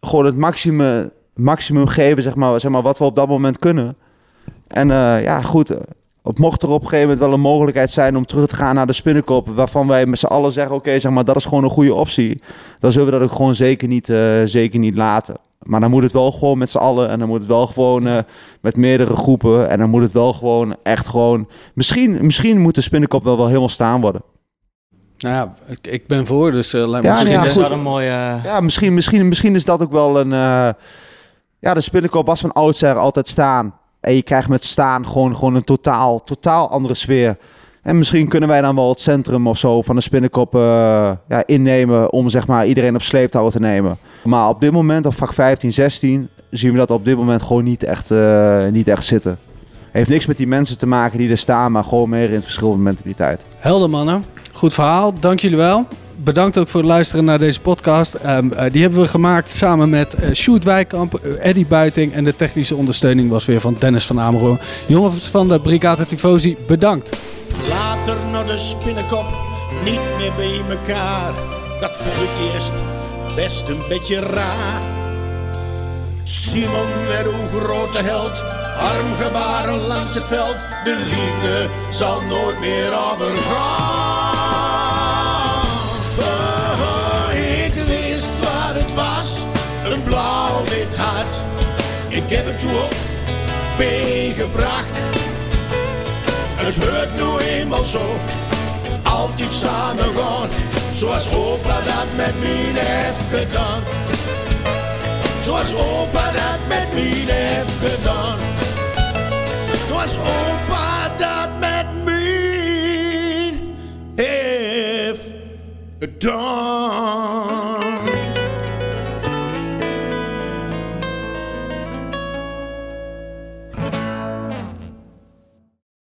gewoon het maximum, maximum geven, zeg maar, zeg maar, wat we op dat moment kunnen. En eh, ja, goed. Het mocht er op een gegeven moment wel een mogelijkheid zijn om terug te gaan naar de spinnenkop. Waarvan wij met z'n allen zeggen: oké, zeg maar, dat is gewoon een goede optie. Dan zullen we dat ook gewoon zeker niet, eh, zeker niet laten. Maar dan moet het wel gewoon met z'n allen. En dan moet het wel gewoon met meerdere groepen. En dan moet het wel gewoon echt gewoon. Misschien, misschien moet de spinnenkop wel, wel helemaal staan worden. Nou ja, ik, ik ben voor, dus eh, me Ja, misschien ja, is dat een mooie... Ja, misschien, misschien, misschien is dat ook wel een. eh, ja, de spinnenkop was van oudsher altijd staan. En je krijgt met staan gewoon, gewoon een totaal, totaal andere sfeer. En misschien kunnen wij dan wel het centrum of zo van de spinnenkop eh, ja, innemen. om zeg maar iedereen op sleeptouw te nemen. Maar op dit moment, op vak 15, 16, zien we dat op dit moment gewoon niet echt, eh, niet echt zitten. Heeft niks met die mensen te maken die er staan, maar gewoon meer in het verschil van mentaliteit. Helder mannen, goed verhaal. Dank jullie wel. Bedankt ook voor het luisteren naar deze podcast. Ehm, eh, die hebben we gemaakt samen met eh Sjoerd Wijkamp, eh, Eddie Buiting en de technische ondersteuning was weer van Dennis van Amerongen. Jongens van de Brigade Tifosi, bedankt. Later naar de spinnenkop, niet meer bij elkaar. Dat vond ik eerst best een beetje raar. Simon werd een grote held, armgebaren langs het veld. De liefde zal nooit meer overgaan. Blauw-wit hart. Ik heb het toe op gebracht. Het hoort nu eenmaal zo, altijd samen gaan. Zoals opa dat met mij heeft gedaan. Zoals opa dat met mij heeft gedaan. Zoals opa dat met mij heeft gedaan.